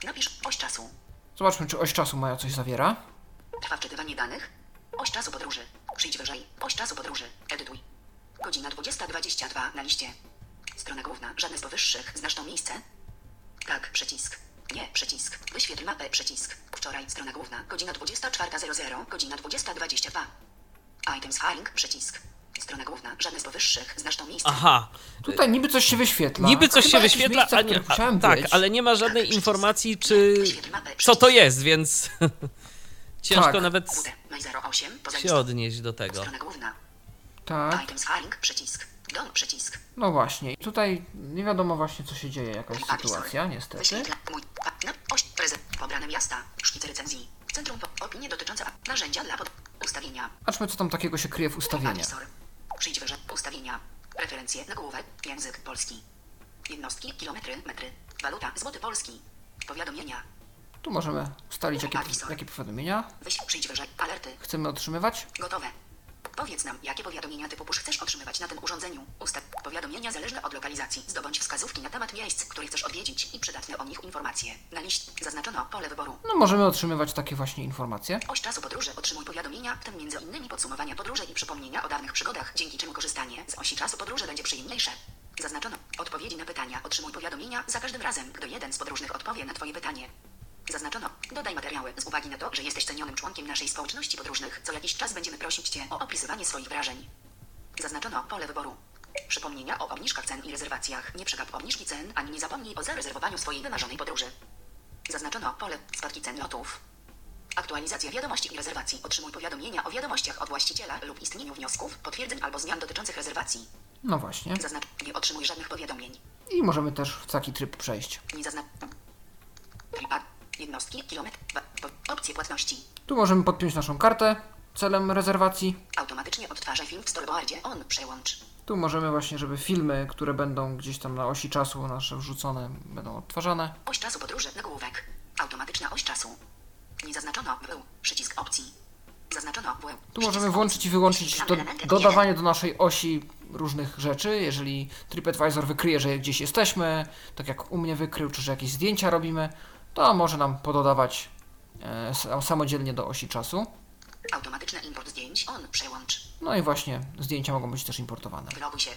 Napisz oś czasu. Zobaczmy, czy oś czasu moja coś zawiera. Trwa wczytywanie danych. Oś czasu podróży. Przyjdź wyżej. Oś czasu podróży. Edytuj. Godzina 20.22 na liście. Strona główna. Żadne z powyższych. Znasz to miejsce? Tak. Przycisk. Nie. Przycisk. Wyświetl mapę. Przycisk. Wczoraj. Strona główna. Godzina 24.00. Godzina 20.22. Items filing. Przycisk. Strona główna. Żadne z powyższych. Znasz to miejsce? Aha, Tutaj niby coś się wyświetla. niby coś Chyba się wyświetla, miejsce, a nie, a, tak, być. ale nie ma żadnej Przycisk. informacji, czy mapę. co to jest, więc ciężko Tak. nawet WD. Maj 08. Poza się odnieść do tego. Strona główna. Tak, Items filing. Przycisk. Dom. Przycisk. no właśnie. Tutaj nie wiadomo właśnie, co się dzieje, jaka jest sytuacja, niestety. Mój na, oś prezent. Pobrane miasta, szkice recenzji, centrum opinie dotyczące narzędzia dla pod, ustawienia, Zobaczmy, co tam takiego się kryje w ustawieniach. przyjdź wyżej, ustawienia, referencje, nagłówek, język polski, jednostki, kilometry, metry, waluta, złoty polski, powiadomienia, Tu możemy ustalić, jakie, jakie powiadomienia. Wyś, wyżej, alerty, chcemy otrzymywać. gotowe, Powiedz nam, jakie powiadomienia typu push chcesz otrzymywać na tym urządzeniu. Ustaw powiadomienia zależne od lokalizacji. Zdobądź wskazówki na temat miejsc, które chcesz odwiedzić i przydatne o nich informacje. Na liście zaznaczono pole wyboru. No możemy otrzymywać takie właśnie informacje. Oś czasu podróży otrzymuj powiadomienia, w tym między innymi podsumowania podróży i przypomnienia o dawnych przygodach, dzięki czemu korzystanie z osi czasu podróży będzie przyjemniejsze. Zaznaczono odpowiedzi na pytania. Otrzymuj powiadomienia za każdym razem, gdy jeden z podróżnych odpowie na Twoje pytanie. Zaznaczono. Dodaj materiały. Z uwagi na to, że jesteś cenionym członkiem naszej społeczności podróżnych, co jakiś czas będziemy prosić Cię o opisywanie swoich wrażeń. Zaznaczono pole wyboru. Przypomnienia o obniżkach cen i rezerwacjach. Nie przegap obniżki cen, ani nie zapomnij o zarezerwowaniu swojej wymarzonej podróży. Zaznaczono pole spadki cen lotów. Aktualizacja wiadomości i rezerwacji. Otrzymuj powiadomienia o wiadomościach od właściciela lub istnieniu wniosków, potwierdzeń albo zmian dotyczących rezerwacji. No właśnie. Zaznacz. Nie otrzymuj żadnych powiadomień. I możemy też w taki tryb przejść. Nie zaznacz. Jednostki, kilometr. Opcje płatności. Tu możemy podpiąć naszą kartę celem rezerwacji. Automatycznie odtwarzaj film w storyboardzie. On przełącz. Tu możemy właśnie, żeby filmy, które będą gdzieś tam na osi czasu nasze wrzucone, będą odtwarzane. Oś czasu podróży. Nagłówek. Automatyczna oś czasu. Nie zaznaczono był. Przycisk opcji. Zaznaczono był. Tu możemy włączyć i wyłączyć do, dodawanie do naszej osi różnych rzeczy. Jeżeli TripAdvisor wykryje, że gdzieś jesteśmy, tak jak u mnie wykrył, czy że jakieś zdjęcia robimy, to może nam pododawać e, samodzielnie do osi czasu. Automatyczny import zdjęć. On przełącz. No i właśnie zdjęcia mogą być też importowane. Wyloguj się.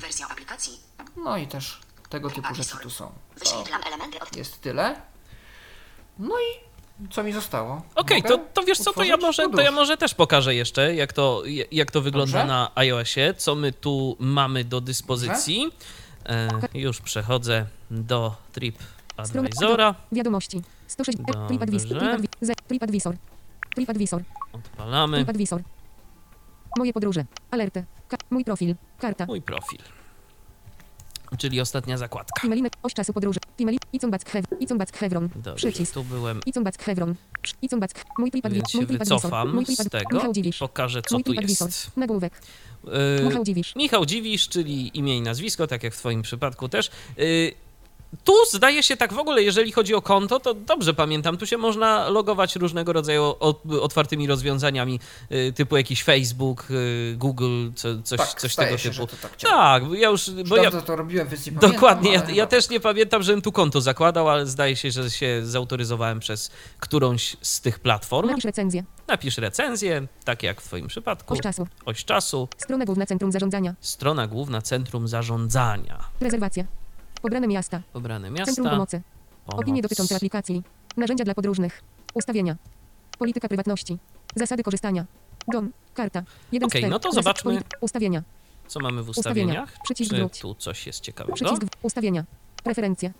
Wersja aplikacji. No i też tego typu rzeczy tu są. Wyświetlam elementy od Jest tyle. No i co mi zostało? Okej, Mogę to, to wiesz co, to ja, może, to podróż. ja może też pokażę jeszcze, jak to, jak to wygląda Dobrze. na iOSie, co my tu mamy do dyspozycji. E, już przechodzę do TripAdvisora, Wiadomości. 106. Dobrze. TripAdvisor. TripAdvisor. Odpalamy TripAdvisor. Moje podróże. Alerty. Ka- mój profil. Karta. mój profil. Czyli ostatnia zakładka. Timelinek. Oś czasu podróży. Timeli. Icomback Hev. Icomback Hevron. Przycisk. tu byłem, Icomback Hevron. Icomback. Mój więc TripAdvisor. się Mój wycofam Mój z TripAd- tego pokażę, co Mój tu jest. Nagłówek. E, Michał Dziwisz. Michał Dziwisz, czyli imię i nazwisko, tak jak w Twoim przypadku też. Y, Tu zdaje się tak w ogóle, jeżeli chodzi o konto, to dobrze pamiętam, tu się można logować różnego rodzaju otwartymi rozwiązaniami, y, typu jakiś Facebook, y, Google, co, coś, Tak, coś tego się, typu. że to tak. Tak, ja już, bo ja, to robiłem, więc nie dokładnie, ja, pamiętam, ja też nie pamiętam, żebym tu konto zakładał, ale zdaje się, że się zautoryzowałem przez którąś z tych platform. Napisz recenzję. Napisz recenzję, tak jak w Twoim przypadku, Oś czasu. oś czasu, Strona główna Centrum Zarządzania. strona główna Centrum Zarządzania. Rezerwacja. Pobrane miasta. Pobrane Centrum miasta. pomocy. Pomoc. Opinie dotyczące aplikacji. Narzędzia dla podróżnych. Ustawienia. Polityka prywatności. Zasady korzystania. Dom. Karta. Jeden czterech. no to zobaczmy. Ustawienia. Co mamy w Ustawienia. ustawieniach? Przycisk Czy wróć. tu coś jest ciekawego? Przycisk w- ustawienia. Preferencje.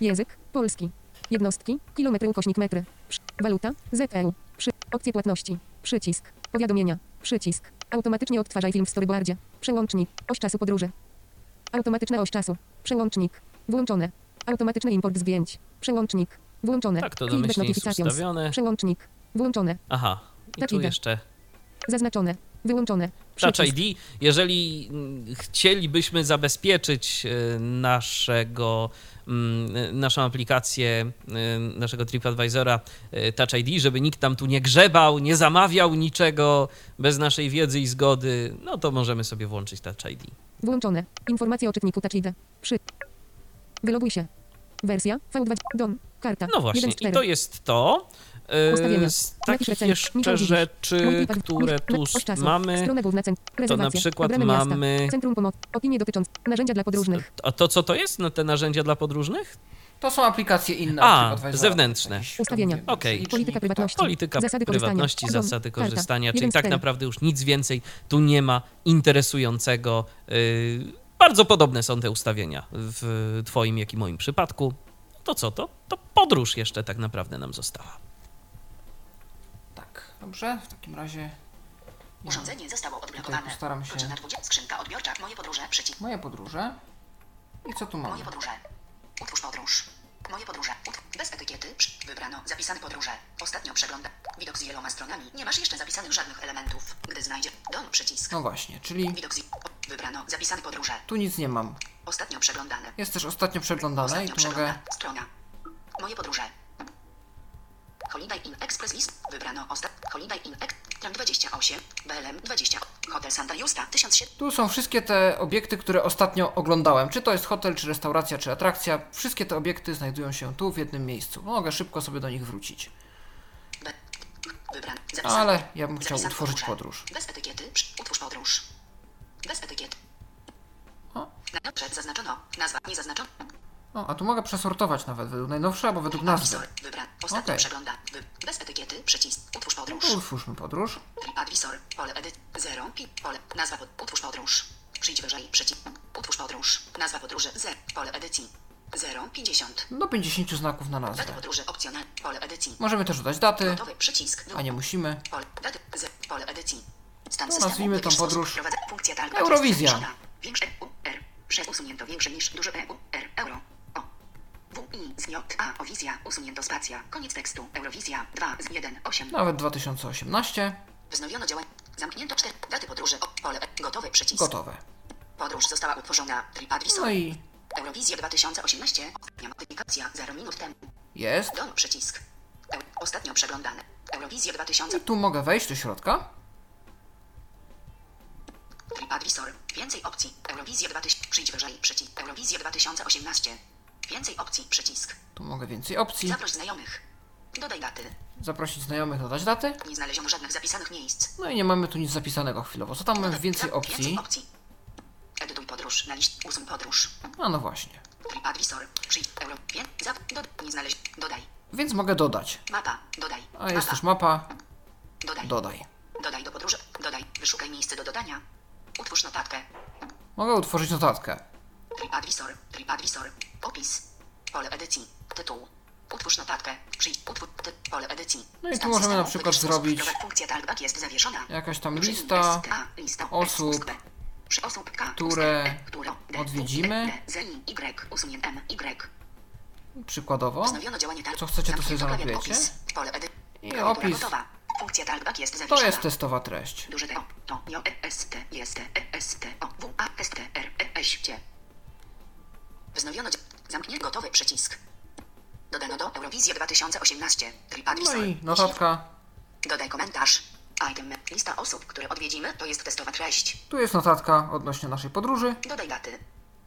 Język. Polski. Jednostki. Kilometry ukośnik metry. Przy, waluta. ZEU. Przy, opcje płatności. Przycisk. Powiadomienia. Przycisk. Automatycznie odtwarzaj film w storyboardzie. Przełącznik. Oś czasu podróży. Automatyczna oś czasu. Przełącznik. Włączone. Automatyczny import zdjęć. Przełącznik. Włączone. Tak, to domyślnie jest ustawione. Przełącznik. Włączone. Aha, i Tak tu jeszcze Zaznaczone. Wyłączone. Touch. ID. Jeżeli mm, chcielibyśmy zabezpieczyć e, naszego, naszą aplikację, e, naszego TripAdvisora e, Touch ID, żeby nikt tam tu nie grzebał, nie zamawiał niczego bez naszej wiedzy i zgody, no to możemy sobie włączyć Touch ID. Włączone. Informacje o czytniku Touch ID. Przy. Wyloguj się. Wersja V2. Dom. Karta. No właśnie, 1 z i 4. to jest to. Ustawienia. Z takich jeszcze rzeczy, które tu mamy, cent. Rezerwacja. przykład mamy- Centrum pomocy. Opinie dotyczące. Narzędzia dla podróżnych. a to co to jest? No te narzędzia dla podróżnych? To są aplikacje inne. A, zewnętrzne. Ustawienia. Okej. licznik, Polityka tak. prywatności. Polityka Zasady korzystania. prywatności, Dom. zasady korzystania, czyli tak naprawdę już nic więcej tu nie ma interesującego. Yy, bardzo podobne są te ustawienia w Twoim, jak i moim przypadku. To co to? To podróż jeszcze tak naprawdę nam została. Dobrze, w takim razie Urządzenie zostało odblokowane. Postaram się- Godzina 20. Skrzynka odbiorcza. Moje podróże. Przycisk. moje podróże. I co tu mamy? Moje podróże. Utwórz podróż. Moje podróże. Bez etykiety. Wybrano. Zapisane podróże. Ostatnio przegląda. Widok z wieloma stronami. Nie masz jeszcze zapisanych żadnych elementów. Gdy znajdzie. Dom. Przycisk. No właśnie, czyli Widok z... Wybrano. Zapisane podróże. tu nic nie mam. Ostatnio przeglądane. Jest też ostatnio przeglądane i Ostatnio tu mogę... przeglądane. Strona. Moje podróże. Holiday in Express List. Wybrano. Ostat... Holiday in Ex... Tram 28. BLM 20. Hotel Santa Justa 1700. Tu są wszystkie te obiekty, które ostatnio oglądałem. Czy to jest hotel, czy restauracja, czy atrakcja. Wszystkie te obiekty znajdują się tu w jednym miejscu. Mogę szybko sobie do nich wrócić. B. Wybran. Zapisane. Ale ja bym chciał Zapisane utworzyć podróże. podróż. Bez etykiety. Utwórz podróż. Bez etykiety. O. Przed zaznaczono. Nazwa nie zaznaczono. O, a tu mogę przesortować nawet według najnowszej albo według nazwy. Advisor. Wybran. Ostatnio Okej. przegląda. Wy. Bez etykiety. Przycisk. Utwórz podróż. Utwórzmy podróż. TripAdvisor. Pole edyt. 0. Pi. Pole. Nazwa pod. Utwórz podróż. Przyjdź wyżej. Przycisk. Utwórz podróż. Nazwa podróży. 0. Pole edycji. 0. 50. Do 50 znaków na nazwę. podróży. Pole edycji. Możemy też dodać daty, Gotowy przycisk. a nie musimy. Pole. Daty. Z. Pole edycji. Stan To nazwijmy tą podróż. Eurowizja. Większe U. R. Usunięto większe niż duże E. U. R. Euro. Wizja. Usunięto spacja. Koniec tekstu. Eurowizja. 2. Z. 1. 8. Nawet 2018. Wznowiono działanie. Zamknięto 4. Daty podróży. O. Pole. Gotowy przycisk. Gotowe. Podróż została utworzona. TripAdvisor. No i Eurowizja 2018. Ostatnia modyfikacja 0 minut temu. jest. Dom przycisk. Eu, ostatnio przeglądane. Eurowizja 2000. I tu mogę wejść do środka. TripAdvisor. Więcej opcji. Eurowizja 2000. Przyjdź wyżej. Przycisk. Eurowizja 2018. Więcej opcji. Przycisk. Tu mogę więcej opcji. Zaproś znajomych. Dodaj daty. Zaprosić znajomych, dodać daty. Nie znaleziono żadnych zapisanych miejsc. No i nie mamy tu nic zapisanego chwilowo. Co tam mamy więcej opcji? Więcej opcji. Edytuj podróż. Na liść. Usuń podróż. A no właśnie. TripAdvisor. Przyjdź. Euro. Nie znaleźć. Dodaj. Więc mogę dodać. Mapa. Dodaj. A jest też mapa. Dodaj. Dodaj. Dodaj do podróży. Dodaj. Wyszukaj miejsce do dodania. Utwórz notatkę. Mogę utworzyć notatkę. TripAdvisor. TripAdvisor. Opis. Pole edycji. Tytuł. Utwórz notatkę. Przyjdź. Utwórz. Ty, pole edycji. No i tu możemy na przykład zrobić. Jakaś tam lista osób, S, Przy osób K, które E, D, odwiedzimy. Y, Y. przykładowo. Co chcecie, to sobie zanotujecie. I opis. Funkcja talkback jest To zawieszona. jest testowa treść. Duże D, O, to, J, E, S, T, T, E, S, T, O, W, A, S, T, R, E, S, T. Wznowiono Zamknięto gotowy przycisk. Dodano do Eurowizja 2018. No TripAdvisor. i notatka. Dodaj komentarz. Item. Lista osób, które odwiedzimy, to jest testowa treść. Tu jest notatka odnośnie naszej podróży. Dodaj daty.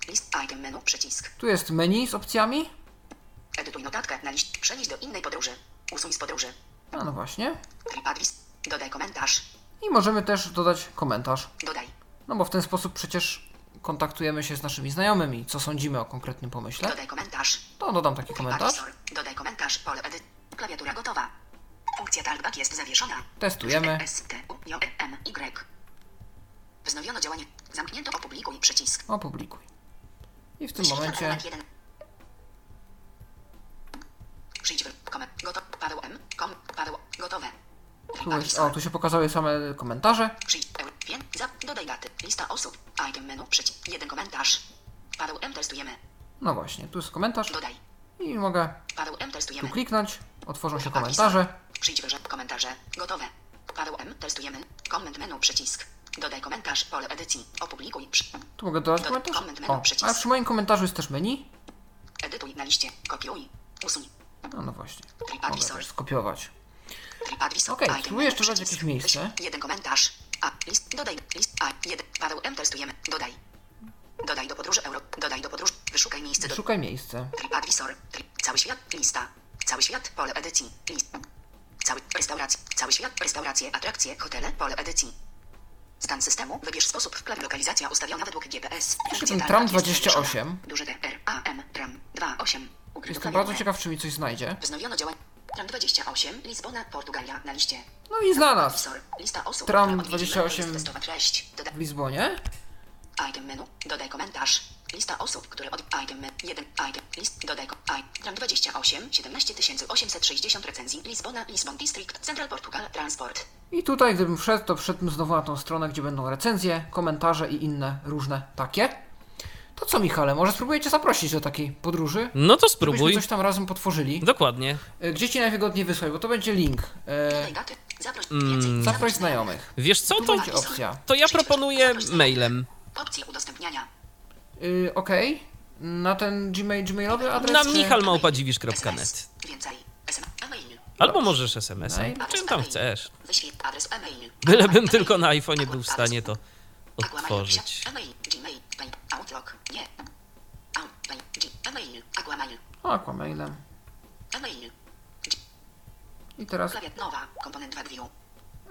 List item menu przycisk. Tu jest menu z opcjami. Edytuj notatkę na liść. Przenieść do innej podróży. Usuń z podróży. A no właśnie. TripAdvis. Dodaj komentarz. I możemy też dodać komentarz. Dodaj. No bo w ten sposób przecież kontaktujemy się z naszymi znajomymi, co sądzimy o konkretnym pomyśle. Dodaj komentarz. To dodam taki komentarz. Dodaj komentarz. Pole edyt. Klawiatura gotowa. Funkcja talkback jest zawieszona. Testujemy. S, T, U, J, M, Y. Wznowiono działanie. Zamknięto opublikuj przycisk. Opublikuj. I w tym momencie. Przyjdź. Gotowe. Paweł M. Kom. Paweł. Gotowe. tu, jest, o, tu się pokazały same komentarze. Przyjdź. Za. Dodaj daty. Lista osób. Item menu. Przycisk. Jeden komentarz. Paweł M. Testujemy. No właśnie, tu jest komentarz Dodaj. i mogę Paweł M. tu Testujemy. kliknąć. Otworzą się komentarze. Przyjdź wyżej. Komentarze. Gotowe. Paweł M. Testujemy. Comment menu. Przycisk. Dodaj komentarz. Pole edycji. Opublikuj. Tu mogę dodać Dodaj komentarz. comment menu, O, przycisk. a przy moim komentarzu jest też menu. Edytuj na liście. Kopiuj. Usuń. No, no właśnie. Mogę też skopiować. Okej, Item spróbuję jeszcze przycisk. jakieś miejsce. Jeden komentarz. A. List. Dodaj. List. A. Jeden. Paweł M. Testujemy. Dodaj. Dodaj do podróży euro. Dodaj do podróży. Wyszukaj miejsce do... Szukaj miejsce. TripAdvisor. Tri... Cały świat. Lista. Cały świat. Pole edycji. List. Cały. Restauracja. Cały świat. Restauracje. Atrakcje. Hotele. Pole edycji. Stan systemu. Wybierz sposób wklepu. Lokalizacja ustawiona według GPS. Tram jest 28. zawieszona. Duże D. R. A. M. Tram. 28. Ukryto Jestem bardzo ciekaw, czy mi coś znajdzie. Wznowiono działanie. Tram 28. Lizbona. Portugalia. Na liście. No i znalazł. Lista osób, Tram które odwiedziły, 28. to jest testowa treść. Dodaj W Lizbonie. item menu. Dodaj komentarz. Lista osób, które od item menu. 1 item. List. Dodaj. Tram 28. 17860 recenzji. Lizbona. Lisbon District. Central Portugal. Transport. I tutaj, gdybym wszedł, to wszedłbym znowu na tą stronę, gdzie będą recenzje, komentarze i inne różne takie. To co, Michale, może spróbujecie zaprosić do takiej podróży? No to Żebyśmy spróbuj. coś tam razem potworzyli. Dokładnie. E, Gdzie ci najwygodniej wysłać, bo to będzie link. E, Dodaj daty. Zaproś Mm. zaproś znajomych. Wiesz co, to, opcja. to ja proponuję mailem. Opcje udostępniania. Y, Okej. Na ten gmail, gmailowy adres? Na czy- michalmałpadziwisz.net. Albo możesz SMS-em, czym tam chcesz. Wyświetl adres e-mail. Bylebym tylko na iPhone'ie był w stanie to Aquamail, Outlook, nie. Out, Paint, G, e-mail, Aquamail, Aquamailem. e-mail, I teraz klawiat nowa, komponent 2 view.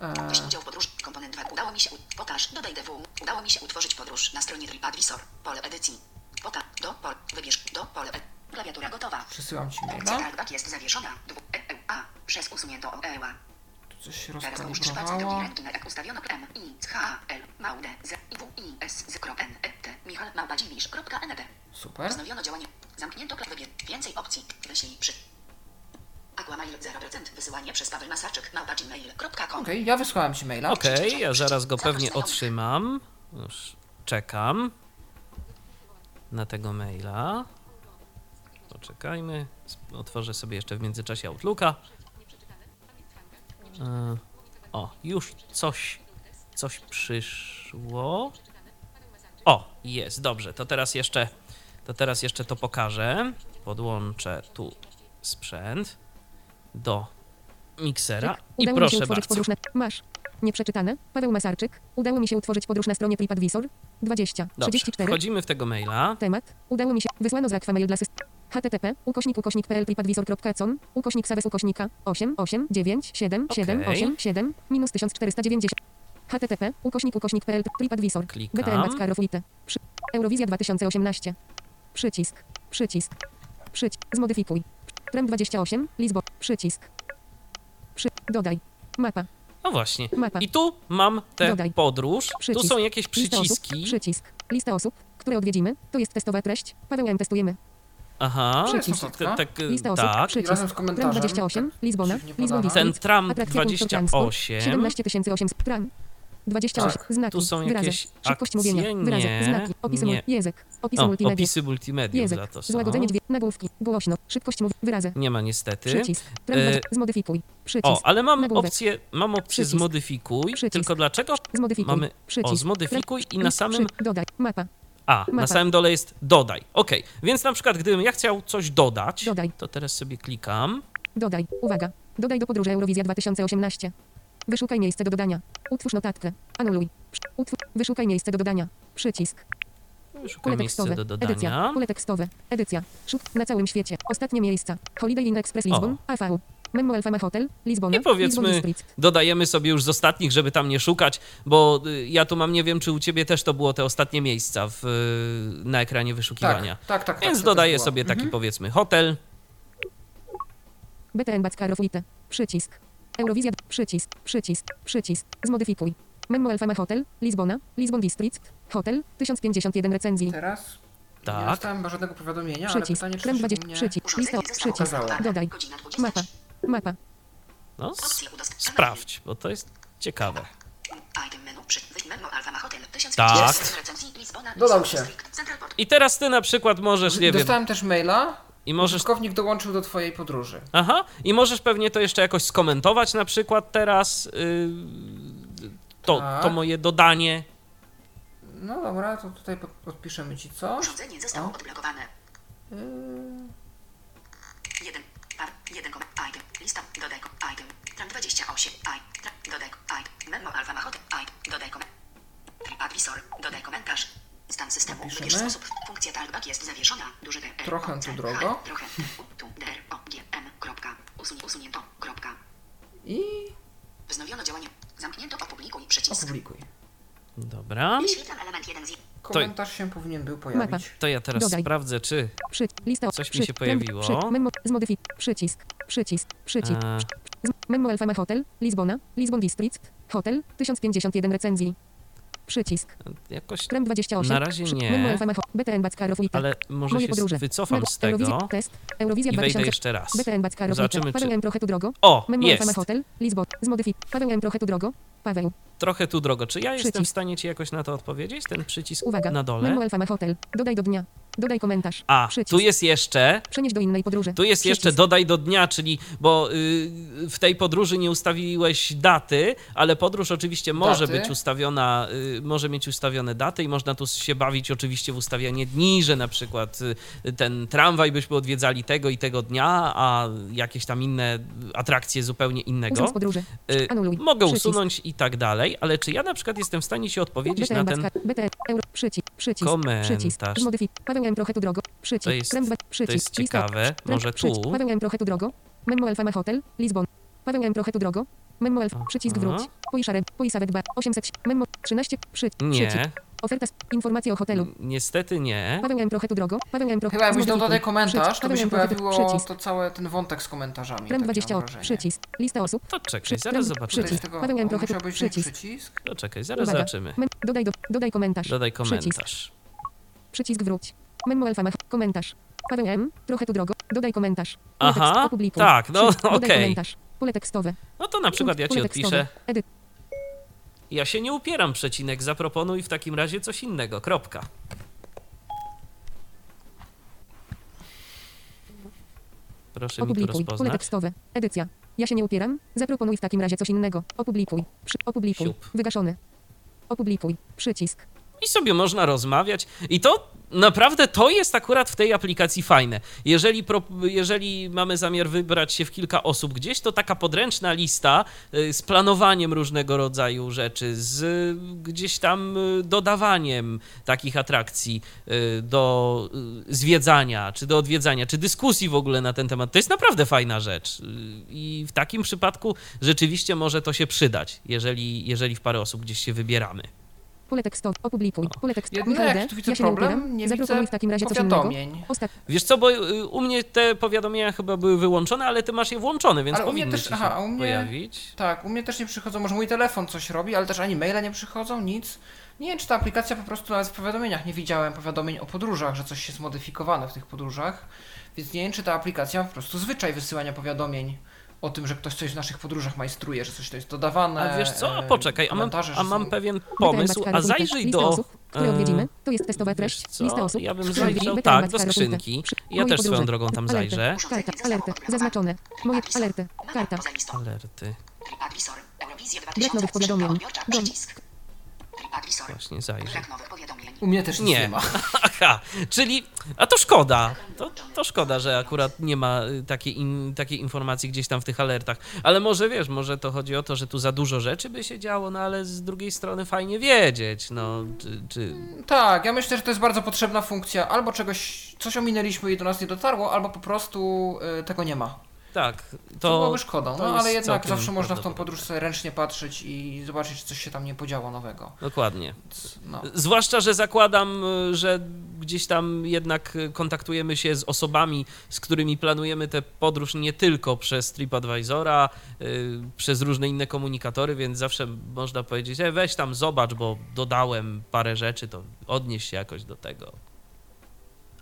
e, Weź udział w podróży, komponent 2. Udało mi się, pokaż, dodaj DW. Udało mi się utworzyć podróż na stronie TripAdvisor. Pole edycji. Pota, do, pol, wybierz, do, pole, e, klawiatura gotowa. przesyłam ci maila. talkback jest zawieszona. E, e, a, przez usunięto e. Tu coś ręki, jak ustawiono M, I, H, L, Maude, Z, I, W, I, S, Z, N, E, T, Michal, Małpa, Dziwisz, kropka, ND. Super. Wznowiono działanie. Zamknięto wybierz. Więcej opcji. Wyślij przy. Aquamail 0%. Wysyłanie przez Paweł Masarczyk. Małpa gmail.com. Okej, ja wysłałem ci maila. Okej, ja zaraz go pewnie otrzymam. Już czekam na tego maila. Poczekajmy. Otworzę sobie jeszcze w międzyczasie Outlooka. E, O, już coś, coś przyszło. O, jest, dobrze. To teraz jeszcze, to teraz jeszcze to pokażę. Podłączę tu sprzęt do miksera i Udało mi się proszę utworzyć bardzo. podróż na... Masz. Nieprzeczytane. Paweł Masarczyk. Udało mi się utworzyć podróż na stronie TripAdvisor. 20. Dobrze, 34. wchodzimy w tego maila. Temat. Udało mi się. Wysłano z Aquamail dla systemu. Http ukośnik ukośnik pl tripadvisor.com ukośnik saves ukośnika 8 8 9 7 7 Okej. 8 7 minus 1490 http ukośnik ukośnik pl tripadvisor Klikam. BTN Backa Roflite Przy... Eurowizja 2018 przycisk przycisk przycisk zmodyfikuj Prem 28 Lizbo przycisk przy... dodaj mapa No właśnie. Mapa. I tu mam tę Dodaj. podróż. Tu Przycisk. są jakieś Lista osób, przyciski. przycisk lista osób które odwiedzimy to jest testowa treść Paweł M testujemy Aha. Przycisk. Tak, tak, lista osób tak. Razem przycisk z komentarzem. Tram 28 tak Lizbona dziwnie Lizbon podane. Ten tram Atrakcja punkt transport, 28. 17800 tram 28 Tak. znaki Tu są wyrazy jakieś szybkość akcje? mówienia wyrazy Nie, znaki opisy nie. język opisy O, multimedia opisy multimediów język za to są. złagodzenie dźwięku nagłówki głośno szybkość mówi wyrazy Nie ma niestety. przycisk Tram E, 20 zmodyfikuj przycisk O, ale mam nagłówek. opcję, mam opcję Przycisk. zmodyfikuj, Przycisk. tylko dlaczego zmodyfikuj mamy przycisk o zmodyfikuj i na samym przy- dodaj mapa a, na Mapa. samym dole jest dodaj. Ok, więc na przykład gdybym ja chciał coś dodać, Dodaj. to teraz sobie klikam. dodaj uwaga dodaj do podróży Eurowizja 2018 wyszukaj miejsce do dodania utwórz notatkę anuluj utwórz wyszukaj miejsce do dodania przycisk Szukam tekstowe. do Edycja. dodania. Pole tekstowe. Edycja. Szuk na całym świecie. Ostatnie miejsca. Holiday Inn Express Lisbon. AV. Memo Alfama Hotel. Lizbona. I powiedzmy, dodajemy sobie już z ostatnich, żeby tam nie szukać, bo y, ja tu mam, nie wiem, czy u ciebie też to było te ostatnie miejsca w, y, na ekranie wyszukiwania. Tak, tak, tak. tak Więc to dodaję sobie taki, Mhm. powiedzmy, hotel. BTN Backa Roflite. Przycisk. Eurowizja. Przycisk. Przycisk. Przycisk. Zmodyfikuj. Memo Alfama Hotel. Lizbona. Lisbon District. Hotel. 1051 recenzji. Teraz nie Tak. dostałem chyba żadnego powiadomienia, ale Przycisk. pytanie, czy Krem coś 20. u mnie... Przycisk. Lista. Przycisk. Dodaj. Godzina 20. Mapa. Mapa. No, sprawdź, bo to jest ciekawe. Item menu przy wyjść memo Alfama Hotel 1000 Tak. Lizbona Dodał się. I teraz ty na przykład możesz, nie wiem, Dostałem też maila, i możesz użytkownik dołączył do twojej podróży. Aha, i możesz pewnie to jeszcze jakoś skomentować na przykład teraz yy, to, Tak. to moje dodanie. No dobra, to tutaj pod- podpiszemy ci coś. Urządzenie zostało O. odblokowane. Yy, Jeden. Par. Jeden. kom- Item. Lista. Dodaj. Item. Tram 28. I. Dodaj. Item. Memo Alfama Hotel. I. Dodaj. kom- TripAdvisor. Dodaj komentarz. Stan systemu. Napiszemy. Wybierz sposób. Funkcja talkback jest zawieszona. Duży D. Trochę tu drogo. Trochę. Tu. D. R, O. G. M. Kropka. Usuń, usunięto. Kropka. I Wznowiono działanie. Zamknięto. Opublikuj. Przycisk. opublikuj. Dobra, Wyświetlam element 1 z Komentarz się powinien był pojawić. to ja teraz Dodaj. sprawdzę, czy Przy, lista. Coś mi przy, się pojawiło. Przy, memo, zmodyfikuj. Przycisk. Przycisk. Przycisk. e, Z- Memo Alfama Hotel. Lizbona. Lisbon District. Hotel. 1051 recenzji. Przycisk. jakoś, Krem 28. Na razie Przy- nie. Memo Alfama Hotel. BTN Backa Roflite. ale może Moje się podróże. wycofam z tego Eurowizja, test. Eurowizja i wejdę 2000. jeszcze raz. BTN Backa Roflite. Zobaczymy, Paweł czy... M. trochę tu drogo. O, Memo Alfama jest! Hotel. Lizbon. Zmodyfikuj. Paweł M. trochę tu drogo. Paweł. Trochę tu drogo. Czy ja jestem w Przycisk. stanie ci jakoś na to odpowiedzieć? Ten przycisk Uwaga. na dole? Memo Alfama Hotel. Dodaj do dnia. Dodaj komentarz. A, Przycisk. tu jest jeszcze Przenieść do innej podróży. Tu jest jeszcze Przycisk. dodaj do dnia, czyli bo y, w tej podróży nie ustawiłeś daty, ale podróż oczywiście może Daty. być ustawiona, y, może mieć ustawione daty i można tu się bawić oczywiście w ustawianie dni, że na przykład y, ten tramwaj byśmy odwiedzali tego i tego dnia, a jakieś tam inne atrakcje zupełnie innego. Podróży. Y, Anuluj. Mogę Przycisk. usunąć i tak dalej, ale czy ja na przykład jestem w stanie się odpowiedzieć na ten... Komentarz. To jest- przycisk, jest ciekawe. Może tu? Paweł M. trochę tu drogo, Memo Alfama Hotel, Lizbon, Paweł M. trochę tu drogo, Memo Alf, przycisk wróć, Poiszare, Poisawet 2, 800, Memo, 13, przy, przycisk, Nie, oferta, s- informacje o hotelu, niestety nie. Paweł M. trochę tu drogo, Paweł M. trochę, Chyba jakbyś dodał tutaj komentarz, przycisk, to by się pojawiło przycisk, to cały ten wątek z komentarzami. takie 20, mam wrażenie. przycisk, lista osób, To czekaj, Przy- zaraz zobaczymy. Przycisk, Paweł M. trochę tu- musiał być przycisk. przycisk. To czekaj, zaraz Uwaga. zobaczymy. Dodaj, do, dodaj komentarz, Dodaj przycisk, komentarz. przycisk wróć, Memo Alfama, komentarz, Paweł M. trochę tu drogo, dodaj komentarz, Aha, tekst, tak, no, Przycisk, dodaj okej. komentarz, pole tekstowe, No to na przykład ja ci odpiszę. edyt, Ja się nie upieram, przecinek, zaproponuj w takim razie coś innego. Kropka. Proszę mi tu Opublikuj. Pole rozpoznać. tekstowe. Edycja. Ja się nie upieram. Zaproponuj w takim razie coś innego. Opublikuj. Przy... Opublikuj. Siup. Wygaszony. Opublikuj. Przycisk. I sobie można rozmawiać. I to naprawdę to jest akurat w tej aplikacji fajne. Jeżeli, pro, jeżeli mamy zamiar wybrać się w kilka osób gdzieś, to taka podręczna lista y, z planowaniem różnego rodzaju rzeczy, z y, gdzieś tam y, dodawaniem takich atrakcji do zwiedzania, czy do odwiedzania, czy dyskusji w ogóle na ten temat, to jest naprawdę fajna rzecz. I w takim przypadku rzeczywiście może to się przydać, jeżeli, jeżeli w parę osób gdzieś się wybieramy. Pole tekstowe. Opublikuj. Pole tekstowe. Jedyny Michał D. jak tu widzę Ja nie problem, nie Zaproponuj widzę w takim razie powiadomień. Ostat... Wiesz co, bo y, u mnie te powiadomienia chyba były wyłączone, ale ty masz je włączone, więc Ale u mnie powinny też- się aha, a u mnie- pojawić. Tak, u mnie też nie przychodzą, może mój telefon coś robi, ale też ani maile nie przychodzą, nic. Nie wiem, czy ta aplikacja po prostu nawet w powiadomieniach nie widziałem powiadomień o podróżach, że coś jest zmodyfikowane w tych podróżach, więc nie wiem, czy ta aplikacja ma po prostu zwyczaj wysyłania powiadomień o tym, że ktoś coś w naszych podróżach majstruje, że coś to jest dodawane. A wiesz co, a e, poczekaj, a mam, a mam są- pewien pomysł, a zajrzyj do... osób, które e, odwiedzimy. To jest testowa treść. co, Lista osób. ja bym zajrzał, tak, do skrzynki. Ja też swoją drogą tam zajrzę. Karta, alerty, zaznaczone. Moje, alerty, karta. Alerty. Brak nowych 2003. powiadomień. Dom. Właśnie zajrzę. U mnie też nic nie, Nie. ma. Aha, czyli... A to szkoda. To, to szkoda, że akurat nie ma y, takiej, in, takiej informacji gdzieś tam w tych alertach. Ale może, wiesz, może to chodzi o to, że tu za dużo rzeczy by się działo, no ale z drugiej strony fajnie wiedzieć, no, czy... czy... Tak, ja myślę, że to jest bardzo potrzebna funkcja. Albo czegoś, coś ominęliśmy i do nas nie dotarło, albo po prostu y, tego nie ma. Tak, To, to... byłoby szkodą, to no ale jednak zawsze można w tą podróż sobie ręcznie patrzeć i zobaczyć, czy coś się tam nie podziało nowego. Dokładnie. No. Zwłaszcza, że zakładam, że gdzieś tam jednak kontaktujemy się z osobami, z którymi planujemy tę podróż nie tylko przez TripAdvisora, y, przez różne inne komunikatory, więc zawsze można powiedzieć, e, weź tam zobacz, bo dodałem parę rzeczy, to odnieś się jakoś do tego.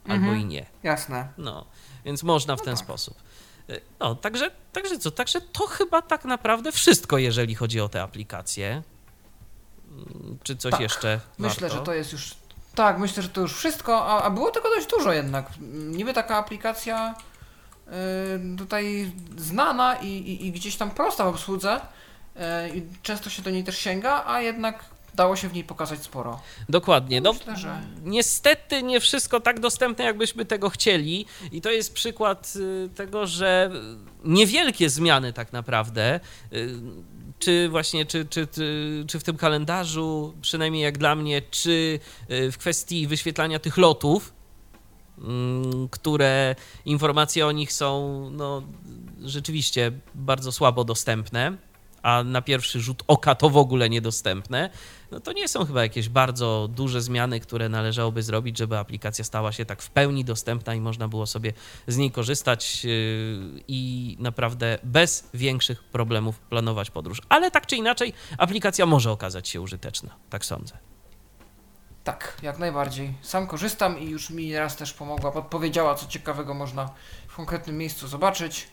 Albo Mhm. i nie. Jasne. No, więc można w ten sposób. Y, No, także, także co, także to chyba tak naprawdę wszystko, jeżeli chodzi o te aplikacje. Mm, Czy coś Tak. jeszcze Myślę, warto? że to jest już. Tak, myślę, że to już wszystko, a, a było tego dość dużo jednak. Niby taka aplikacja y, tutaj znana i, i, i gdzieś tam prosta w obsłudze y, i często się do niej też sięga, a jednak dało się w niej pokazać sporo. Dokładnie. No, Myślę, że- Niestety nie wszystko tak dostępne, jakbyśmy tego chcieli, i to jest przykład y, tego, że niewielkie zmiany tak naprawdę, y, czy właśnie, czy, czy, czy, czy w tym kalendarzu, przynajmniej jak dla mnie, czy y, w kwestii wyświetlania tych lotów, mm, które informacje o nich są no, rzeczywiście bardzo słabo dostępne, a na pierwszy rzut oka to w ogóle niedostępne, no to nie są chyba jakieś bardzo duże zmiany, które należałoby zrobić, żeby aplikacja stała się tak w pełni dostępna i można było sobie z niej korzystać yy, i naprawdę bez większych problemów planować podróż. Ale tak czy inaczej, aplikacja może okazać się użyteczna, tak sądzę. Tak, jak najbardziej. Sam korzystam i już mi raz też pomogła, podpowiedziała, co ciekawego można w konkretnym miejscu zobaczyć.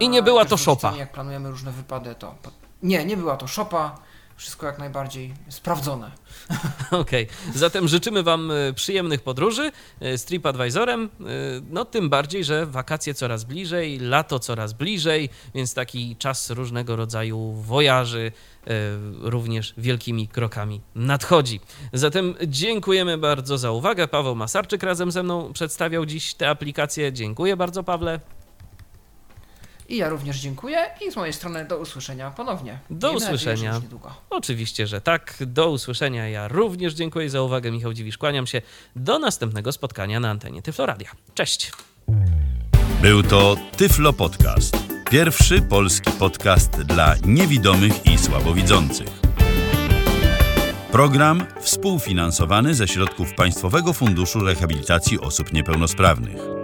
I nie była to szopa. Jak planujemy różne wypady, to. Nie, nie była to szopa. wszystko jak najbardziej sprawdzone. Okej, okay. zatem życzymy Wam e, przyjemnych podróży e, z TripAdvisorem, e, no tym bardziej, że wakacje coraz bliżej, lato coraz bliżej, więc taki czas różnego rodzaju wojaży również wielkimi krokami nadchodzi. Zatem dziękujemy bardzo za uwagę. Paweł Masarczyk razem ze mną przedstawiał dziś te aplikacje. Dziękuję bardzo, Pawle. I ja również dziękuję i z mojej strony do usłyszenia ponownie. Do Miejmy usłyszenia. Nadzieję, Oczywiście, że tak. Do usłyszenia. Ja również dziękuję za uwagę. Michał Dziwisz, kłaniam się. Do następnego spotkania na antenie Tyfloradia. Cześć. Był to Tyflo Podcast. Pierwszy polski podcast dla niewidomych i słabowidzących. Program współfinansowany ze środków Państwowego Funduszu Rehabilitacji Osób Niepełnosprawnych.